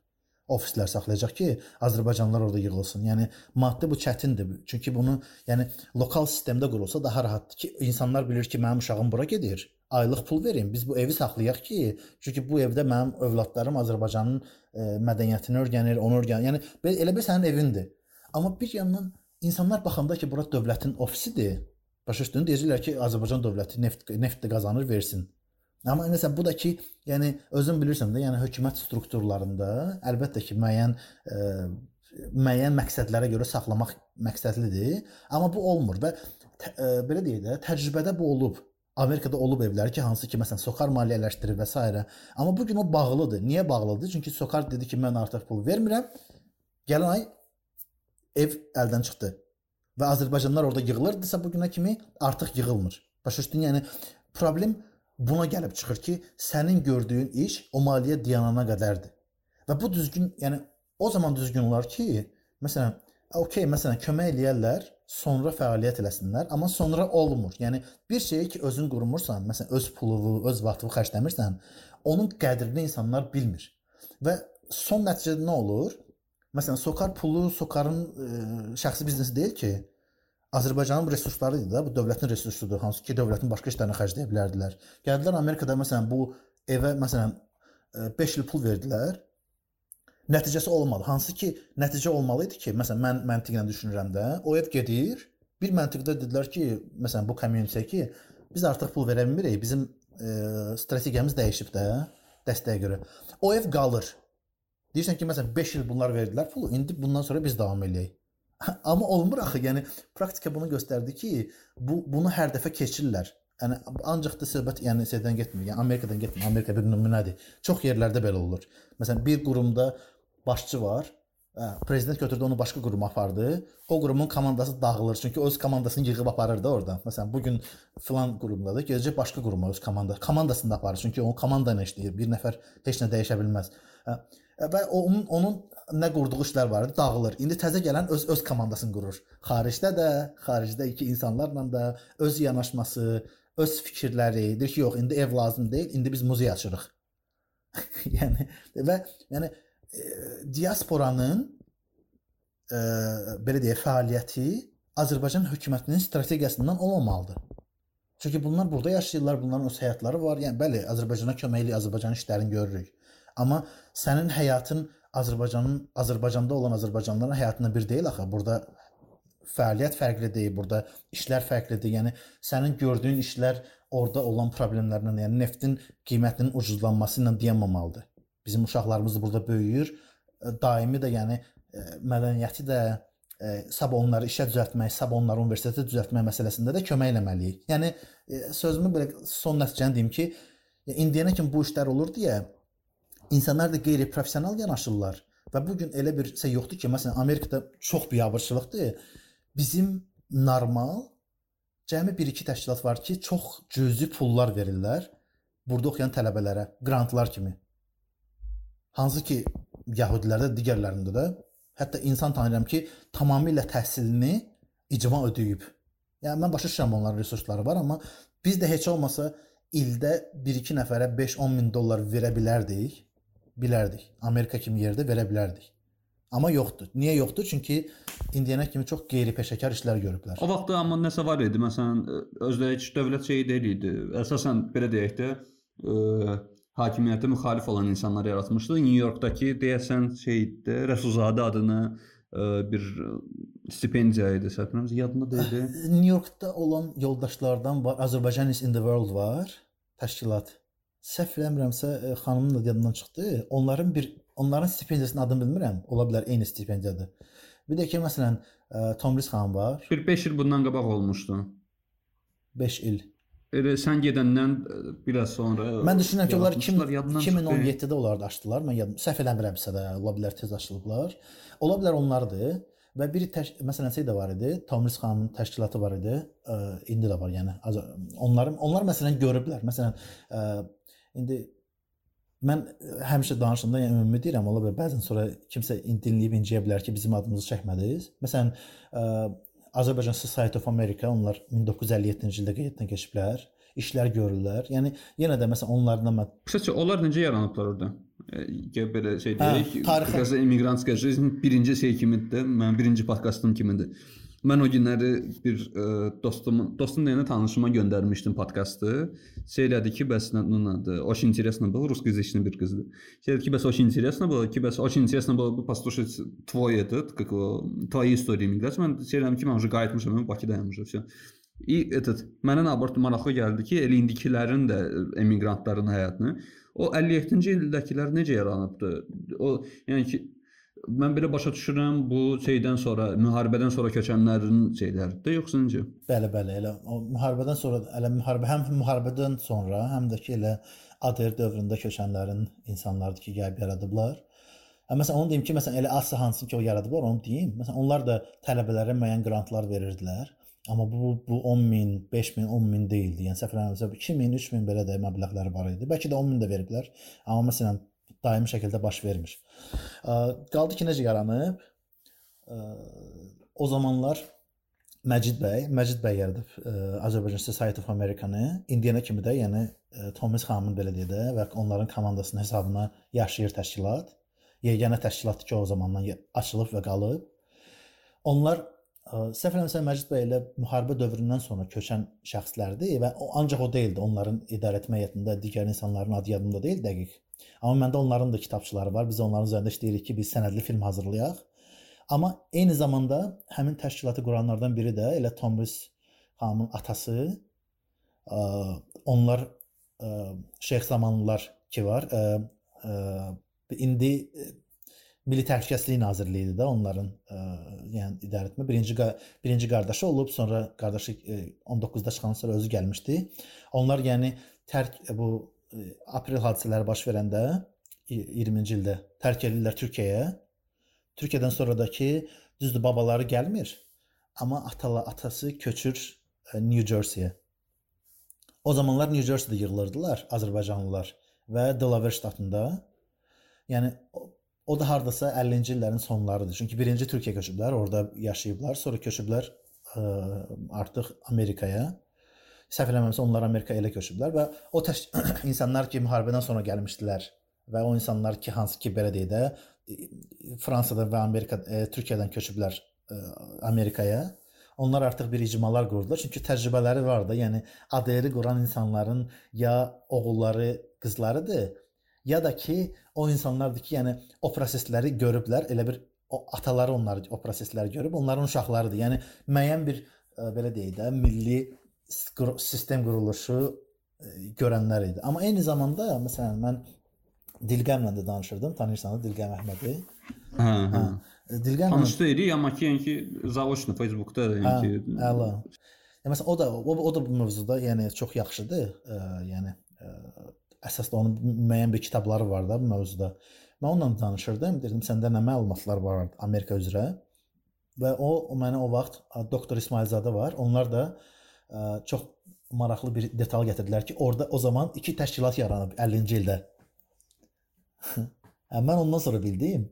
Ofislər saxlayacaq ki, Azərbaycanlılar orada yığılsın. Yəni maddi bu çətindir. Çünki bunu yəni lokal sistemdə qurulsa daha rahatdır ki, insanlar bilir ki, mənim uşağım bura gedir. Aylıq pul verin. Biz bu evi saxlayaq ki, çünki bu evdə mənim övladlarım Azərbaycanın e, mədəniyyətini öyrənir, onu öyrənir. Yəni belə elə bir sənin evindir. Amma bir yandan insanlar baxanda ki, bura dövlətin ofisidir, Başa düşdün? Deyirlər ki, Azərbaycan dövləti neft neft də qazanır, versin. Amma məsələn bu da ki, yəni özün bilirsən də, yəni hökumət strukturlarında əlbəttə ki, müəyyən ə, e, müəyyən məqsədlərə görə saxlamaq məqsədlidir, amma bu olmur və ə, e, belə deyək də, təcrübədə bu olub. Amerikada olub evləri ki, hansı ki, məsələn, SOCAR maliyyələşdirir və s. Amma bu gün o bağlıdır. Niyə bağlıdır? Çünki SOCAR dedi ki, mən artıq pul vermirəm. Gələn ay ev əldən çıxdı və Azərbaycanlılar orada yığılırdısa bu günə kimi artıq yığılmır. Başa düşdün? Yəni problem buna gəlib çıxır ki, sənin gördüyün iş o maliyyə dayanana qədərdir. Və bu düzgün, yəni o zaman düzgün olar ki, məsələn, okey, məsələn, kömək eləyərlər, sonra fəaliyyət eləsinlər, amma sonra olmur. Yəni bir şeyi ki, özün qurmursan, məsələn, öz pulunu, öz vaxtını xərcləmirsən, onun qədrini insanlar bilmir. Və son nəticədə nə olur? Məsələn, Sokar pulu Sokarın ə, e, şəxsi biznesi deyil ki, Azərbaycanın resursları idi da, bu dövlətin resursudur, hansı ki, dövlətin başqa işlərinə xərcləyə bilərdilər. Gəldilər Amerikada məsələn bu evə məsələn 5 e, il pul verdilər. Nəticəsi olmadı. Hansı ki, nəticə olmalı idi ki, məsələn mən məntiqlə düşünürəm də, o ev gedir, bir məntiqdə dedilər ki, məsələn bu community-yə ki, biz artıq pul verə bilmirik, bizim e, strategiyamız dəyişib də dəstəyə görə. O ev qalır. Deyirsən ki, məsələn 5 il bunlar verdilər pulu, indi bundan sonra biz davam eləyək. [LAUGHS] Amma olmur axı. Yəni praktika bunu göstərdi ki, bu bunu hər dəfə keçirlər. Yəni ancaq da söhbət yəni şeydən getmir. Yəni Amerikadan getmir. Amerika bir nümunədir. Çox yerlərdə belə olur. Məsələn, bir qurumda başçı var. Hə, prezident götürdü onu başqa quruma apardı. O qurumun komandası dağılır. Çünki öz komandasını yığıb aparır da oradan. Məsələn, bu gün filan qurumdadır. Gedəcək başqa quruma öz komanda komandasını da aparır. Çünki o komanda ilə işləyir. Bir nəfər heç nə dəyişə bilməz. Hə, və onun onun nə qurduğu işlər var idi, dağılır. İndi təzə gələn öz öz komandasını qurur. Xaricdə də, xaricdəki insanlarla da öz yanaşması, öz fikirləri, deyir ki, yox, indi ev lazım deyil, indi biz muzey açırıq. [LAUGHS] yəni və yəni e, diasporanın e, belə deyək, fəaliyyəti Azərbaycan hökumətinin strategiyasından olmamalıdır. Çünki bunlar burada yaşayırlar, bunların öz həyatları var. Yəni bəli, Azərbaycana köməkli Azərbaycan işlərini görürük. Amma sənin həyatın Azərbaycanın Azərbaycanda olan azərbaycanlıların həyatında bir deyil axı. Burada fəaliyyət fərqli deyil, burada işlər fərqlidir. Yəni sənin gördüyün işlər orada olan problemlərlə, yəni neftin qiymətinin ucuzlanması ilə dayanmamalıdır. Bizim uşaqlarımız burada böyüyür. Daimi də yəni e, mədəniyyəti də e, sabah onları işə düzəltmək, sabah onları universitetə düzəltmək məsələsində də kömək etməliyik. Yəni e, sözümü belə son nəticəni deyim ki, indiyənə kimi bu işlər olur deyə insanlar da qeyri-professional yanaşırlar və bu gün elə bir şey yoxdur ki, məsələn Amerikada çox biabırçılıqdır. Bizim normal cəmi 1-2 təşkilat var ki, çox cüzi pullar verirlər burada oxuyan tələbələrə, qrantlar kimi. Hansı ki, yəhudilərdə, digərlərində də hətta insan tanıyıram ki, tamamilə təhsilini icma ödəyib. Yəni mən başa düşürəm onların resursları var, amma biz də heç olmasa ildə 1-2 nəfərə 5-10 min dollar verə bilərdik bilərdik. Amerika kimi yerdə verə bilərdik. Amma yoxdur. Niyə yoxdur? Çünki indiyənə kimi çox qeyri-peşəkar işlər görüblər. O vaxtda amma nəsə var idi. Məsələn, özdə heç dövlət şeyi deyil idi. Əsasən belə deyək də, ə, e, hakimiyyətə müxalif olan insanlar yaratmışdı. New Yorkdakı deyəsən şeydə Rəsulzadə adını ə, e, bir stipendiya idi, səhv yadımda deyildi. New Yorkda olan yoldaşlardan var, Azərbaycan is in the world var, təşkilat səhv eləmirəmsə e, xanımın da yadından çıxdı. Onların bir onların stipendiyasının adını bilmirəm. Ola bilər eyni stipendiyadır. Bir də ki məsələn e, Tomris xanım var. Bir 5 il bundan qabaq olmuşdu. 5 il. Elə sən gedəndən e, biraz sonra Mən düşünürəm ki, onlar 2017-də onları da açdılar. Mən yadım, səhv eləmirəmsə də ola bilər tez açılıblar. Ola bilər onlardır. və bir məsələn şey də var idi. Tomris xanımın təşkilatı var idi. Ə, indi də var, yəni onların onlar məsələn görüblər. Məsələn, ə, indi mən həmişə danışanda yəni ümumi deyirəm, ola bilər bəzən sonra kimsə dinləyib inciyə bilər ki, bizim adımızı çəkmədiniz. Məsələn, ə, Azərbaycan Society of America onlar 1957-ci ildə qeyddən keçiblər işlər görürlər. Yəni yenə də məsələn onlardan mən Qısaca onlar necə yaranıblar orada? E, belə şey deyək, Qazı immigrantska жизнь birinci şey kimidir. Mənim birinci podkastım kimidir. Mən o günləri bir ə, e, dostumun, dostum deyənə tanışıma göndərmişdim podkastı. Şey elədi ki, bəs onun adı очень интересно было, русскоязычный bir qızdır. Şey dedi ki, bəs очень интересно было, ki, bəs очень интересно было бы послушать твой этот, как его, твои истории иммиграции. Mən şey elədim ki, mən уже qayıtmışam, mən Bakıdayam уже, все. И этот mənə abort maraqlı gəldi ki, elə indikilərin də emiqrantların həyatını o 57-ci ildəkilər necə yaranıbdı? O yəni ki mən belə başa düşürəm bu şeydən sonra, müharibədən sonra köçənlərin şeyləridir, yoxsa necə? Bəli, bəli, elə o müharibədən sonra elə müharibə həm müharibədən sonra, həm də ki elə ADR dövründə köçənlərin insanlardır ki, gəlib yaradıblar. Hə, məsələn, onu deyim ki, məsələn, elə ASSA hansı ki, o yaradıblar, onu deyim. Məsələn, onlar da tələbələrə müəyyən qrantlar verirdilər. Amma bu bu 10 min, 5 min, 10 min deyildi. Yəni səhv eləmirəmsə 2 min, 3 min belə də məbləğləri var idi. Bəlkə də 10 min də veriblər. Amma məsələn daimi şəkildə baş vermir. Qaldı ki, necə yaranıb? O zamanlar Məcid bəy, Məcid bəy yaradıb Azərbaycan Society of America-nı. İndiyənə kimi də, yəni Thomas xanımın belə deyə də və onların komandasının hesabına yaşayır təşkilat. Yeganə təşkilatdır ki, o zamandan açılıb və qalıb. Onlar Səhv eləmirəmsə Məcid bəy ilə müharibə dövründən sonra köçən şəxslərdir və o ancaq o deyildi. Onların idarəetmə heyətində digər insanların adı yadımda deyil dəqiq. Amma məndə onların da kitabçıları var. Biz onların üzərində işləyirik ki, biz sənədli film hazırlayaq. Amma eyni zamanda həmin təşkilatı quranlardan biri də elə Tomris xanımın atası. Ə, onlar ə, Şeyx Zamanlılar ki var. Ə, ə, indi Milli Təhlükəsizlik Nazirliyidir də onların ə, e, yəni idarə etmə. Birinci birinci qardaşı olub, sonra qardaşı ə, 19-da çıxandan sonra özü gəlmişdi. Onlar yəni tərk bu e, aprel hadisələri baş verəndə 20-ci ildə tərk edirlər Türkiyəyə. Türkiyədən sonradakı düzdür babaları gəlmir, amma atala atası köçür e, New Jersey-yə. O zamanlar New Jersey-də yığılırdılar Azərbaycanlılar və Delaware ştatında. Yəni O da hardasa 50-ci illərin sonlarıdır. Çünki birinci Türkiyə köçüblər, orada yaşayıblar, sonra köçüblər ə, artıq Amerikaya. Səhv eləmirəmsə onlar Amerikaya elə köçüblər və o [CLEARS THROAT] insanlar ki, müharibədən sonra gəlmişdilər və o insanlar ki, hansı ki belə deyə də Fransadan və Amerika e, Türkiyədən köçüblər e, Amerikaya. Onlar artıq bir icmalar qurdular. Çünki təcrübələri var da, yəni ADR-i quran insanların ya oğulları, qızlarıdır, ya da ki o insanlardır ki, yəni o prosesləri görüblər, elə bir o ataları onları o prosesləri görüb, onların uşaqlarıdır. Yəni müəyyən bir ə, belə deyək də milli sistem quruluşu ə, görənlər idi. Amma eyni zamanda məsələn mən Dilqəmlə də danışırdım. Tanıyırsan da Dilqəm Əhmədi. Hə, hə. Dilqəm tanış deyirik, amma ki, yəni ki, zaoçnu Facebookda da yəni ki. Əla. Yəni məsələn o da o, o da bu mövzuda yəni çox yaxşıdır. Ə, yəni ə, əsasda onun müəyyən bir kitabları var da bu mövzuda. Mən onunla danışırdım. Dedim səndə nə məlumatlar var Amerika üzrə? Və o, o mənə o vaxt doktor İsmailzadə var. Onlar da ə, çox maraqlı bir detal gətirdilər ki, orada o zaman iki təşkilat yaranıb 50-ci ildə. [LAUGHS] mən ondan sonra bildim.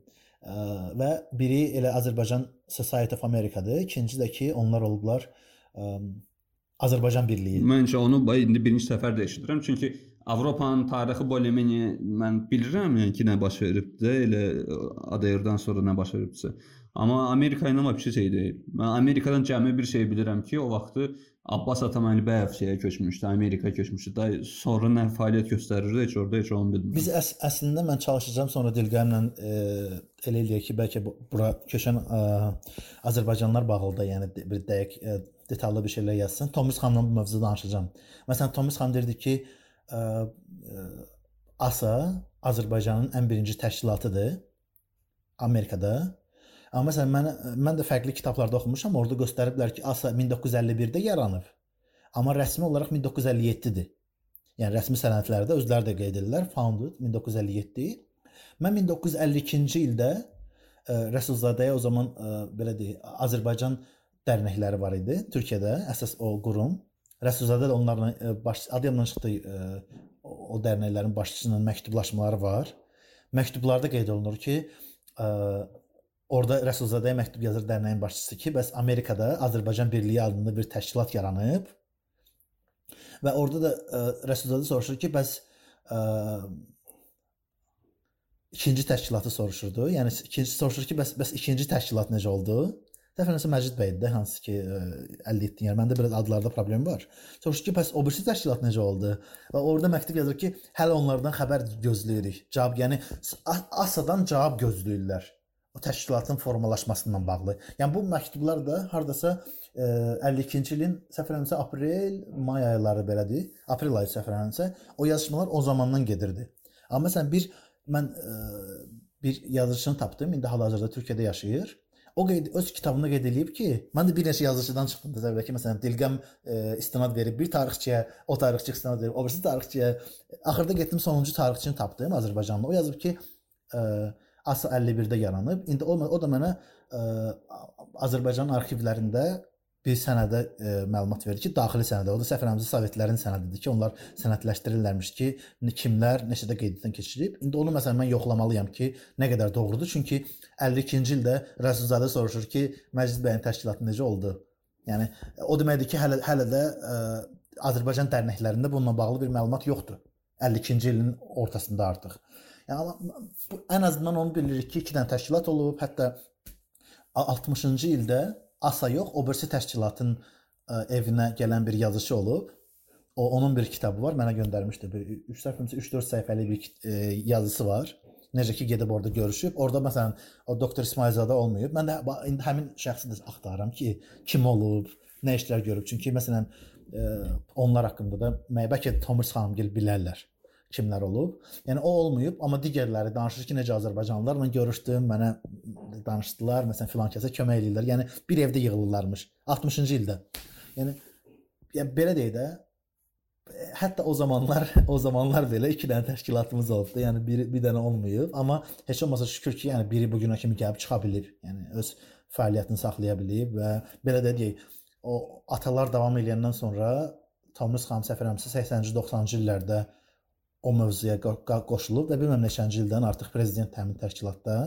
Və biri elə Azərbaycan Society of America-dır, ikinci də ki, onlar olublar Azərbaycan Birliyi. Məncə onu indi birinci səfər də eşidirəm, çünki Avropanın tarixi bolemini mən bilirəm, yəni ki, nə baş veribdi, elə ADR-dan sonra nə baş veribdisə. Amma Amerika ilə vəbşi şey deyil. Mən Amerikadan cəmi bir şey bilirəm ki, o vaxtı Abbas Ataməlibəyev şeyə köçmüşdü, Amerikaya köçmüşdü. Da sonra nə fəaliyyət göstərirdi, heç orada heç onu bilmirəm. Biz əs əslində mən çalışacağam sonra Dilqəmlə e, elə eləyək ki, bəlkə bura köçən e, Azərbaycanlılar bağlı da, yəni bir dəqiq e, detallı bir şeylər yazsın. Tomis xanımla bu mövzuda danışacağam. Məsələn, Tomis xanım dedi ki, ASA Azərbaycanın ən birinci təşkilatıdır Amerikada. Amma məsələn mən mən də fərqli kitablarda oxumuşam. Orada göstəriblər ki, ASA 1951-də yaranıb. Amma rəsmi olaraq 1957-dir. Yəni rəsmi sənədlərdə özləri də qeyd edirlər founded 1957. Mən 1952-ci ildə ə, Rəsulzadəyə o zaman ə, belə deyək, Azərbaycan dərnəkləri var idi Türkiyədə, əsas o qurum. Rəsulzadə də onlarla ə, baş adamla çıxdı ə, o dərnəklərin başçısının məktublaşmaları var. Məktublarda qeyd olunur ki, ə, orada Rəsulzadəyə məktub yazır dərnəyin başçısı ki, bəs Amerikada Azərbaycan Birliyi adında bir təşkilat yaranıb və orada da ə, Rəsulzadə soruşur ki, bəs ə, ikinci təşkilatı soruşurdu. Yəni ikinci soruşur ki, bəs bəs ikinci təşkilat necə oldu? Dəfənəsə Məcid bəy idi, hansı ki ə, əldə etdin. Yəni məndə biraz adlarda problem var. Soruşur ki, bəs o birisi təşkilat necə oldu? Və orada məktub yazır ki, hələ onlardan xəbər gözləyirik. Cavab, yəni ASAdan cavab gözləyirlər. O təşkilatın formalaşmasından bağlı. Yəni bu məktublar da hardasa ə, 52-ci ilin səhv eləmirəmsə aprel, may ayları belədir. Aprel ayı səhv eləmirəmsə o yazışmalar o zamandan gedirdi. Amma məsələn bir mən ə, bir yazıçını tapdım. İndi hal-hazırda Türkiyədə yaşayır. O qeyd öz kitabında qeyd eləyib ki, mən də bir neçə yazıçıdan çıxdım təsəvvür ki, məsələn, Dilqəm e, istinad verib bir tarixçiyə, o tarixçi istinad verib, o birisi tarixçiyə. Axırda getdim sonuncu tarixçini tapdım Azərbaycanlı. O yazıb ki, e, ASA 51-də yaranıb. İndi o o da mənə e, Azərbaycan arxivlərində bir sənədə e, məlumat verir ki, daxili sənədə, o da eləmirəmsə Sovetlərin sənədidir ki, onlar sənədləşdirirlərmiş ki, kimlər neçədə qeyddən keçirib. İndi onu məsələn mən yoxlamalıyam ki, nə qədər doğrudur. Çünki 52-ci ildə Rəsulzadə soruşur ki, Məclis bəyin təşkilatı necə oldu? Yəni o deməkdir ki, hələ hələ də ə, Azərbaycan dərnəklərində bununla bağlı bir məlumat yoxdur. 52-ci ilin ortasında artıq. Yəni ən azından onu bilirik ki, 2 dənə təşkilat olub, hətta 60-cı ildə ASA yox, o birisi təşkilatın ə, evinə gələn bir yazıçı olub. O onun bir kitabı var, mənə göndərmişdi. Bir 3 səhifəmsə 3-4 səhifəlik bir ə, yazısı var. Necə ki gedib orada görüşüb. Orada məsələn o doktor İsmailzadə olmayıb. Mən də indi həmin şəxsi də axtarıram ki, kim olub, nə işlər görüb. Çünki məsələn ə, onlar haqqında da bəlkə Thomas xanımgil bilərlər kimlər olub. Yəni o olmayıb, amma digərləri danışır ki, necə Azərbaycanlılarla görüşdüm, mənə danışdılar, məsələn filan kəsə kömək eləyirlər. Yəni bir evdə yığılırlarmış 60-cı ildə. Yəni yəni belə deyək də hətta o zamanlar [LAUGHS] o zamanlar belə 2 dənə təşkilatımız olubdu. Yəni biri bir dənə olmayıb, amma heç olmasa şükür ki, yəni biri bu günə kimi gəlib çıxa bilib. Yəni öz fəaliyyətini saxlaya bilib və belə də deyək, o atalar davam eləyəndən sonra Tomris xan səfərəmsə 80-ci 90-cı illərdə o mövzuya qoşulub və bilməm neçənci ildən artıq prezident həmin təşkilatda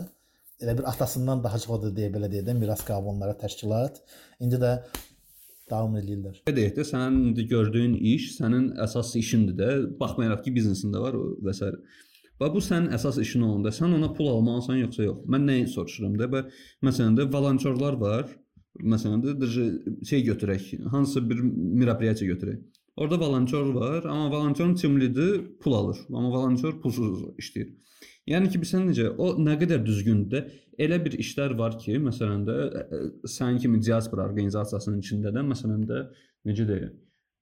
elə bir atasından daha çox odur deyə belə deyək də miras qalıb onlara təşkilat. İndi də davam edirlər. Deyək də sənin indi gördüyün iş sənin əsas işindir də, baxmayaraq ki, biznesində var və s. Və bu sənin əsas işin olanda sən ona pul almalısan yoxsa yox? Mən nəyi soruşuram da? Və məsələn də volontyorlar var. Məsələn də şey götürək, hansısa bir merapariya götürək. Orada volontyor var, amma volontorun timlidir, pul alır. Amma volontor pulsuz işləyir. Yəni ki, bilirsən necə, o nə qədər düzgündür. Elə bir işlər var ki, məsələn də sənin kimi diaspora orqanizasiyasının içində də məsələn də necə deyək,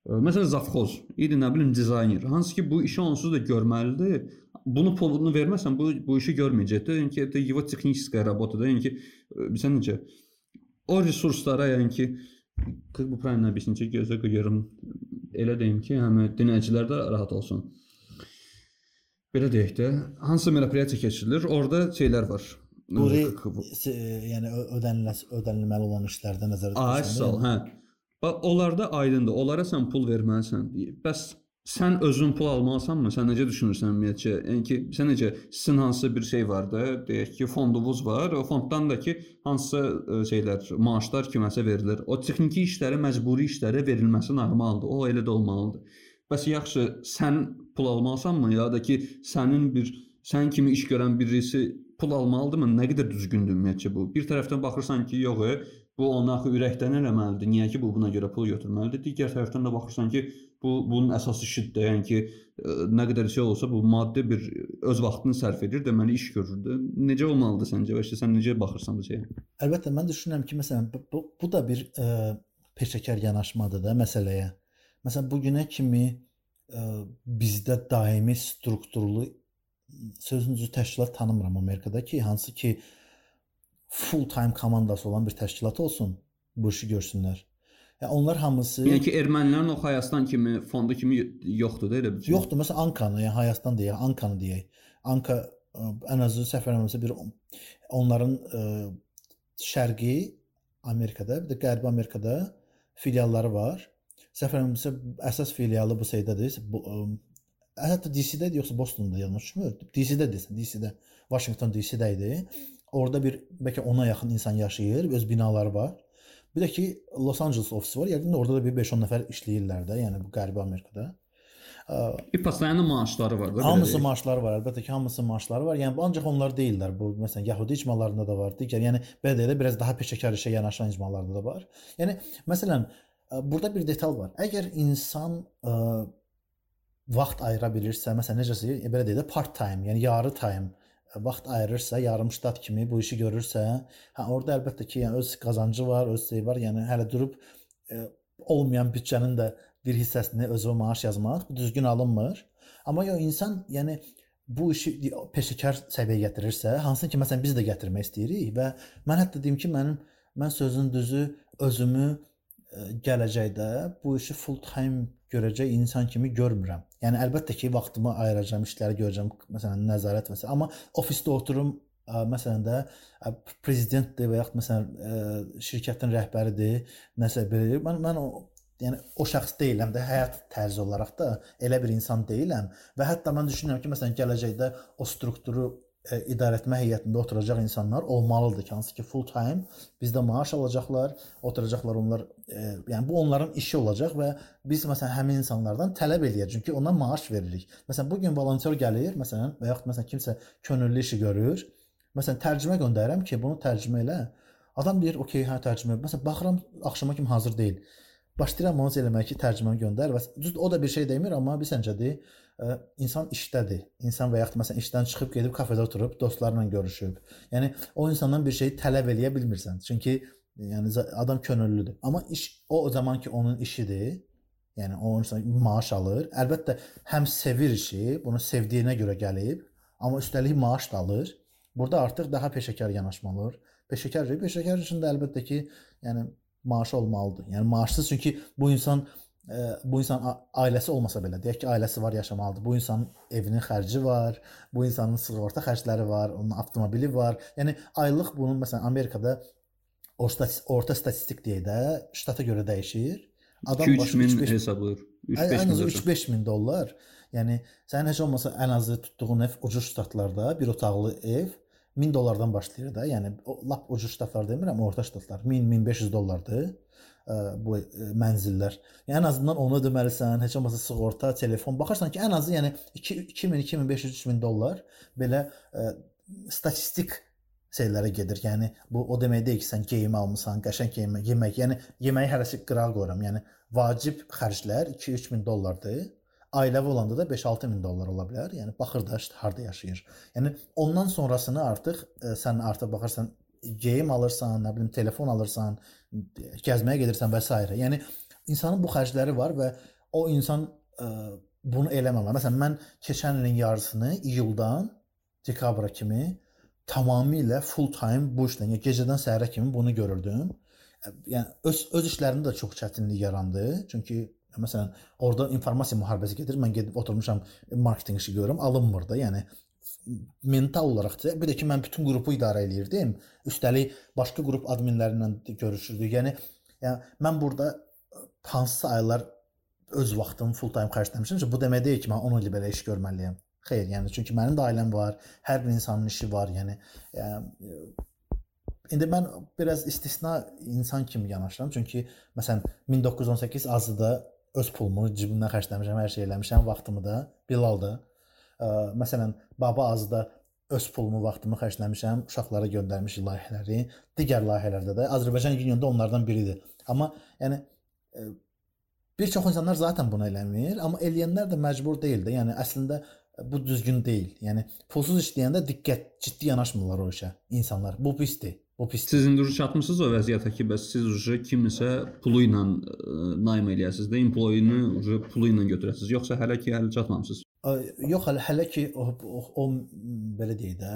Məsələn, zavxoz, idi nə bilim dizayner. Hansı ki bu işi onsuz da görməlidir. Bunu pulunu verməsən bu bu işi görməyəcəkdir. Yəni ki, это его техническая работа da, yəni ki, bilirsən necə o resurslara, yəni ki, как бы правильно объяснить, gözə qoyuram elə deyim ki, həm dinləyicilər də rahat olsun. Belə deyək də, hansı merapariya keçirilir, orada şeylər var. Bu yəni ödəniləs ödənilməli olan işlərdə nəzərdə tutulmalı. Hə. Bax, onlarda aydındır. Onlara sən pul verməlisən. Bəs sən özün pul almalısanmı? Sən necə düşünürsən ümumiyyətcə? Yəni ki, sən necə sizin hansısa bir şey var da, deyək ki, fondunuz var, o fonddan da ki, hansısa e, şeylər, maaşlar kiməsə verilir. O texniki işlərə, məcburi işlərə verilməsi normaldır. O elə də olmalıdır. Bəs yaxşı, sən pul almalısanmı, ya da ki, sənin bir sən kimi iş görən birisi pul almalıdırmı? Nə qədər düzgündür ümumiyyətcə bu? Bir tərəfdən baxırsan ki, yox, e, bu onun axı ürəkdən eləməlidir. Niyə ki, bu buna görə pul götürməlidir? Digər tərəfdən də baxırsan ki, bu bunun əsas işidir. Yəni ki, e, nə qədər şey olsa bu maddi bir öz vaxtını sərf edir, deməli iş görürdü. Necə olmalıdır səncə? Və sən necə baxırsan bu şeyə? Əlbəttə mən düşünürəm ki, məsələn bu, bu da bir ə, e, peşəkar yanaşmadır da məsələyə. Məsələn bu günə kimi ə, e, bizdə daimi strukturlu sözünüzü təşkilat tanımıram Amerikada ki, hansı ki full time komandası olan bir təşkilat olsun, bu işi görsünlər. Onlar hamısı Yəni ki, ermənilərin o Hayastan kimi fondu kimi yoxdur da elə bir şey. Yoxdur. Məsələn, Ankanı, yəni Hayastan deyək, Ankanı deyək. Anka ən azı eləmirəmsə bir onların ə, şərqi Amerikada, bir də Qərbi Amerikada filialları var. Eləmirəmsə əsas filialı bu şeydədir. Bu ə, hətta DC-dədir yoxsa Bostonda yanlış düşmür? DC-dədir, DC-də. Washington DC-də idi. Orada bir bəlkə ona yaxın insan yaşayır, öz binaları var. Bir də ki Los Angeles ofisi var. Yəqin orada da bir 5-10 nəfər işləyirlər də, yəni bu Qərbi Amerikada. Bir pastayanın maaşları var da. Hamısı maaşları var, əlbəttə ki, hamısı maaşları var. Yəni ancaq onlar deyillər. Bu məsələn Yahudi icmalarında da var. Digər, yəni belə deyə biraz daha peşəkar işə yanaşan icmalarda da var. Yəni məsələn burada bir detal var. Əgər insan ə, vaxt ayıra bilirsə, məsələn necəsə belə deyə də part time, yəni yarı time vaxt ayırırsa, yarım ştat kimi bu işi görürsə, hə orada əlbəttə ki, yəni öz qazancı var, öz şey var. Yəni hələ durub e, olmayan büdcənin də bir hissəsini özünə maaş yazmaq düzgün alınmır. Amma yo insan, yəni bu işi peşəkar səviyyəyə gətirirsə, hansı ki məsələn biz də gətirmək istəyirik və mən hətta deyim ki, mənim mən sözün düzü özümü e, gələcəkdə bu işi full time görəcək insan kimi görmürəm. Yəni əlbəttə ki, vaxtımı ayıracağam, işləri görəcəm, məsələn, nəzarət və s. amma ofisdə oturum, ə, məsələn də prezidentdir və yaxud məsələn ə, şirkətin rəhbəridir, nəsə belə. Mən mən o yəni o şəxs deyiləm də həyat tərzi olaraq da elə bir insan deyiləm və hətta mən düşünürəm ki, məsələn, gələcəkdə o strukturu ə, idarə etmə heyətində oturacaq insanlar olmalıdır ki, hansı ki full time bizdə maaş alacaqlar, oturacaqlar onlar, ə, yəni bu onların işi olacaq və biz məsələn həmin insanlardan tələb eləyəcəyik çünki ona maaş veririk. Məsələn bu gün volontyor gəlir, məsələn və yaxud məsələn kimsə könüllü işi görür. Məsələn tərcümə göndərirəm ki, bunu tərcümə elə. Adam deyir, "Okay, hə tərcümə." Məsələn baxıram axşama kimi hazır deyil. Başlayıram onu eləməyə ki, tərcüməni göndər və düz o da bir şey demir, amma bir səncədir insan işdədir. İnsan və yaxud məsələn işdən çıxıb gedib kafedə oturub dostlarla görüşüb. Yəni o insandan bir şey tələb eləyə bilmirsən. Çünki yəni adam könüllüdür. Amma iş o zaman ki onun işidir. Yəni o insan maaş alır. Əlbəttə həm sevir işi, bunu sevdiyinə görə gəlib, amma üstəlik maaş da alır. Burada artıq daha peşəkar yanaşmalı olur. Peşəkar, peşəkar üçün də əlbəttə ki, yəni maaşı olmalıdır. Yəni maaşsız çünki bu insan bu insan ailəsi olmasa belə, deyək ki, ailəsi var, yaşamalıdır. Bu insanın evinin xərci var, bu insanın sığorta xərcləri var, onun avtomobili var. Yəni aylıq bunun məsələn Amerikada orta orta statistik deyək də, ştata görə dəyişir. Adam başı 3000 hesablayır. 3-5 min, 3-5 min dollar. Yəni sənin heç olmasa ən azı tutduğun ev ucuz ştatlarda bir otaqlı ev 1000 dollardan başlayır da. Yəni lap ucuz ştatlar demirəm, orta ştatlar 1000-1500 dollardır bu mənzillər. Yəni ən azından onu ödəməlisən, heç olmasa sığorta, telefon. Baxırsan ki, ən azı yəni 2000, 2500, 3000 dollar belə ə, statistik şeylərə gedir. Yəni bu o demək deyil ki, sən geyim almısan, qəşəng geyim, yemək, yəni yeməyi hərəsi qırağa qoyuram. Yəni vacib xərclər 2-3 min dollardır. Ailəvi olanda da 5-6 min dollar ola bilər. Yəni baxır da işte harda yaşayır. Yəni ondan sonrasını artıq ə, sən artıq baxırsan geyim alırsan, nə bilim telefon alırsan, gəzməyə gedirsən və s. Yəni insanın bu xərcləri var və o insan ə, bunu eləməməli. Məsələn, mən keçən ilin yarısını iyuldan dekabra kimi tamamilə full time bu işlə, yəni gecədən səhərə kimi bunu görürdüm. Yəni öz öz işlərimdə də çox çətinlik yarandı. Çünki məsələn, orada informasiya müharibəsi gedir. Mən gedib oturmuşam, marketinq işi görürəm, alınmır da. Yəni mental olaraq da bir də ki mən bütün qrupu idarə eləyirdim. Üstəlik başqa qrup adminləri ilə görüşürdük. Yəni yəni mən burada hansısa aylar öz vaxtımı full time xərcləmişəm bu demək deyil ki, mən 10 il belə iş görməliyəm. Xeyr, yəni çünki mənim də ailəm var, hər bir insanın işi var, yəni yəni İndi mən biraz istisna insan kimi yanaşıram. Çünki məsələn 1918 azıda öz pulumu cibimdən xərcləmişəm, hər şey eləmişəm, vaxtımı da, Bilal da Ə, məsələn, Baba Azda öz pulumu, vaxtımı xərcləmişəm, uşaqlara göndərmişik layihələri. Digər layihələrdə də Azərbaycan Unionda onlardan biridir. Amma yəni ə, bir çox insanlar zaten bunu eləmir, amma eləyənlər də məcbur deyil də. Yəni əslində bu düzgün deyil. Yəni pulsuz işləyəndə diqqət, ciddi yanaşmırlar o işə insanlar. Bu pisdir. Bu pis. Siz indi çatmısınız o vəziyyətə ki, bəs siz uje kimisə pulu ilə naim eləyəsiniz də, employee-ni uje pulu ilə götürəsiniz, yoxsa hələ ki hələ çatmamısınız? Yox, hələ ki o, o, belə deyək də,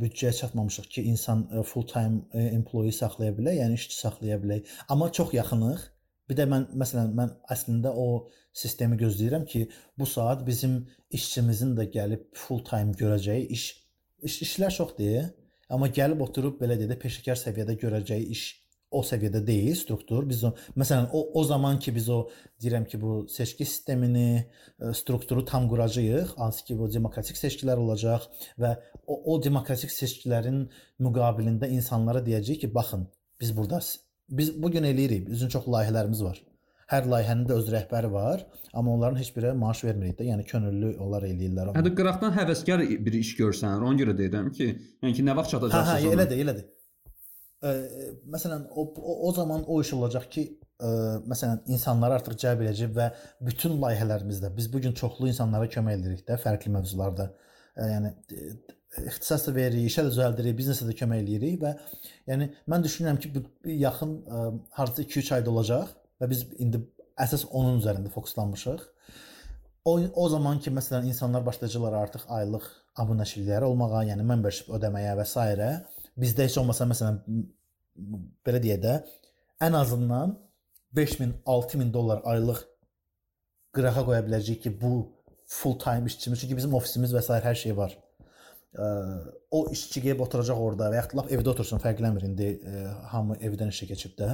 büdcəyə çatmamışıq ki, insan full time employee saxlaya bilər, yəni işçi saxlaya bilər. Amma çox yaxınıq. Bir də mən məsələn mən əslində o sistemi gözləyirəm ki, bu saat bizim işçimizin də gəlib full time görəcəyi iş iş, işlər çoxdur, amma gəlib oturub belə deyə peşəkar səviyyədə görəcəyi iş o səviyyədə deyil struktur. Biz o məsələn o o zaman ki biz o deyirəm ki bu seçki sistemini, ə, strukturu tam quracağıq, hansı ki bu demokratik seçkilər olacaq və o, o demokratik seçkilərin müqabilində insanlara deyəcəyik ki, baxın, biz burada biz bu gün eləyirik. Bizim çox layihələrimiz var. Hər layihənin də öz rəhbəri var, amma onların heç biri maaş vermirik də, yəni könüllü onlar eləyirlər. Hə də qıraqdan həvəskar bir iş görsən, ona görə deyirəm ki, yəni ki, nə vaxt çatacaqsınız? Hə, hə, elədir, elədir. Ə, məsələn, o, o o zaman o iş olacaq ki, ə, məsələn, insanları artıq cəlb edəcək və bütün layihələrimizdə biz bu gün çoxlu insanlara kömək edirik də, fərqli mövzularda. Ə, yəni ixtisas da veririk, işə də düzəldirik, biznesə də kömək eləyirik və yəni mən düşünürəm ki, bu yaxın ə, hardasa 2-3 ayda olacaq və biz indi əsas onun üzərində fokuslanmışıq. O o zaman ki, məsələn, insanlar başlayacaqlar artıq aylıq abunəçilikləri olmağa, yəni membership ödəməyə və s. bizdə heç olmasa məsələn belə deyə də ən azından 5000, 6000 dollar aylıq qırağa qoya biləcəyik ki, bu full time işçimiz, çünki bizim ofisimiz və s. hər şey var. Ə, o işçi gəlib oturacaq orada və yaxud lap evdə otursun, fərqlənmir indi ə, hamı evdən işə keçib də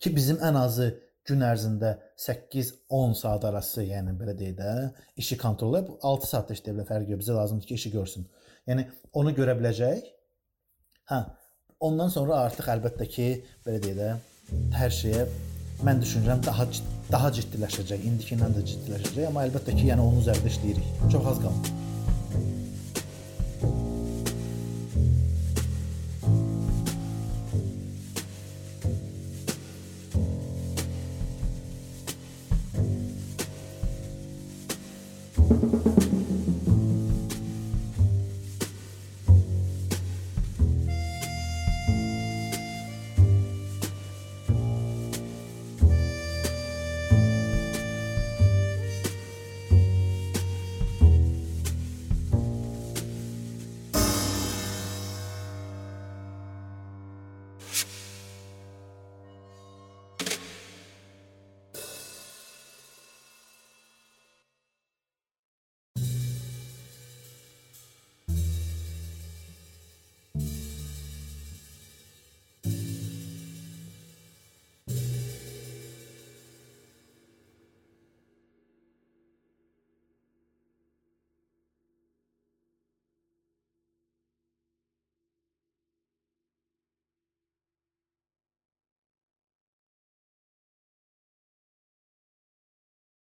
ki bizim ən azı gün ərzində 8-10 saat arası, yəni belə deyək də, işi kontrol edib 6 saat da işləyə bilər, fərqi yox. Bizə lazımdır ki, işi görsün. Yəni onu görə biləcək. Hə, ondan sonra artıq əlbəttə ki, belə deyək də, hər şeyə mən düşünürəm daha daha ciddiləşəcək. İndikindən də ciddiləşəcək, amma əlbəttə ki, yəni onun üzərində işləyirik. Çox az qalıb.